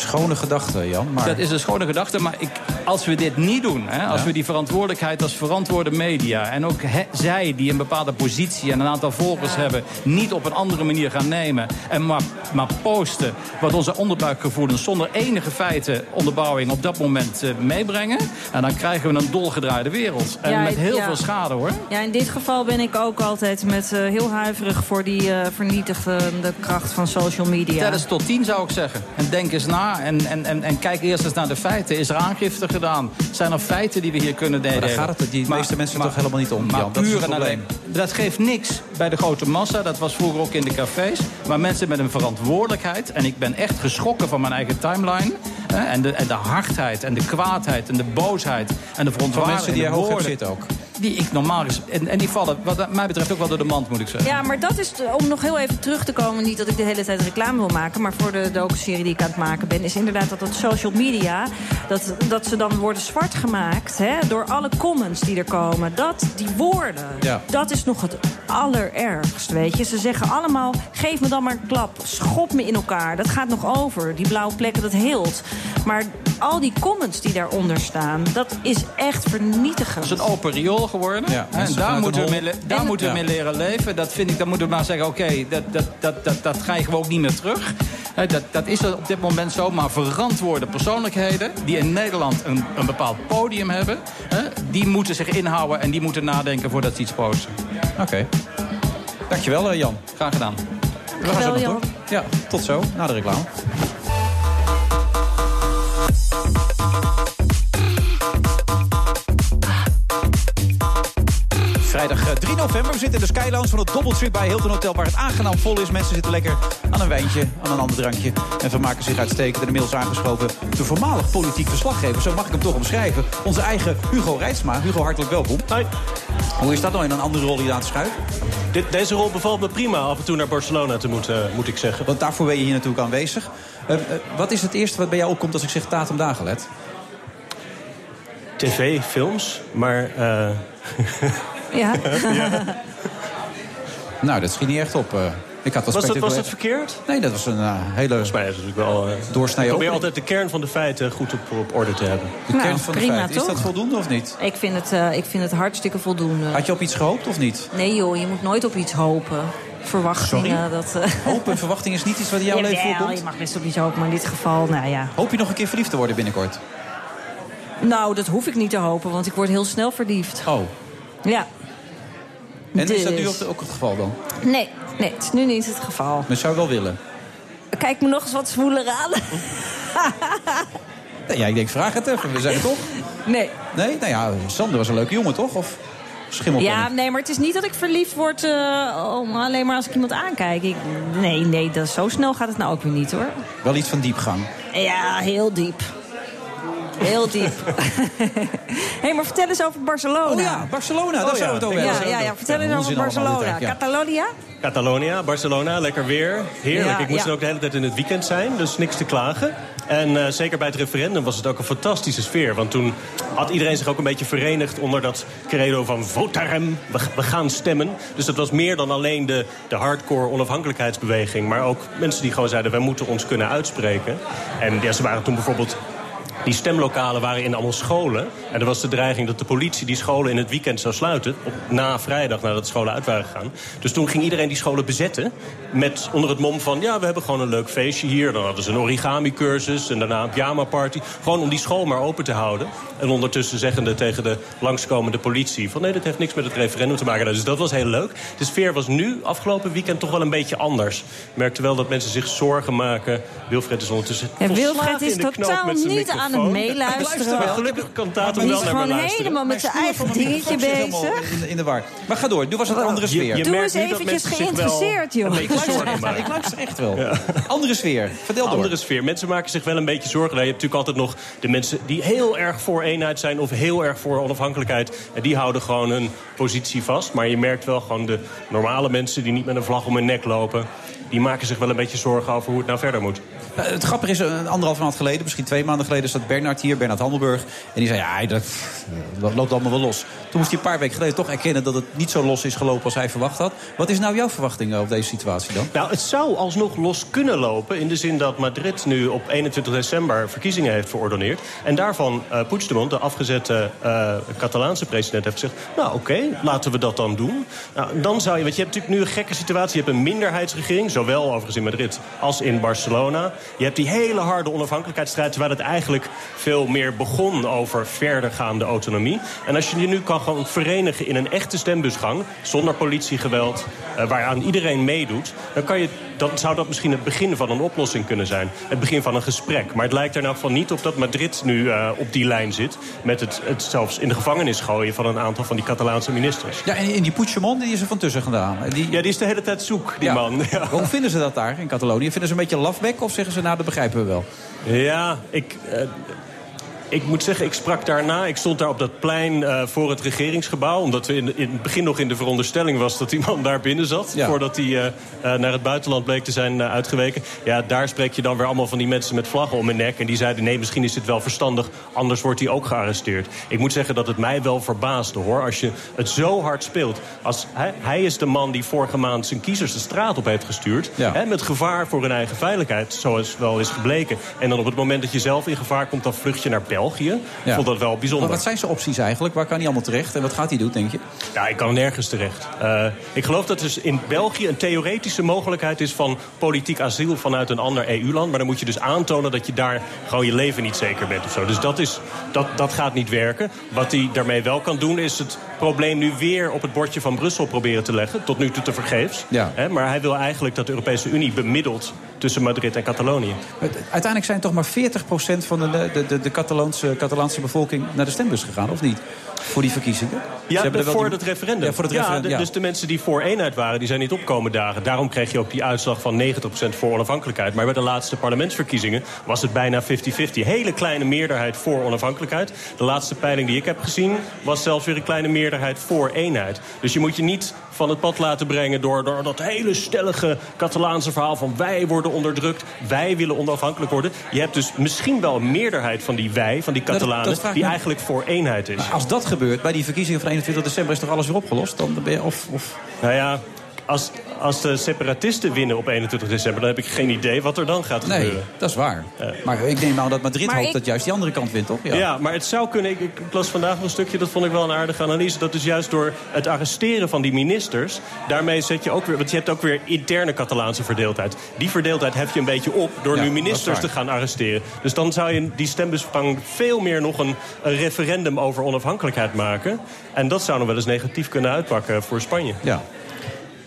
schone gedachte, Jan. Maar... Dat is een schone gedachte, maar ik, als we dit niet doen... Hè, als Ja. we die verantwoordelijkheid als verantwoorde media... en ook he- zij die een bepaalde positie en een aantal volgers hebben... niet op een andere manier gaan nemen en maar, maar posten... wat onze onderbuikgevoelens zonder enige feiten onderbouwing op dat moment eh, meebrengen... en dan krijgen we een dolgedraaide wereld. En Ja, met heel ja. veel schade, hoor. Ja, in dit geval ben ik ook altijd met eh, heel huiverig voor die eh, vernietigende kracht van social media. Tel eens tot tien zou ik zeggen. En denk eens na en, en, en, en kijk eerst eens naar de feiten. Is er aangifte gedaan? Zijn er feiten die we hier kunnen delen? Maar daar gaat het die meeste mensen toch helemaal niet om, Maar Jan. Dat is alleen- dat geeft niks bij de grote massa. Dat was vroeger ook in de cafés. Maar mensen met een verantwoordelijkheid. En ik ben echt geschrokken van mijn eigen timeline. hè, En de, en de hardheid en de kwaadheid en de boosheid. En de Van verontwaardiging. mensen die de hoog zitten ook. Die ik normaal ges- en, en die vallen, wat mij betreft, ook wel door de mand, moet ik zeggen. Ja, maar dat is, eh, om nog heel even terug te komen... niet dat ik de hele tijd reclame wil maken... maar voor de docu-serie die ik aan het maken ben... is inderdaad dat dat social media... dat, dat ze dan worden zwart gemaakt hè, door alle comments die er komen. Dat, die woorden, Ja. dat is nog het allerergst, weet je. Ze zeggen allemaal, geef me dan maar een klap. Schop me in elkaar, dat gaat nog over. Die blauwe plekken, dat heelt. Maar al die comments die daaronder staan... dat is echt vernietigend. Het is een open riool geworden. Ja, en daar moeten, we mee, daar En- moeten we mee leren leven. Dat vind ik, dan moeten we maar zeggen, oké, dat, dat, dat, dat, dat krijgen we ook niet meer terug. Hè, dat, dat is op dit moment zo. Maar verantwoorde persoonlijkheden die in Nederland een, een bepaald podium hebben... Hè, die moeten zich inhouden en die moeten nadenken voordat ze iets posten. Oké. Dankjewel, eh, Jan. Graag gedaan. We gaan zo nog door. Ja, tot zo, na de reclame. Vrijdag eh, 3 november. We zitten in de Skylounge van het Doubletree bij Hilton Hotel... waar het aangenaam vol is. Mensen zitten lekker aan een wijntje, aan een ander drankje... en vermaken zich uitstekend. En inmiddels aangeschoven de voormalig politiek verslaggever... zo mag ik hem toch omschrijven. Onze eigen Hugo Reitsma. Hugo, hartelijk welkom. Hoi. Hoe is dat nou in een andere rol die je aan te schuiven? Deze rol bevalt me prima af en toe naar Barcelona te moeten, moet ik zeggen. Want daarvoor ben je hier natuurlijk aanwezig. Eh, eh, wat is het eerste wat bij jou opkomt als ik zeg Tatum Dagelet? TV, films, maar... eh, Ja. Nou, dat schiet niet echt op. eh. ik had was, dat spectaculair- was dat verkeerd? Nee, dat was een eh, hele Volgens mij is het natuurlijk wel... eh, doorsnee ik probeer altijd de kern van de feiten goed op, op orde te hebben. De Nou, kern van de prima, feiten. Is toch? dat voldoende of niet? Ik vind, het, eh, ik vind het hartstikke voldoende. Had je op iets gehoopt of niet? Nee joh, je moet nooit op iets hopen. Verwachtingen, dat... eh, Hoop en verwachting is niet iets wat in jouw leven Jawel, voorkomt? je mag best op iets hopen, maar in dit geval, nou ja. Hoop je nog een keer verliefd te worden binnenkort? Nou, dat hoef ik niet te hopen, want ik word heel snel verliefd. Oh. Ja. En is dat nu ook, het geval dan? Nee, nee, het is nu niet het geval. Maar zou je wel willen? Kijk me nog eens wat zwoeler aan. Nee, ja, ik denk, vraag het even. We zijn er toch? Nee. Nee? Nou ja, Sander was een leuke jongen, toch? Of schimmelpenning? Ja, nee, maar het is niet dat ik verliefd word eh, om- alleen maar als ik iemand aankijk. Ik, nee, nee, dat, zo snel gaat het nou ook weer niet hoor. Wel iets van diepgang. Ja, heel diep. Heel diep. Hé, hey, maar vertel eens over Barcelona. Oh ja, Barcelona, daar Oh zouden we het over ja, hebben. Ja, ja, ja, vertel Ja, eens over Barcelona. Catalonia? Catalonia, Barcelona, lekker weer. Heerlijk. Ja, ik moest ja. er ook de hele tijd in het weekend zijn, dus niks te klagen. En eh, zeker bij het referendum was het ook een fantastische sfeer. Want toen had iedereen zich ook een beetje verenigd onder dat credo van votarem, we, we gaan stemmen. Dus dat was meer dan alleen de, de hardcore onafhankelijkheidsbeweging. Maar ook mensen die gewoon zeiden, wij moeten ons kunnen uitspreken. En ja, ze waren toen bijvoorbeeld die stemlokalen waren in allemaal scholen. En er was de dreiging dat de politie die scholen in het weekend zou sluiten. Op, na vrijdag, nadat de scholen uit waren gegaan. Dus toen ging iedereen die scholen bezetten. Met onder het mom van, ja, we hebben gewoon een leuk feestje hier. Dan hadden ze een origami-cursus en daarna een pyjama-party. Gewoon om die school maar open te houden. En ondertussen zeggende tegen de langskomende politie... van nee, dat heeft niks met het referendum te maken. Dus dat was heel leuk. De sfeer was nu, afgelopen weekend, toch wel een beetje anders. Ik merkte wel dat mensen zich zorgen maken. Wilfred is ondertussen Ja, Wilfred is in de knop totaal niet aan het microfoon. meeluisteren. Maar gelukkig kan Tatum wel is naar me gewoon luisteren. helemaal met zijn eigen dingetje bezig. In, in de war. Maar ga door, nu was het een andere sfeer. je Doe merkt eens eventjes mensen zich wel geïnteresseerd, joh. een beetje Ik luister zorgen echt, maken. ik luister echt wel. Andere sfeer, vertel door. Andere sfeer. Mensen maken zich wel een beetje zorgen. Je hebt natuurlijk altijd nog de mensen die heel erg voor eenheid zijn... of heel erg voor onafhankelijkheid. En die houden gewoon hun positie vast. Maar je merkt wel gewoon de normale mensen... die niet met een vlag om hun nek lopen... die maken zich wel een beetje zorgen over hoe het nou verder moet. Eh, Het grappige is, een anderhalf maand geleden, misschien twee maanden geleden... zat Bernard hier, Bernard Handelburg. En die zei, ja, dat, dat loopt allemaal wel los. Toen moest hij een paar weken geleden toch erkennen... dat het niet zo los is gelopen als hij verwacht had. Wat is nou jouw verwachting op deze situatie dan? Nou, het zou alsnog los kunnen lopen... in de zin dat Madrid nu op 21 december verkiezingen heeft verordoneerd. En daarvan uh, Puigdemont, de afgezette Catalaanse president, heeft gezegd... nou, oké, laten we dat dan doen. Nou, dan zou je, want je hebt natuurlijk nu een gekke situatie. Je hebt een minderheidsregering, zowel overigens in Madrid als in Barcelona. Je hebt die hele harde onafhankelijkheidsstrijd... terwijl het eigenlijk veel meer begon over verdergaande autonomie. En als je je nu kan gewoon verenigen in een echte stembusgang... zonder politiegeweld, uh, waaraan iedereen meedoet... dan, kan je, dan zou dat misschien het begin van een oplossing kunnen zijn. Het begin van een gesprek. Maar het lijkt er in elk geval niet op dat Madrid nu uh, op die lijn zit... met het, het zelfs in de gevangenis gooien van een aantal van die Catalaanse ministers. Ja, en, en die Puigdemont, die is er van tussen gedaan. Die... Ja, die is de hele tijd zoek, die Ja. man. Ja. Hoe vinden ze dat daar in Catalonië? Vinden ze een beetje lafbek of zeggen ze, nou, dat begrijpen we wel? Ja, ik... eh, ik moet zeggen, ik sprak daarna. Ik stond daar op dat plein eh, voor het regeringsgebouw. Omdat we in, in het begin nog in de veronderstelling was dat die man daar binnen zat. Ja. Voordat hij eh, eh, naar het buitenland bleek te zijn uitgeweken. Ja, daar spreek je dan weer allemaal van die mensen met vlaggen om hun nek. En die zeiden, nee, misschien is dit wel verstandig. Anders wordt hij ook gearresteerd. Ik moet zeggen dat het mij wel verbaasde, hoor. Als je het zo hard speelt. Als, hij, hij is de man die vorige maand zijn kiezers de straat op heeft gestuurd. Ja. Hè, met gevaar voor hun eigen veiligheid, zoals wel is gebleken. En dan op het moment dat je zelf in gevaar komt, dan vlucht je naar België. Ik vond dat wel bijzonder. Maar wat zijn zijn opties eigenlijk? Waar kan hij allemaal terecht? En wat gaat hij doen, denk je? Ja, ik kan nergens terecht. Eh, ik geloof dat er dus in België een theoretische mogelijkheid is van politiek asiel vanuit een ander EU-land. Maar dan moet je dus aantonen dat je daar gewoon je leven niet zeker bent of zo. Dus dat, is, dat, dat gaat niet werken. Wat hij daarmee wel kan doen is het probleem nu weer op het bordje van Brussel proberen te leggen. Tot nu toe te vergeefs. Ja. Hè, maar hij wil eigenlijk dat de Europese Unie bemiddelt tussen Madrid en Catalonië. Uiteindelijk zijn toch maar 40% van de, de, de, de Catalaanse bevolking naar de stembus gegaan, of niet? Voor die verkiezingen. Ja, voor die- het referendum. Ja, voor het Ja, referendum. de- ja. Dus de mensen die voor eenheid waren, die zijn niet opkomen dagen. Daarom kreeg je ook die uitslag van 90% voor onafhankelijkheid. Maar bij de laatste parlementsverkiezingen was het bijna 50-50. Hele kleine meerderheid voor onafhankelijkheid. De laatste peiling die ik heb gezien was zelfs weer een kleine meerderheid voor eenheid. Dus je moet je niet van het pad laten brengen door, door dat hele stellige Catalaanse verhaal van wij worden onderdrukt, wij willen onafhankelijk worden. Je hebt dus misschien wel een meerderheid van die wij, van die Nou, Catalanen, die me- eigenlijk voor eenheid is. Maar als dat gebeurt bij die verkiezingen van 21 december... is toch alles weer opgelost? Dan ben je, of, of... Nou ja, als, als de separatisten winnen op 21 december... dan heb ik geen idee wat er dan gaat Nee, gebeuren. dat is waar. Maar ik neem aan dat Madrid Maar hoopt ik- dat juist die andere kant wint, toch? Ja. maar het zou kunnen. Ik, ik las vandaag nog een stukje, dat vond ik wel een aardige analyse. Dat is juist door het arresteren van die ministers. Daarmee zet je ook weer. Want je hebt ook weer interne Catalaanse verdeeldheid. Die verdeeldheid hef je een beetje op door Ja, nu ministers te gaan arresteren. Dus dan zou je die stembusgang veel meer nog een, een referendum over onafhankelijkheid maken. En dat zou nog wel eens negatief kunnen uitpakken voor Spanje. Ja.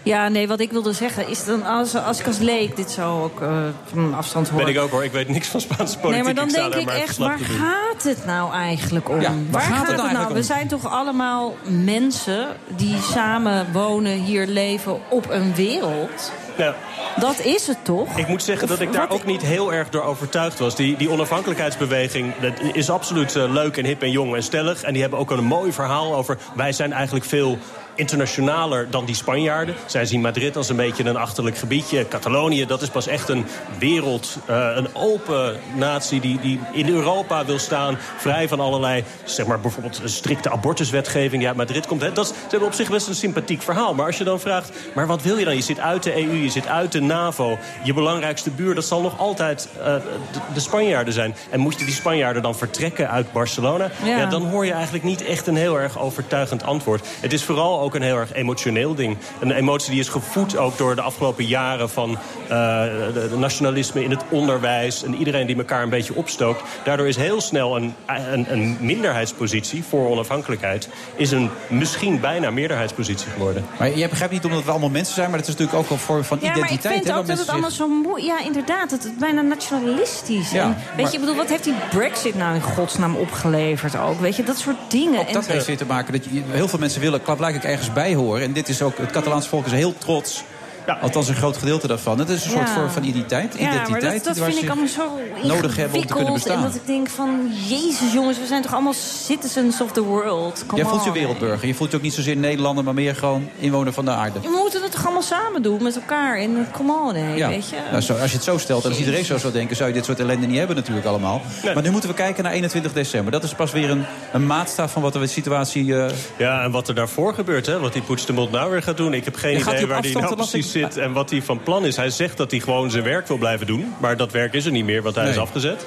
Ja, nee, wat ik wilde zeggen is dan als, als ik als leek dit zo ook eh, van afstand hoor. Ben ik ook hoor. Ik weet niks van Spaanse politiek. Nee, maar dan denk ik maar echt, waar gaat het nou eigenlijk om? Ja, waar gaat het nou We om? zijn toch allemaal mensen die samen wonen, hier leven op een wereld... Ja. Dat is het toch? Ik moet zeggen dat ik daar ook niet heel erg door overtuigd was. Die, die onafhankelijkheidsbeweging dat is absoluut eh, leuk en hip en jong en stellig. En die hebben ook een mooi verhaal over... wij zijn eigenlijk veel internationaler dan die Spanjaarden. Zij zien Madrid als een beetje een achterlijk gebiedje. Catalonië, dat is pas echt een wereld, uh, een open natie... Die, die in Europa wil staan, vrij van allerlei... zeg maar bijvoorbeeld een strikte abortuswetgeving. Ja, Madrid komt... Hè, dat, is, ze hebben op zich best een sympathiek verhaal. Maar als je dan vraagt, maar wat wil je dan? Je zit uit de EU, je zit uit de NAVO. Je belangrijkste buur, dat zal nog altijd uh, de, de, Spanjaarden zijn. En moet je die Spanjaarden dan vertrekken uit Barcelona... Ja. ja, dan hoor je eigenlijk niet echt een heel erg overtuigend antwoord. Het is vooral ook een heel erg emotioneel ding. Een emotie die is gevoed ook door de afgelopen jaren van uh, de, de nationalisme in het onderwijs. En iedereen die elkaar een beetje opstookt. Daardoor is heel snel een, een, een minderheidspositie voor onafhankelijkheid... is een misschien bijna meerderheidspositie geworden. Maar jij begrijpt niet omdat we allemaal mensen zijn... maar het is natuurlijk ook een vorm van ja, identiteit. Ja, maar ik vind hè, ook dat het allemaal zo moe... Ja, inderdaad, het is bijna nationalistisch. Ja, en, maar- weet je, ik bedoel, wat heeft die brexit nou in godsnaam opgeleverd ook? Weet je, dat soort dingen. Ook dat En- heeft weer te maken dat je, heel veel mensen willen blijkbaar ergens bij horen. En dit is ook, het Catalaanse volk is heel trots. Althans, een groot gedeelte daarvan. Het is een soort Ja. vorm van identiteit. Ja, identiteit maar dat, dat vind ik allemaal zo nodig hebben om te kunnen bestaan. En dat ik denk van, jezus jongens, we zijn toch allemaal citizens of the world. Come Jij voelt je wereldburger. Je voelt je ook niet zozeer Nederlander, maar meer gewoon inwoner van de aarde. We moeten het toch allemaal samen doen met elkaar. En come on, Ja. weet je. Nou, zo, als je het zo stelt en als iedereen zo zou denken... zou je dit soort ellende niet hebben natuurlijk allemaal. Maar nu moeten we kijken naar 21 december. Dat is pas weer een, een maatstaf van wat de situatie... eh, Ja, en wat er daarvoor gebeurt, hè? wat die Puigdemont nou weer gaat doen. Ik heb geen Ja, idee waar afstand nou precies zit en wat hij van plan is. Hij zegt dat hij gewoon zijn werk wil blijven doen. Maar dat werk is er niet meer, want hij is afgezet.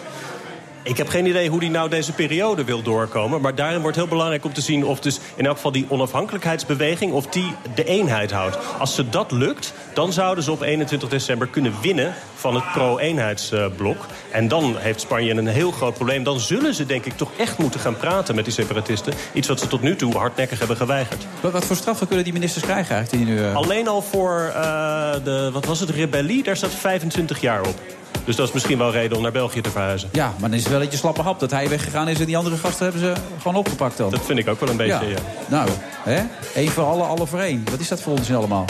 Ik heb geen idee hoe hij nou deze periode wil doorkomen. Maar daarin wordt heel belangrijk om te zien of dus in elk geval die onafhankelijkheidsbeweging... of die de eenheid houdt. Als ze dat lukt, dan zouden ze op 21 december kunnen winnen van het pro-eenheidsblok. En dan heeft Spanje een heel groot probleem. Dan zullen ze denk ik toch echt moeten gaan praten met die separatisten. Iets wat ze tot nu toe hardnekkig hebben geweigerd. wat, wat voor straffen kunnen die ministers krijgen eigenlijk? Die nu, eh, Alleen al voor eh, de, wat was het, rebellie, daar staat 25 jaar op. Dus dat is misschien wel reden om naar België te verhuizen. Ja, maar dan is het wel een beetje slappe hap dat hij weggegaan is... en die andere gasten hebben ze gewoon opgepakt dan. Dat vind ik ook wel een beetje, ja. Nou, hè? Eén voor alle, alle voor één. Wat is dat voor onzin allemaal?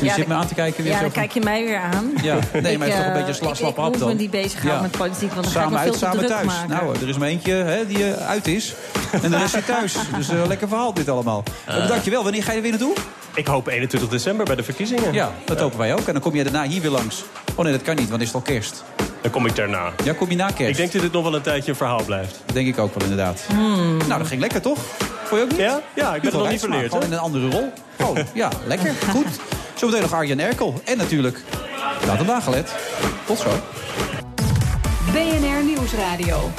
Je Ja, zit me dan- aan te kijken weer Ja, zo dan van- kijk je mij weer aan. Ja, nee, maar het is toch een eh, beetje sla- ik- slappe Ik hoef dan. me niet bezig houden Ja. met politiek, want dan ga ik Samen me uit, veel te samen druk thuis. maken. Nou, er is maar eentje hè, die eh, uit is. En de rest zit thuis. Dus eh, lekker verhaal dit allemaal. Uh, dankjewel. Wanneer ga je er weer naartoe? Ik hoop 21 december bij de verkiezingen. Ja, dat hopen wij ook. En dan kom je daarna hier weer langs. Oh nee, dat kan niet, want het is al kerst. Dan kom ik daarna. Ja, kom je na kerst. Ik denk dat dit nog wel een tijdje een verhaal blijft. Dat denk ik ook wel, inderdaad. Hmm. Nou, dat ging lekker, toch? Vond je ook niet? Ja, ja ik ben er nog niet verleerd. Gewoon in een andere rol. Oh, ja, lekker. Goed. Zometeen nog Arjen Erkel. En natuurlijk Laat hem gelet. Tot zo. BNR Nieuwsradio.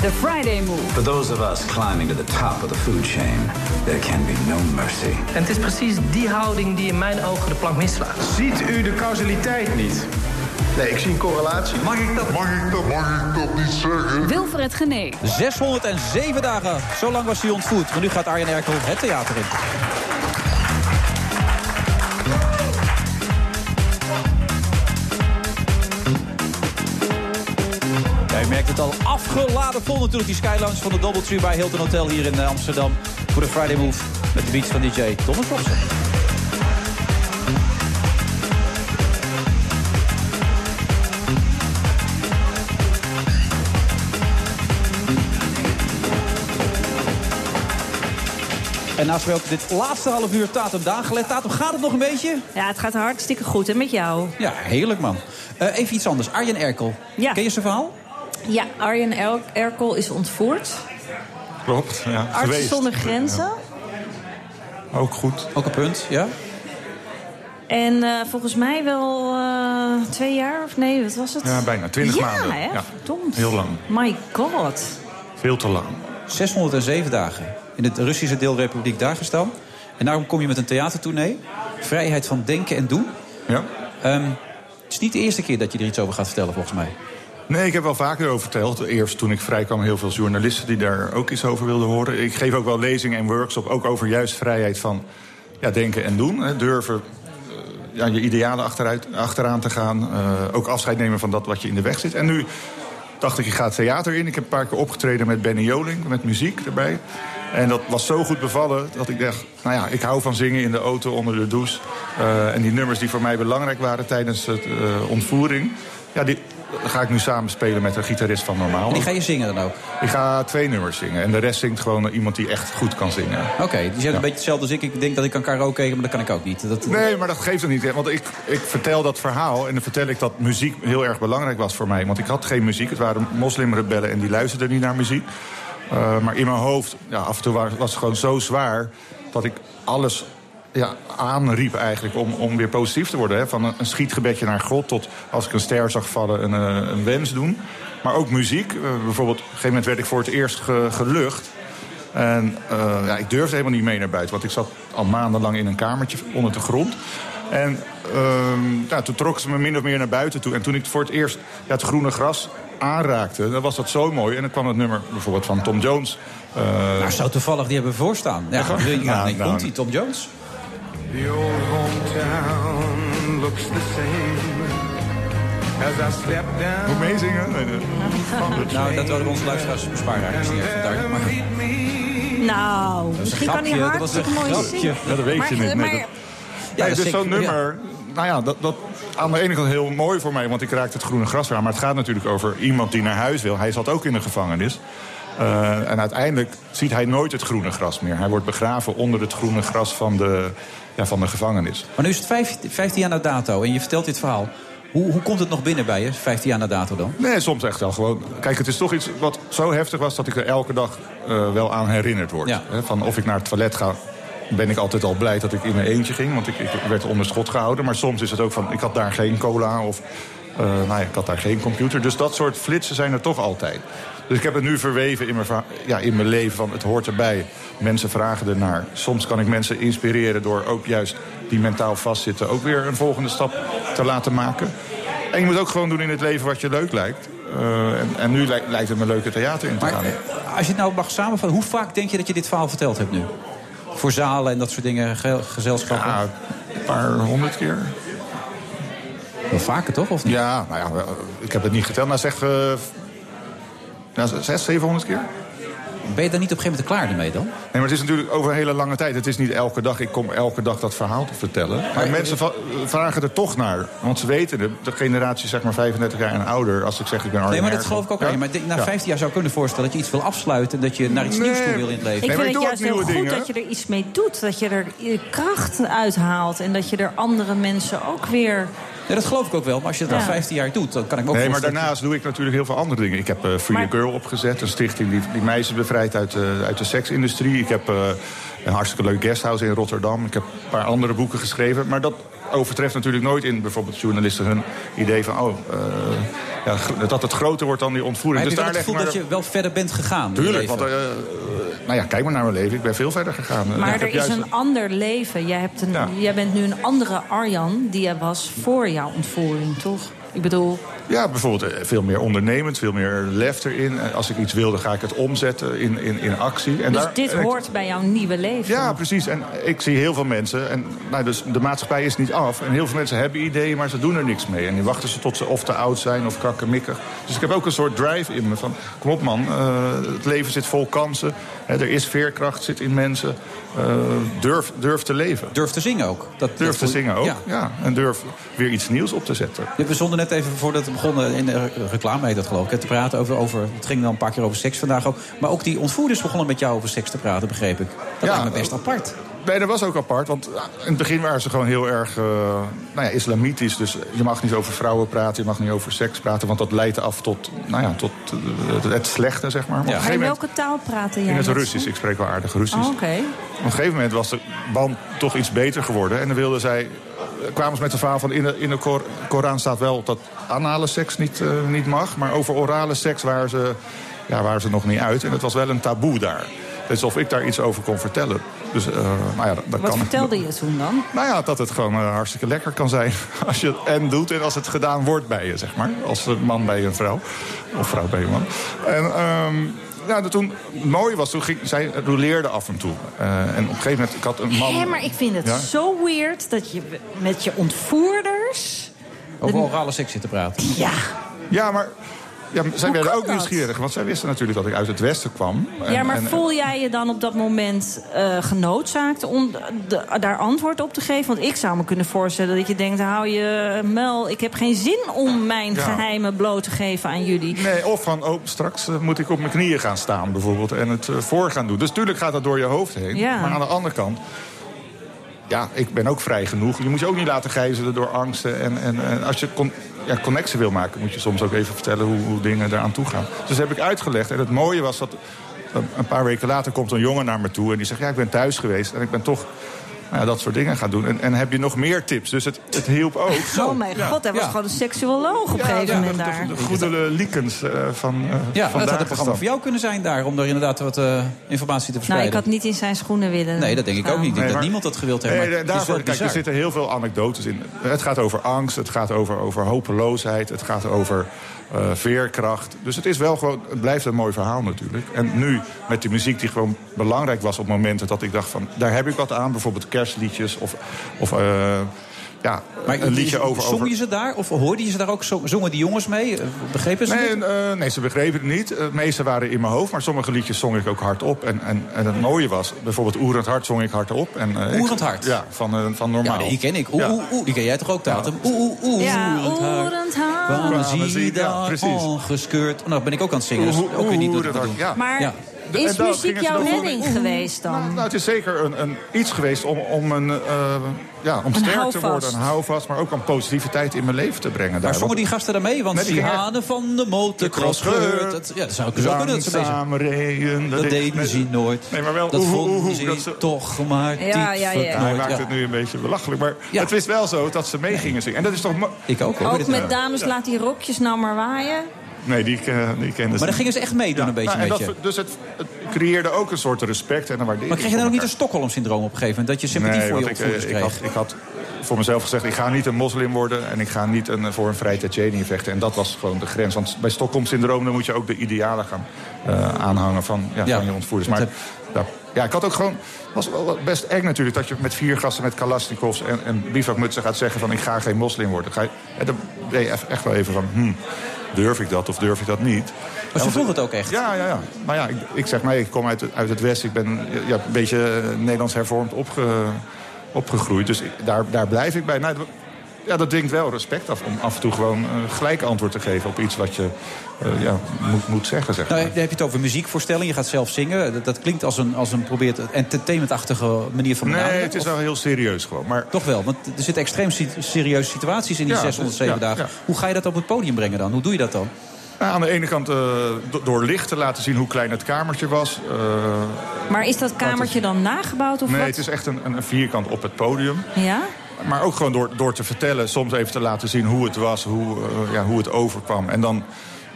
The Friday Move. For those of us climbing to the top of the food chain, there can be no mercy. En het is precies die houding die in mijn ogen de plank mislaat. Ziet u de causaliteit niet? Nee, ik zie een correlatie. Mag ik dat? Mag ik dat? Mag ik dat niet zeggen? Wilfred Genee. 607 dagen. Zo lang was hij ontvoerd. Maar nu gaat Arjen Erkel het theater in. Merkt het al afgeladen vol natuurlijk. Die Skylounge van de Doubletree bij Hilton Hotel hier in eh, Amsterdam. Voor de Friday Move met de beats van DJ Thomas Robson. En naast mij ook dit laatste half uur Tatum Dagelet. Tatum, gaat het nog een beetje? Ja, het gaat hartstikke goed. En met jou? Ja, heerlijk man. Eh, even iets anders. Arjen Erkel. Ja. Ken je zijn verhaal? Ja, Arjen Er- Erkel is ontvoerd. Klopt, ja. Artsen geweest. zonder grenzen. Ja. Ook goed. Ook een punt, ja. En eh, volgens mij wel eh, twee jaar of nee, wat was het? Ja, bijna. 20 ja, maanden. Hè? Ja, Verdomd. Heel lang. My god. Veel te lang. 607 dagen in de Russische deelrepubliek Dagestan. En daarom kom je met een theatertournee. Vrijheid van denken en doen. Ja. Ehm, het is niet de eerste keer dat je er iets over gaat vertellen, volgens mij. Nee, ik heb wel vaker over verteld. Eerst toen ik vrijkwam, heel veel journalisten die daar ook iets over wilden horen. Ik geef ook wel lezingen en workshops, ook over juist vrijheid van ja, denken en doen. Hè. Durven eh, ja, je idealen achteraan te gaan. Eh, ook afscheid nemen van dat wat je in de weg zit. En nu dacht ik, ik ga het theater in. Ik heb een paar keer opgetreden met Benny Joling, met muziek erbij. En dat was zo goed bevallen dat ik dacht... nou ja, ik hou van zingen in de auto, onder de douche. Eh, en die nummers die voor mij belangrijk waren tijdens de ontvoering... Ja, die ga ik nu samen spelen met een gitarist van Normaal. En die ga je zingen dan ook? Ik ga twee nummers zingen. En de rest zingt gewoon iemand die echt goed kan zingen. Oké, die zegt een beetje hetzelfde als ik. Ik denk dat ik kan karaoke, maar dat kan ik ook niet. Dat... Nee, maar dat geeft het niet. hè. Want ik, ik vertel dat verhaal en dan vertel ik dat muziek heel erg belangrijk was voor mij. Want ik had geen muziek. Het waren moslimrebellen en die luisterden niet naar muziek. Uh, maar in mijn hoofd, ja, af en toe was het gewoon zo zwaar... dat ik alles ja, aanriep eigenlijk om, om weer positief te worden. Hè? Van een, een schietgebedje naar God tot als ik een ster zag vallen een, eh, een wens doen. Maar ook muziek. Uh, bijvoorbeeld, op een gegeven moment werd ik voor het eerst ge, gelucht. En uh, ja, ik durfde helemaal niet mee naar buiten. Want ik zat al maandenlang in een kamertje onder de grond. En uh, ja, toen trokken ze me min of meer naar buiten toe. En toen ik voor het eerst ja, het groene gras aanraakte, dan was dat zo mooi. En dan kwam het nummer bijvoorbeeld van Tom Jones. Nou, zo toevallig, die hebben we voorstaan. Ja, ja, ja, ja nou, komt die Tom Jones? The old hometown looks the same as I step down. Moet meezingen? nou, dat wilden we onze luisteraars besparen eigenlijk. Maar... Nou, misschien kan hij hartstikke mooi zingen. Ja, dat weet maar, je niet. Maar, nee, ja, dus zo'n nummer, nou ja, dat, dat aan de ene kant heel mooi voor mij, want ik raakte het groene gras aan. Maar het gaat natuurlijk over iemand die naar huis wil. Hij zat ook in de gevangenis. Uh, en uiteindelijk ziet hij nooit het groene gras meer. Hij wordt begraven onder het groene gras van de, ja, van de gevangenis. Maar nu is het 15, 15 jaar na dato en je vertelt dit verhaal. Hoe, hoe komt het nog binnen bij je, 15 jaar na dato dan? Nee, soms echt wel gewoon. Kijk, het is toch iets wat zo heftig was dat ik er elke dag uh, wel aan herinnerd word. Ja. van of ik naar het toilet ga, ben ik altijd al blij dat ik in mijn eentje ging. Want ik, ik werd onder schot gehouden. Maar soms is het ook van, ik had daar geen cola of uh, nou ja, ik had daar geen computer. Dus dat soort flitsen zijn er toch altijd. Dus ik heb het nu verweven in mijn, ja, in mijn leven van het hoort erbij. Mensen vragen ernaar. Soms kan ik mensen inspireren door ook juist die mentaal vastzitten... ook weer een volgende stap te laten maken. En je moet ook gewoon doen in het leven wat je leuk lijkt. Uh, en, en, nu lijkt, lijkt het me leuke theater in te maar, gaan. Als je het nou mag samenvatten, hoe vaak denk je dat je dit verhaal verteld hebt nu? Voor zalen en dat soort dingen, gezelschappen? Ja, een paar honderd keer. Wel vaker toch, of niet? Ja, nou ja, ik heb het niet geteld, maar zeg... Uh, nou, 600, 700 keer. Ben je daar niet op een gegeven moment klaar ermee dan? Nee, maar het is natuurlijk over een hele lange tijd. Het is niet elke dag, ik kom elke dag dat verhaal te vertellen. Maar mensen vragen er toch naar. Want ze weten het, de generatie zeg maar 35 jaar en ouder... als ik zeg ik ben Nee, maar dat geloof ik ook. Ja? Maar na 15 jaar zou ik kunnen voorstellen dat je iets wil afsluiten... en dat je naar iets nee. nieuws toe wil in het leven. Ik nee, vind het juist heel goed dingen. dat je er iets mee doet. Dat je er kracht uithaalt. En dat je er andere mensen ook weer... Ja, dat geloof ik ook wel. Maar als je het Ja. al 15 jaar doet, dan kan ik me ook Nee, maar voorstellen- daarnaast doe ik natuurlijk heel veel andere dingen. Ik heb eh, Free Maar- a Girl opgezet, een stichting die, die meisjes bevrijdt uit, de uit de seksindustrie. Ik heb eh, een hartstikke leuk guesthouse in Rotterdam. Ik heb een paar andere boeken geschreven. Maar dat overtreft natuurlijk nooit in bijvoorbeeld journalisten hun idee van... oh, eh, ja, dat het groter wordt dan die ontvoering. Maar heb je Dus het daar gevoel dat je wel verder bent gegaan? Tuurlijk, want eh, nou ja, kijk maar naar mijn leven. Ik ben veel verder gegaan. Maar ik er is juist- een ander leven. Jij, hebt een, Ja. jij bent nu een andere Arjan die jij was voor jouw ontvoering, toch? Ik bedoel, Ja, bijvoorbeeld eh, veel meer ondernemend, veel meer lef erin. Als ik iets wilde, ga ik het omzetten in, in, in actie. En dus daar- dit en ik- hoort bij jouw nieuwe leven. Ja, precies. En ik zie heel veel mensen. En nou, dus de maatschappij is niet af. En heel veel mensen hebben ideeën, maar ze doen er niks mee. En die wachten ze tot ze of te oud zijn of krakkemikkig. Dus ik heb ook een soort drive in me van... kom op man, eh, het leven zit vol kansen. Hè, er is veerkracht, zit in mensen. Eh, durf, durf te leven. Durf te zingen ook. Dat, Durf dat te zingen ook, Ja. ja. En durf weer iets nieuws op te zetten. We zonden net even voordat we begonnen, in de reclame heet dat geloof ik, te praten over, over, het ging dan een paar keer over seks vandaag ook. Maar ook die ontvoerders begonnen met jou over seks te praten, begreep ik. Dat Ja, lijkt me best apart. Nee, dat was ook apart. Want ah, in het begin waren ze gewoon heel erg eh, nou ja, islamitisch. Dus je mag niet over vrouwen praten, je mag niet over seks praten. Want dat leidt af tot, nou ja, tot eh, het slechte, zeg maar. Maar gegeven in welke taal praten jij? in het? Russisch. Ik spreek wel aardig Russisch. Oh, Oké. Op een gegeven moment was de band toch iets beter geworden. En dan wilden zij, eh, kwamen ze met de verhaal van... in de, in de Kor- Koran staat wel dat anale seks niet, eh, niet mag. Maar over orale seks waren ze, ja, waren ze nog niet uit. En het was wel een taboe daar. Dus of ik daar iets over kon vertellen. Dus, eh, nou ja, dat, dat Wat kan. vertelde je toen dan? Nou ja, dat het gewoon eh, hartstikke lekker kan zijn. Als je het en doet en als het gedaan wordt bij je, zeg maar. Als een man bij een vrouw. Of vrouw bij een man. En ehm, ja, toen, het mooie was, toen ging, zij roleerde af en toe. Eh, en op een gegeven moment, ik had een man... Hé, maar ik vind het Ja? zo weird dat je met je ontvoerders... Over orale seks zitten praten. Ja. Ja, maar Ja, zij Hoe werden ook dat? nieuwsgierig, want zij wisten natuurlijk dat ik uit het westen kwam. En- ja, maar en- voel jij je dan op dat moment eh, genoodzaakt om de- daar antwoord op te geven? Want ik zou me kunnen voorstellen dat je denkt... hou je mel, ik heb geen zin om mijn Ja. geheimen bloot te geven aan jullie. Nee, of van, oh, straks eh, moet ik op mijn knieën gaan staan bijvoorbeeld... en het eh, voor gaan doen. Dus natuurlijk gaat dat door je hoofd heen. Ja. Maar aan de andere kant... Ja, ik ben ook vrij genoeg. Je moet je ook niet laten gijzelen door angsten. En, en, en als je ja, connectie wil maken... moet je soms ook even vertellen hoe, hoe dingen eraan toe gaan. Dus dat heb ik uitgelegd. En het mooie was dat... eh, Een paar weken later komt een jongen naar me toe en die zegt... ja, ik ben thuis geweest en ik ben toch nou ja, dat soort dingen gaan doen. En, en heb je nog meer tips? Dus het, het hielp ook. Oh mijn Ja. god, hij was Ja. gewoon een seksuoloog op een gegeven moment de, daar. de, de goede Liekens eh, van eh Ja, van dat had het programma voor jou kunnen zijn daar... om daar inderdaad wat eh, informatie te Nou, verspreiden. ik had niet in zijn schoenen willen Nee, dat denk ik ook niet. Ik denk Nee, dat niemand dat gewild heeft. Nee, maar het is daarvoor, wel kijk, er zitten heel veel anekdotes in. Het gaat over angst, het gaat over, over hopeloosheid, het gaat over eh, veerkracht. Dus het is wel gewoon, het blijft een mooi verhaal natuurlijk. En nu met die muziek die gewoon belangrijk was op momenten dat ik dacht van, daar heb ik wat aan. Bijvoorbeeld kerstliedjes of, of eh, ja, Maar een liedje over. Zong je ze daar? Of hoorde je ze daar ook? Zo- Zongen die jongens mee? Eh, Begrepen ze Nee, het? eh, nee, ze begrepen het niet. Het meeste waren in mijn hoofd, maar sommige liedjes zong ik ook hardop. En, en, en het mooie was, bijvoorbeeld Oerend Hart zong ik hardop. En, eh, ik- Oerend Hart? Ja, van, van Normaal. Ja, die ken ik. Oeh, Ja. oeh, oeh. Die ken jij toch ook, Tatum? Oeh, oeh, oeh. Ja, oerend hart. Kwamen zie ja, daar precies. ongescheurd. Oh, nou ben ik ook aan het zingen. Dus ook weer niet oerend hart, ja. Maar Is En dat muziek jouw redding geweest dan? Nou, het is zeker een, een, iets geweest om, om, een, eh, ja, om Een sterk te worden. Een houvast, maar ook om positiviteit in mijn leven te brengen. Maar daar. zongen die gasten daarmee? Want Nee, die hanen van de motocross. Dat, ja, dat zou ik zo kunnen. Dat ze bezig Langzaam reden. Dat deden ze nooit. Nee, maar wel Dat vonden ze dat ze- toch maar Ja, diep ja, ja. verknoord. Hij maakt Ja. het nu een beetje belachelijk. Maar Ja. het is wel zo dat ze mee gingen zingen. En dat is toch... Ik ook hoor. Ook met dames, laat die rokjes nou maar waaien. Nee, die, eh, die kenden ze Maar dan gingen ze echt meedoen een beetje Nou, en dat, dus het, het creëerde ook een soort respect en een waardering. Maar kreeg je dan ook niet een. Stockholm-syndroom op een gegeven moment? Dat je sympathie Nee, voor je ik, opvoeders eh, ik, kreeg? had, ik had voor mezelf gezegd, ik ga niet een moslim worden... en ik ga niet een, voor een vrij Tsjetsjenië vechten. En dat was gewoon de grens. Want bij Stockholm-syndroom dan moet je ook de idealen gaan eh, aanhangen van, ja, Ja. van je ontvoerders. Maar ja, ja, ik had ook gewoon... was wel best eng natuurlijk dat je met vier gasten met kalasnikovs en, en bivakmutsen gaat zeggen van... ik ga geen moslim worden. Ga je, en dan ben je echt- echt wel even van... Hmm, durf ik dat of durf ik dat niet? Maar ze Ja, vroeg het ook echt. Ja, ja, ja. Maar ja, ik, ik zeg maar, ik kom uit, het- uit het Westen. Ik ben ja, een beetje eh, Nederlands hervormd opge, opgegroeid. Dus ik- daar, daar blijf ik bij. Nou, ja, dat dwingt wel respect af om af en toe gewoon eh, gelijk antwoord te geven op iets wat je eh, ja, moet, moet zeggen. Zeg maar. Nou, dan heb je het over muziekvoorstelling. Je gaat zelf zingen. Dat, dat klinkt als een, als een probeert entertainmentachtige manier van nee, benaderen. het is Of- wel heel serieus gewoon. Maar Toch wel, want er zitten extreem si- serieuze situaties in die Ja, 607 ja, dagen. ja. Hoe ga je dat op het podium brengen dan? Hoe doe je dat dan? nou, aan de ene kant eh, do- door licht te laten zien hoe klein het kamertje was. eh, Maar is dat kamertje dan nagebouwd of nee, wat? het is echt een, een vierkant op het podium. Ja? Maar ook gewoon door, door te vertellen, soms even te laten zien hoe het was, hoe, eh, ja, hoe het overkwam. En dan,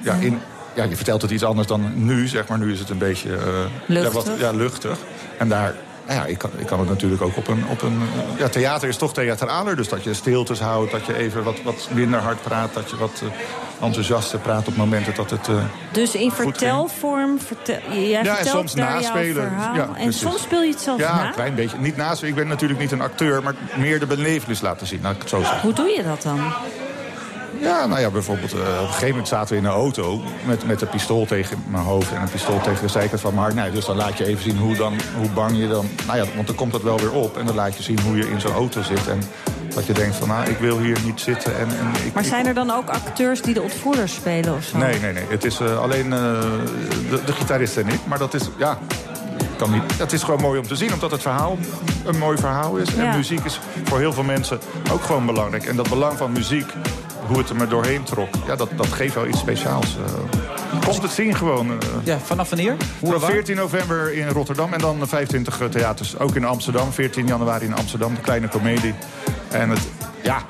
ja, in, ja, je vertelt het iets anders dan nu, zeg maar. Nu is het een beetje eh, Luchtig. Ja, wat, ja, luchtig. En daar, nou ja, ik kan, ik kan het natuurlijk ook op een... Op een eh, ja, theater is toch theatraler, dus dat je stiltes houdt... dat je even wat, wat minder hard praat, dat je wat eh, enthousiaster praat op momenten dat het... eh, Dus in vertelvorm, vertel, jij Ja, en soms naspelen. Ja, en soms speel je het zelfs ja, na. een klein beetje. Niet naast, ik ben natuurlijk niet een acteur, maar meer de belevenis laten zien, laat ik het zo zeggen. Hoe doe je dat dan? Ja, nou ja, bijvoorbeeld eh, op een gegeven moment zaten we in een auto... met, met een pistool tegen mijn hoofd en een pistool tegen de zijkant van mijn hart. Nou, dus dan laat je even zien hoe, dan, hoe bang je dan... Nou ja, want dan komt dat wel weer op. En dan laat je zien hoe je in zo'n auto zit. En dat je denkt van, nou, ik wil hier niet zitten. En, en ik, Maar zijn er dan ook acteurs die de ontvoerders spelen of zo? Nee, nee, nee. Het is eh, alleen eh, de, de gitarist en ik. Maar dat is, ja... Kan niet. Het is gewoon mooi om te zien, omdat het verhaal een mooi verhaal is. Ja. En muziek is voor heel veel mensen ook gewoon belangrijk. En dat belang van muziek, hoe het er maar doorheen trok... Ja, dat, dat geeft wel iets speciaals. eh. Komt het zien gewoon. eh. Ja, vanaf wanneer? Hoe en Van waar? 14 november in Rotterdam en dan 25 theaters. Ook in Amsterdam, 14 januari in Amsterdam. De kleine komedie. En het, ja...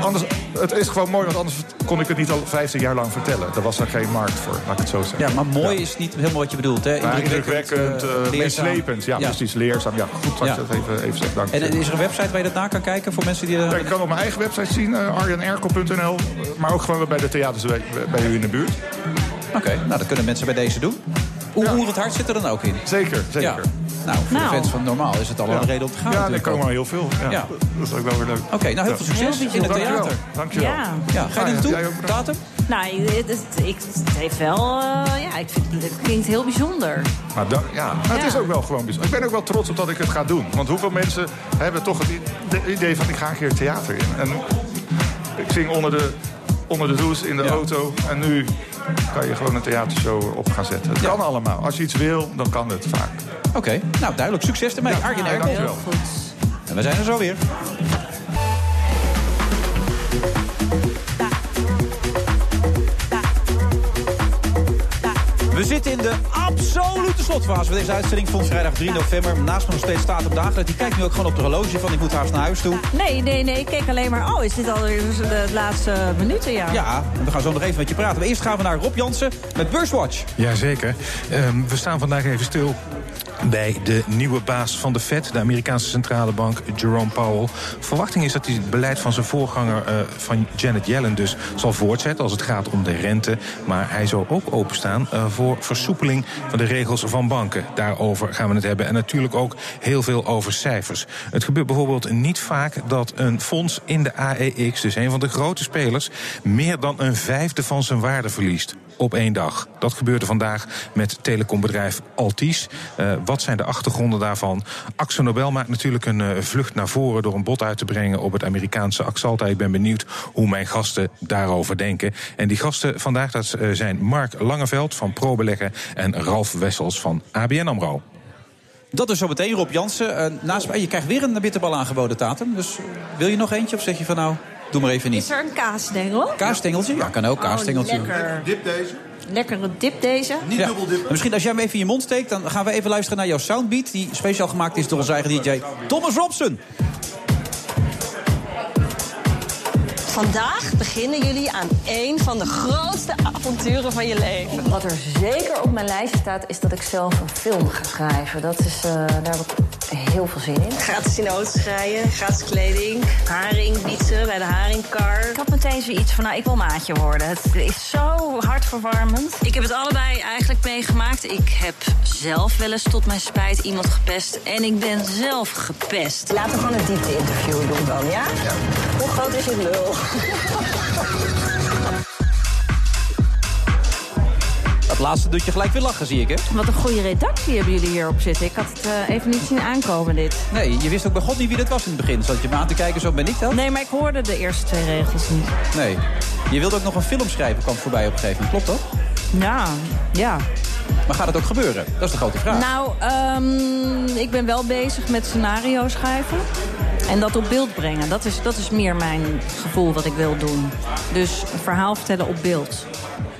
Anders, het is gewoon mooi, want anders kon ik het niet al 15 jaar lang vertellen. Er was er geen markt voor, laat ik het zo zeggen. Ja, maar mooi is niet helemaal wat je bedoelt. Hè? Ja, indrukwekkend, leerzaam. meeslepend. Ja, precies, leerzaam. Ja, goed dat Ja. je dat even, even zegt. Dank En is er een website waar je dat na kan kijken voor mensen die... Ja, ik kan op mijn eigen website zien, uh, arjanerkel.nl. Maar ook gewoon bij de theaters bij, bij u in de buurt. Oké, nou dat kunnen mensen bij deze doen. Hoe hoe het hart zit er dan ook in? Zeker, zeker. Ja. Nou, voor Nou. de fans van Normaal is het al Ja. een reden om te gaan Ja, er komen wel heel veel. Ja. Ja. Dat is ook wel weer leuk. Oké, nou heel veel succes Heel in het theater. Dankjewel. Ja. Ja, ga je er Ja, naartoe? Datum? Nou, het, het, ik, het heeft wel... eh, ja, ik vind, het klinkt heel bijzonder. Maar dan, ja, maar het is ook wel gewoon bijzonder. Ik ben ook wel trots op dat ik het ga doen. Want hoeveel mensen hebben toch het idee van... ik ga een keer het theater in. En ik zing onder de, onder de douche in de auto. En nu kan je gewoon een theatershow op gaan zetten. Het kan allemaal. Als je iets wil, dan kan het vaak. Oké, nou duidelijk. Succes ermee. Arjen ja, Erkel. dankjewel. En we zijn er zo weer. We zitten in de absolute slotfase van deze uitzending van vrijdag 3 november. Naast me nog steeds staat op dagelijks. Die kijkt nu ook gewoon op de horloge van ik moet haast naar huis toe. Nee, nee, nee. Ik keek alleen maar... Oh, is dit alweer de laatste minuten? Ja. Ja, en we gaan zo nog even met je praten. Maar eerst gaan we naar Rob Jansen met Beurswatch. Jazeker. Ehm we staan vandaag even stil bij de nieuwe baas van de Fed, de Amerikaanse centrale bank, Jerome Powell. Verwachting is dat hij het beleid van zijn voorganger eh, van Janet Yellen dus zal voortzetten als het gaat om de rente. Maar hij zou ook openstaan eh, voor versoepeling van de regels van banken. Daarover gaan we het hebben. En natuurlijk ook heel veel over cijfers. Het gebeurt bijvoorbeeld niet vaak dat een fonds in de AEX, dus een van de grote spelers, meer dan een vijfde van zijn waarde verliest op één dag. Dat gebeurde vandaag met telecombedrijf Altis. Eh, wat zijn de achtergronden daarvan? Axel Nobel maakt natuurlijk een eh, vlucht naar voren door een bod uit te brengen op het Amerikaanse Axalta. Ik ben benieuwd hoe mijn gasten daarover denken. En die gasten vandaag dat eh, zijn Mark Langeveld van ProBeleggen en Ralf Wessels van ABN AMRO. Dat is zo meteen Rob Jansen. Eh, naast je krijgt weer een bitterbal aangeboden, Tatum. Dus wil je nog eentje of zeg je van nou, doe maar even niet? Is er een kaasstengel? Kaasstengeltje? Ja, kan ook. Kaasstengeltje. Oh, lekker. Dip deze? Lekkere dip deze. Ja. En Misschien als jij hem even in je mond steekt, dan gaan we even luisteren naar jouw soundbeat. Die speciaal gemaakt is door onze eigen DJ Thomas Robson. Vandaag beginnen jullie aan één van de grootste avonturen van je leven. Wat er zeker op mijn lijstje staat, is dat ik zelf een film ga schrijven. Dat is, eh, daar heb ik heel veel zin in. Gratis in de auto rijden, gratis kleding, haring bietsen bij de haringkar. Ik had meteen zoiets van, nou, ik wil maatje worden. Het is zo hartverwarmend. Ik heb het allebei eigenlijk meegemaakt. Ik heb zelf wel eens tot mijn spijt iemand gepest. En ik ben zelf gepest. Laten we gewoon een diepte-interview doen dan, ja? Hoe groot is het lul? Dat laatste doet je gelijk weer lachen, zie ik, hè? Wat een goede redactie hebben jullie hierop zitten. Ik had het eh, even niet zien aankomen, dit. Nee, je wist ook bij God niet wie dat was in het begin. Zat je me aan te kijken, zo ben ik dat? Nee, maar ik hoorde de eerste twee regels niet. Nee. Je wilde ook nog een film schrijven, kwam voorbij op een gegeven moment. Klopt dat? Ja, ja. Maar gaat het ook gebeuren? Dat is de grote vraag. Nou, ehm, ik ben wel bezig met scenario schrijven. En dat op beeld brengen. Dat is, dat is meer mijn gevoel wat ik wil doen. Dus een verhaal vertellen op beeld.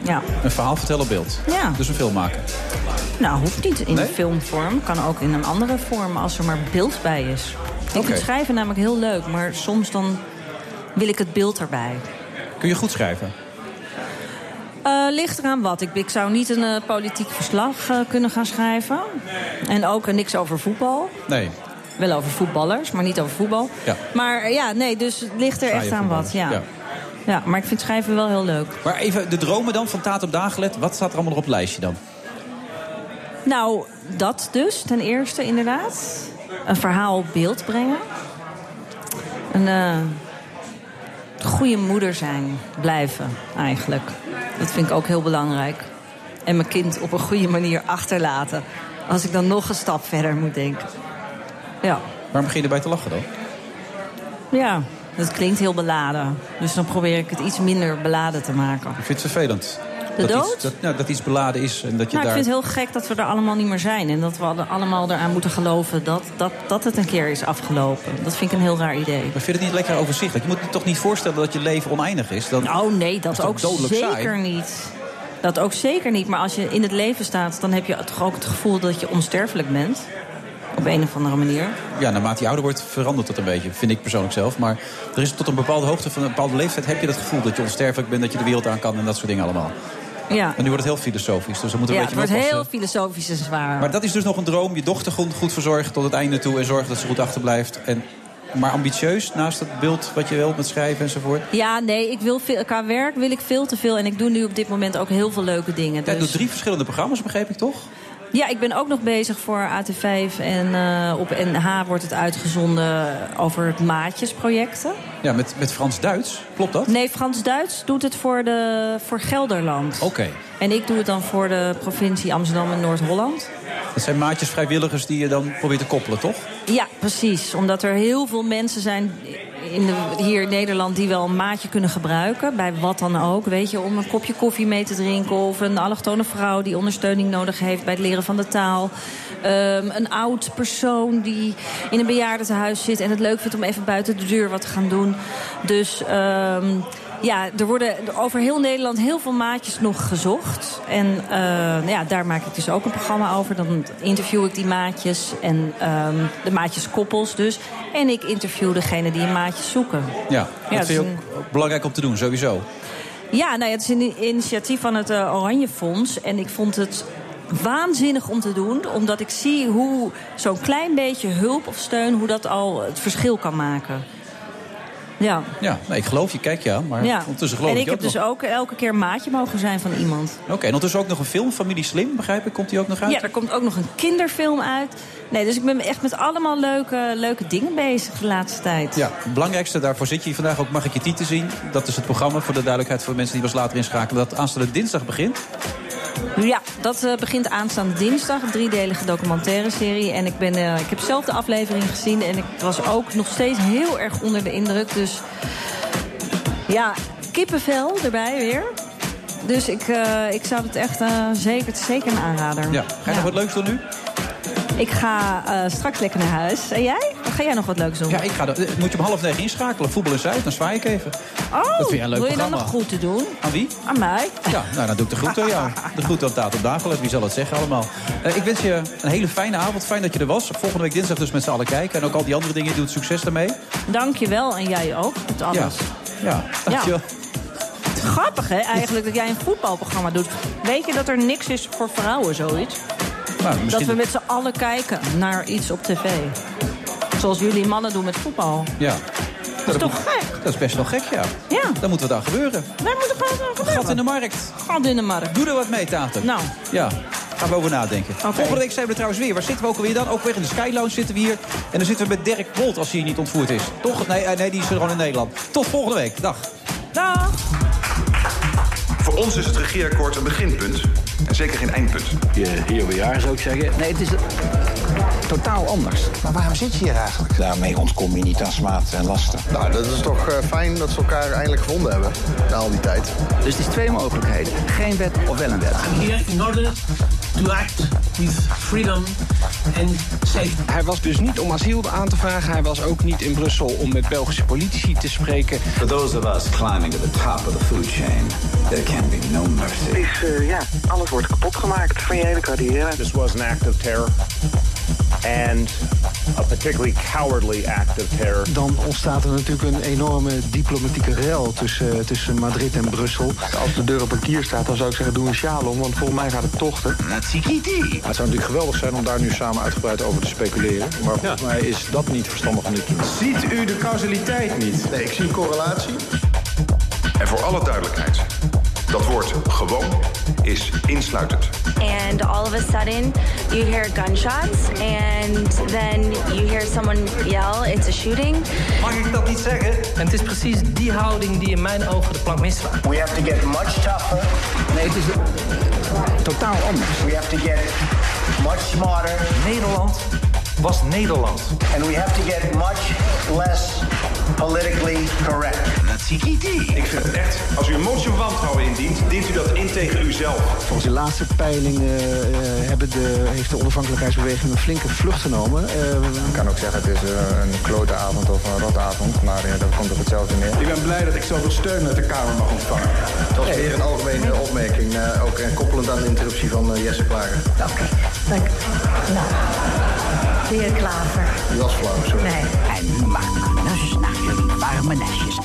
Ja. Een verhaal vertellen op beeld. Ja. Dus een film maken. Nou, hoeft niet in Nee? filmvorm. Kan ook in een andere vorm als er maar beeld bij is. Ik vind schrijven namelijk heel leuk. Maar soms dan wil ik het beeld erbij. Kun je goed schrijven? Eh, ligt eraan wat. Ik, ik zou niet een eh, politiek verslag eh, kunnen gaan schrijven. En ook niks over voetbal. Nee. Wel over voetballers, maar niet over voetbal. Ja. Maar ja, nee, dus het ligt er Saaie echt aan wat. ja. Ja. maar ik vind schrijven wel heel leuk. Maar even de dromen dan van Tatum Dagelet. Wat staat er allemaal nog op het lijstje dan? Nou, dat dus, ten eerste inderdaad. Een verhaal op beeld brengen. Een eh, goede moeder zijn, blijven eigenlijk. Dat vind ik ook heel belangrijk. En mijn kind op een goede manier achterlaten. Als ik dan nog een stap verder moet denken. Ja, Waarom begin je erbij te lachen dan? ja dat klinkt heel beladen. Dus dan probeer ik het iets minder beladen te maken. Ik vind het vervelend. De dat dood? Iets, dat, nou, dat iets beladen is en dat je Nou, ik vind het heel gek dat we er allemaal niet meer zijn. En dat we alle- allemaal eraan moeten geloven dat, dat, dat het een keer is afgelopen. Dat vind ik een heel raar idee. Maar vind je het niet lekker overzichtelijk? Je moet je toch niet voorstellen dat je leven oneindig is? Dan... Oh nee, dat is ook zeker saai? niet. Dat ook zeker niet. Maar als je in het leven staat, dan heb je toch ook het gevoel dat je onsterfelijk bent. Op een of andere manier. Ja, naarmate je ouder wordt verandert dat een beetje, vind ik persoonlijk zelf. Maar er is tot een bepaalde hoogte, van een bepaalde leeftijd... heb je het gevoel dat je onsterfelijk bent, dat je de wereld aan kan... en dat soort dingen allemaal. Ja, En nu wordt het heel filosofisch, dus we moeten ja een het beetje wordt mee heel filosofisch en zwaar. Maar dat is dus nog een droom. Je dochter goed, goed verzorgen tot het einde toe... en zorgen dat ze goed achterblijft. En, maar ambitieus, naast het beeld wat je wilt met schrijven enzovoort. Ja, nee, ik wil veel, qua werk wil ik veel te veel. En ik doe nu op dit moment ook heel veel leuke dingen. Dus... doet drie verschillende programma's, begreep ik toch? Ja, ik ben ook nog bezig voor AT5 en eh, op NH wordt het uitgezonden over het Maatjesprojecten. Ja, met, met Frans-Duits. Klopt dat? Nee, Frans-Duits doet het voor, de, voor Gelderland. Oké. En ik doe het dan voor de provincie Amsterdam en Noord-Holland. Dat zijn maatjes vrijwilligers die je dan probeert te koppelen, toch? Ja, precies. Omdat er heel veel mensen zijn in de, hier in Nederland die wel een maatje kunnen gebruiken. Bij wat dan ook. Weet je, om een kopje koffie mee te drinken. Of een allochtone vrouw die ondersteuning nodig heeft bij het leren van de taal. Ehm, een oud persoon die in een bejaardentehuis zit en het leuk vindt om even buiten de deur wat te gaan doen. Dus. ehm, ja, er worden over heel Nederland heel veel maatjes nog gezocht. En eh, ja, daar maak ik dus ook een programma over. Dan interview ik die maatjes en ehm, de maatjeskoppels dus. En ik interview degene die een maatje zoeken. Ja, Ja, dat vind je ook belangrijk om te doen, sowieso. Ja, nou ja, het is een initiatief van het eh, Oranje Fonds. En ik vond het waanzinnig om te doen. Omdat ik zie hoe zo'n klein beetje hulp of steun... hoe dat al het verschil kan maken. Ja. Ja, nee, ik geloof je, kijk ja. Maar ja. ondertussen geloof en ik ik heb dus nog. ook elke keer maatje mogen zijn van iemand. Oké, en ondertussen ook nog een film, Familie Slim, begrijp ik. Komt die ook nog uit? Ja, er komt ook nog een kinderfilm uit. Nee, dus ik ben echt met allemaal leuke, leuke dingen bezig de laatste tijd. Ja, het belangrijkste, daarvoor zit je hier vandaag ook. Mag ik je titel zien? Dat is het programma voor de duidelijkheid voor mensen die was later inschakelen. Dat aanstaande dinsdag begint. Ja, dat eh, begint aanstaande dinsdag. Een driedelige documentaire serie. En ik, ben, eh, ik heb zelf de aflevering gezien. En ik was ook nog steeds heel erg onder de indruk. Dus ja, kippenvel erbij weer. Dus ik, eh, ik zou het echt zeker, zeker een aanrader. Ja. Ga je nog wat leuks doen nu? Ik ga straks lekker naar huis. En jij? Ga jij nog wat leuks doen? Ja, ik ga. de- Moet je om half negen inschakelen. Voetbal in Zuid, dan zwaai ik even. Oh, dat vind je een leuk wil je dan nog groeten doen? Aan wie? Aan mij? Ja, nou, dan doe ik de groeten, ja. De groeten aan Taat op Dagelet, wie zal het zeggen allemaal. Eh, ik wens je een hele fijne avond. Fijn dat je er was. Volgende week dinsdag dus met z'n allen kijken. En ook al die andere dingen, doe het succes daarmee. Dank je wel. En jij ook. Met alles. Ja, ja dankjewel. Grappig, hè, eigenlijk, dat jij een voetbalprogramma doet. Weet je dat er niks is voor vrouwen, zoiets? Nou, Dat we met z'n allen kijken naar iets op tv. Zoals jullie mannen doen met voetbal. Ja. Dat is toch gek? Dat is best wel gek, ja. Ja. Dan moet wat aan gebeuren. Daar moet er gewoon aan Gat in de markt. Gat in de markt. Doe er wat mee, Taten. Nou. Ja, gaan we over nadenken. Volgende week zijn we er trouwens weer. Waar zitten we ook alweer dan? Ook weer in de Sky Lounge zitten we hier. En dan zitten we met Dirk Bolt als hij hier niet ontvoerd is. Toch? Nee, eh, nee die is er gewoon in Nederland. Tot volgende week. Dag. Dag. Voor ons is het regeerakkoord een beginpunt en zeker geen eindpunt. Hier weer jaar zou ik zeggen. Nee, het is totaal anders. Maar waarom zit je hier eigenlijk? Daarmee ontkom je niet aan smaad en lasten. Nou, dat is toch eh, fijn dat ze elkaar eindelijk gevonden hebben. Na al die tijd. Dus het is twee mogelijkheden. Geen wet of wel een wet. Here in order to act with freedom and safety. Hij was dus niet om asiel aan te vragen. Hij was ook niet in Brussel om met Belgische politici te spreken. For those of us climbing to the top of the food chain, there can be no mercy. is, eh, ja, alles wordt kapot gemaakt van je hele carrière. This was an act of terror. And a particularly cowardly act of terror. Dan ontstaat er natuurlijk een enorme diplomatieke rel tussen, tussen Madrid en Brussel. Als de deur op een kier staat, dan zou ik zeggen doe een sjaal om. Want volgens mij gaat het tochten. Het zou natuurlijk geweldig zijn om daar nu samen uitgebreid over te speculeren. Maar volgens mij is dat niet verstandig om dit te doen. Ziet u de causaliteit niet? Nee, ik zie een correlatie. En voor alle duidelijkheid, dat woord gewoon is insluitend. and all of a sudden you hear gunshots and then you hear someone yell it's a shooting Mag ik dat niet zeggen? En het is precies die houding die in mijn ogen de plank mislaat. We have to get much tougher. Nee, het is totaal anders. We have to get much smarter. Nederland was Nederland. And we have to get much less politically correct. Ik vind het echt, als u een motie van wantrouwen indient, dient u dat in tegen uzelf. Volgens de laatste peilingen eh, hebben de, heeft de onafhankelijkheidsbeweging een flinke vlucht genomen. Eh, Ik kan ook zeggen het is eh, een klote avond of een rotavond. Maar ja, dat komt op hetzelfde neer. Ik ben blij dat ik zoveel steun uit de Kamer mag ontvangen. Het was weer een algemene opmerking. eh, ook eh, koppelend aan de interruptie van eh, Jesse Klager. Oké, dank. Nou, de heer Klaver. Nee. En nu maak dus naar jullie warme nestjes.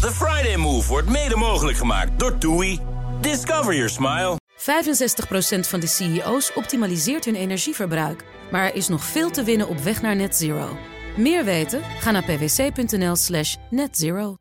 The Friday Move wordt mede mogelijk gemaakt door TUI. Discover your smile. 65% van de CEO's optimaliseert hun energieverbruik. Maar er is nog veel te winnen op weg naar net zero. Meer weten? Ga naar pwc.nl slash netzero.